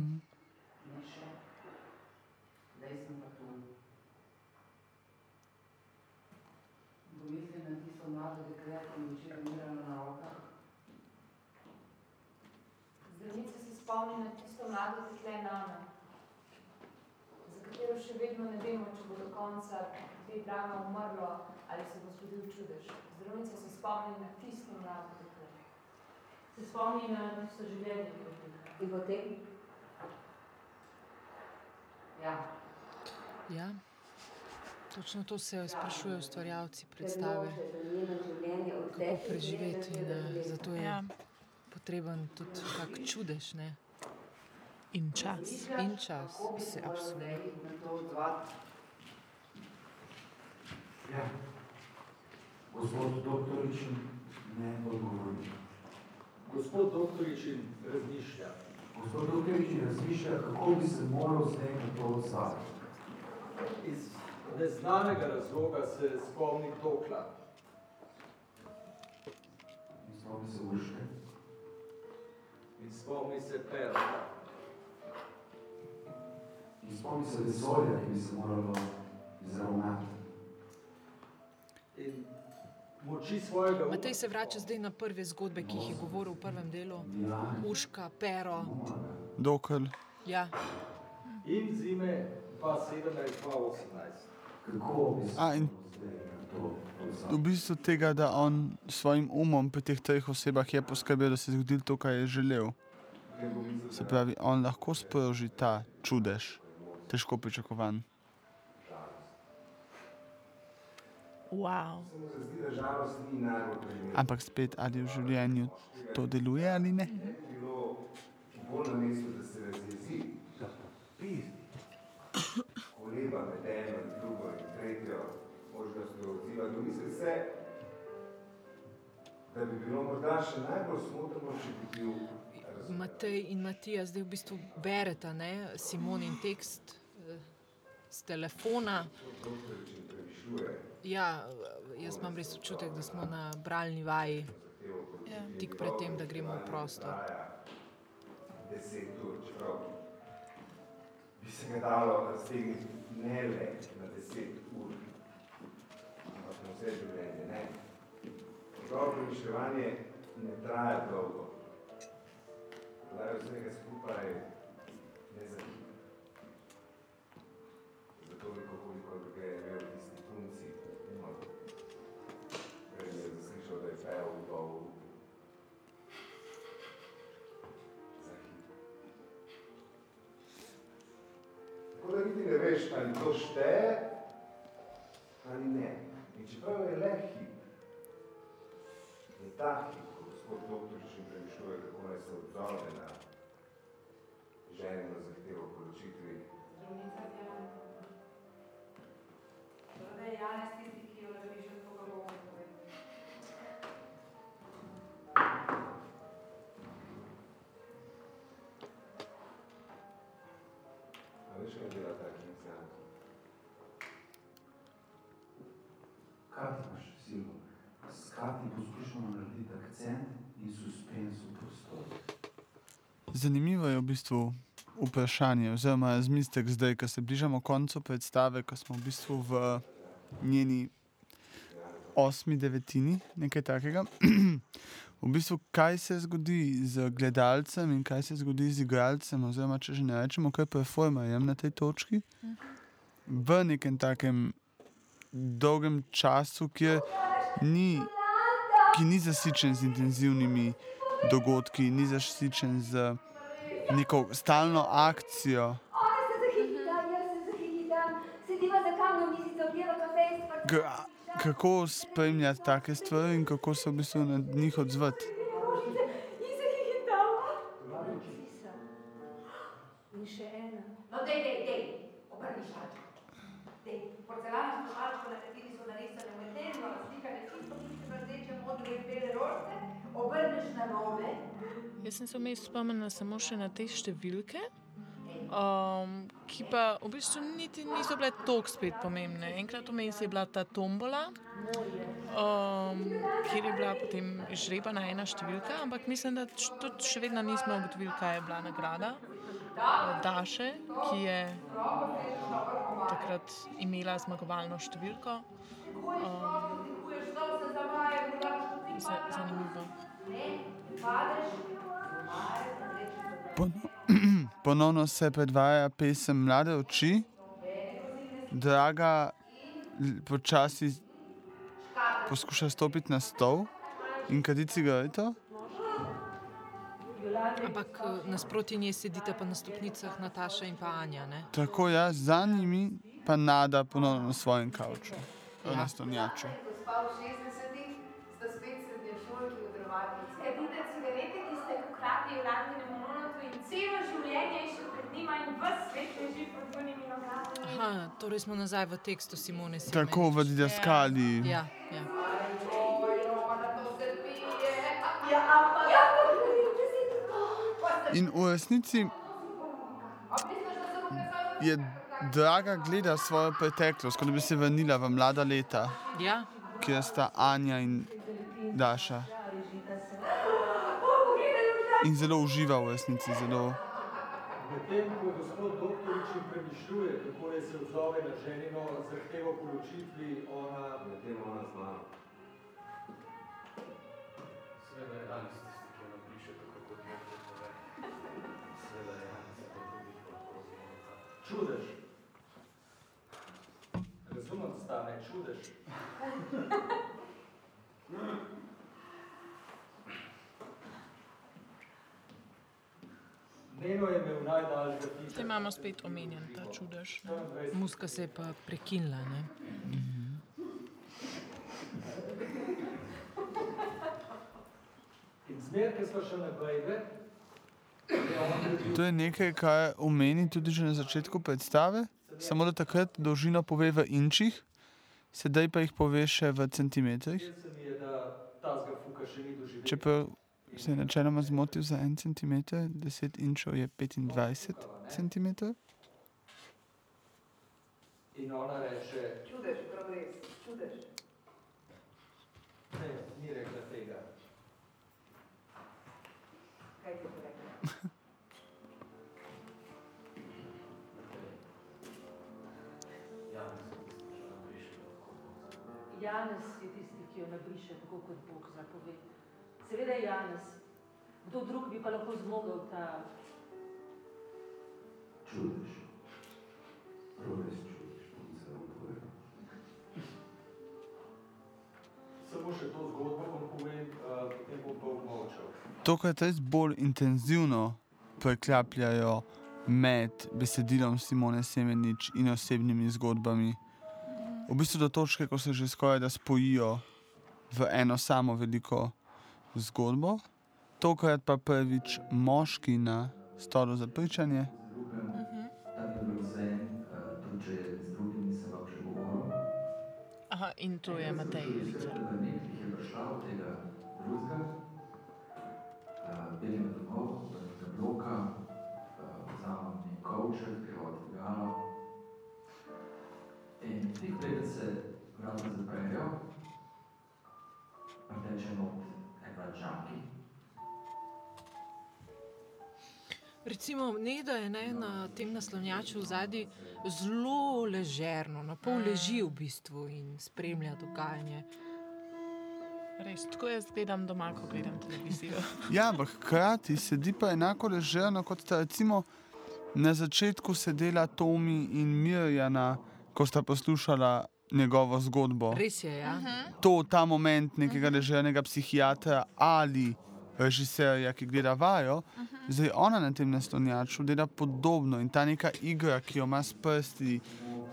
Na rokah. Zdravnica se spomni na tisto mlado dekle Nana, za katero še vedno ne vemo, če bo do konca te drame umrlo ali se bo zgodil čudež. Zdravnica se spomni na tisto mlado dekle. Se spomni na tisto življenje, ki je. In potem? Ja. Ja. Točno to se sprašujejo ustvarjalci predstave, kako preživeti. In, zato je Ja. potreben tudi kak čudež. Ne? In čas. In čas, se absolutno. Ja. Gospod doktorič ne odgovori. Gospod doktoričin razmišlja. Gospod doktorič razmišlja, kako bi se moral zdaj na to odzvati. Iz neznanega razloga se spomni Tokla. In spomni se Urške. In spomni se Perla. In spomni se vesolja, ki bi se moralo izravnati. In moči svojega. Matej se vrača zdaj na prve zgodbe, ki jih je govoril v prvem delu. Urška, Pero. Dokler Ja. In zime 2017-2018, kako bi se A, in zdaj na to v bistvu tega, da on s svojim umom pri teh treh osebah je poskrbel, da se je zgodilo to, kar je želel. Se pravi, on lahko sproži ta čudež, težko pričakovan. Primerna. Ampak spet, ali v življenju to deluje ali ne. Če Matej in Matija zdaj v bistvu bereta ne? Simonin tekst eh, z telefona. doktoričin premišljuje. Ja, jaz imam res občutek, da smo na bralni vaji, Ja. tik pred tem, da gremo v prostor. Deset ur, čeprav bi se ga dalo raztegniti ne le na deset ur, ampak na vse življenje, ne. Njegovo premišljevanje ne traja dolgo. Prodajo vsega skupaj ne zanima. Zato veliko, Zanimivo je v bistvu vprašanje, oziroma razmislek zdaj, ko se bližamo koncu predstave, ko smo v bistvu v njeni osmi devetini, nekaj takega. v bistvu, kaj se zgodi z gledalcem in kaj se zgodi z igralcem, oziroma če že ne rečemo, kaj performerjem na tej točki, v nekem takem dolgem času, kjer ni, ki ni zasičen z intenzivnimi dogodki, ni zasičen z neko stalno akcijo. K- Kako spremljati take stvari in kako se v bistvu na njih odzvati? Spomnila samo še na te številke, um, ki pa v bistvu niti niso bile tako spet pomembne. Enkrat vmes je bila ta tombola, um, kjer je bila potem žrebana ena številka, ampak mislim, da tudi še vedno nismo ugotovili, kaj je bila nagrada. od Daše, ki je takrat imela zmagovalno številko. Um, za, zanimivo. Pono ponovno se predvaja pesem Mlade oči, draga počasi poskuša stopiti na stol in kaditi cigareto. Ampak eh, nasproti nje sedita pa na stopnicah Nataša in pa Anja. Ne? Tako jaz, za njimi pa nada ponovno na svojem kavču, Ja. na stonjaču. Gospa v 60-ih sta spet srednješolki v drvatici. Kadite cigarete, ki ste jih ukradli v Londonu monotu in celo življenje je še pred njima in ves svet leži pod bunimi nogami. Aha, torej smo nazaj v tekstu Simone Simenič. Tako v didaskali. Ja, ja. Ja, In v resnici je draga gleda svojo preteklost, kot bi se vrnila v mlada leta, Ja, kjer sta Anja in Daša. In zelo uživa v resnici, zelo. Medtem ko gospod doktorič premišljuje, kako naj se odzove na ženino zahtevo po ločitvi, ona... Medtem ona z mano. Sveda je danes tisti, ki jo napiše tako, kot jo pove. Sveda je danes to tudi lahko zvonica. Čudež. Razumem, ne čudež. Tipa. imamo spet omenjen ta čudež. ne. Muska se je pa prekinila. Ne? Dobil To je nekaj, kar omeni tudi že na začetku predstave, samo da takrat dolžino pove v inčih, sedaj pa jih pove še v centimetrih. Čeprav se je načeloma zmotil za en centimeter, 10 inčov je 25 centimetrov. In ona reče, Čudež, prav res, čudež. ne, ni rekla tega. Kaj ti je rekla? Janez je tisti, ki jo nabriše, tako kot. Seveda je Janez. Kdo drug bi pa lahko zmogel ta Čudež. Prav res čudež, punca vam povem. Samo še to zgodbo bom povem, uh, potem bom pa območal. Tokrat res bolj intenzivno preklapljajo med besedilom Simone Semenič in osebnimi zgodbami. V bistvu do točke, ko se že skoraj da spojijo v eno samo veliko zgodbo. Tokrat pa prvič moški na stolu za pričanje. Aha, in to je Matej Ricer. Recimo, Neda je ne, na tem naslovnjaču zadnji zelo ležerno, na pol leži v bistvu in spremlja dogajanje. Res, tako jaz gledam doma, ko gledam televizijo. Ja, ampak hkrati sedi pa enako ležerno kot sta recimo na začetku sedela Tomi in Mirjana, ko sta poslušala njegovo zgodbo. Res je, ja. To, ta moment nekega ležernega psihiatra ali režiserja, ki gleda vajo, zdaj ona na tem naslovnjaču dela podobno in ta neka igra, ki jo ima s prsti,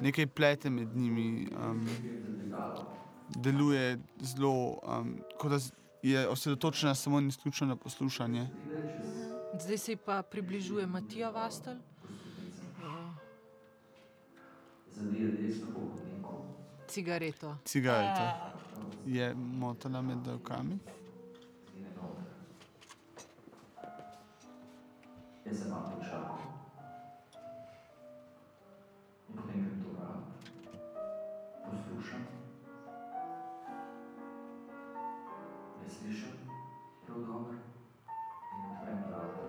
nekaj plete med njimi, um, deluje zelo, um, kot da je osredotočena samo in izključno na poslušanje. Zdaj se pa približuje Matija Vastel. Cigareto. Cigareto je motala med rokami. Jaz sem malo počakal. In potem grem do vrat, poslušam. Ne slišim prav dobro in odprem vrata.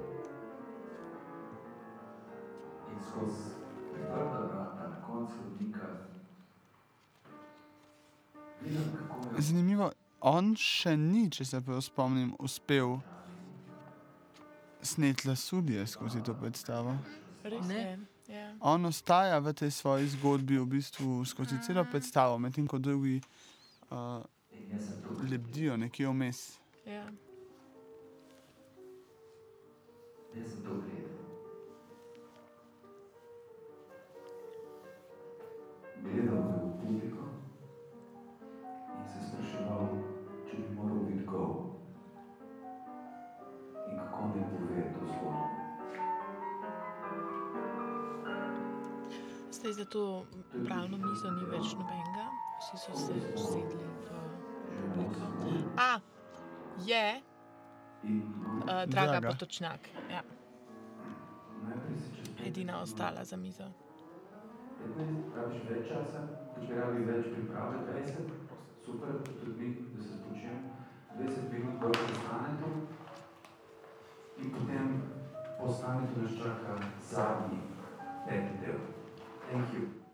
In skozi priprta vrata na koncu hodnika vidim, kako me Zanimivo, on še ni, če se prav spomnim, uspel sneti lasudje skozi to predstavo. Res Ne. je. Ja. On ostaja v tej svoji zgodbi v bistvu skozi celo predstavo, medtem ko drugi uh, lebdijo nekje vmes. Ja. Jaz Zdaj za to pravno mizo ni več nobenega, vsi so se usedli v publiko. A, je uh, Draga Draga. Potočnjak. Ja. Edina ostala za mizo. 15, rabiš več časa, če rabi več priprave, 20, super, tudi mi, da se spočijem, 20 minut bolj postanete in potem postanete nas čaka zadnji, peti del. Thank you.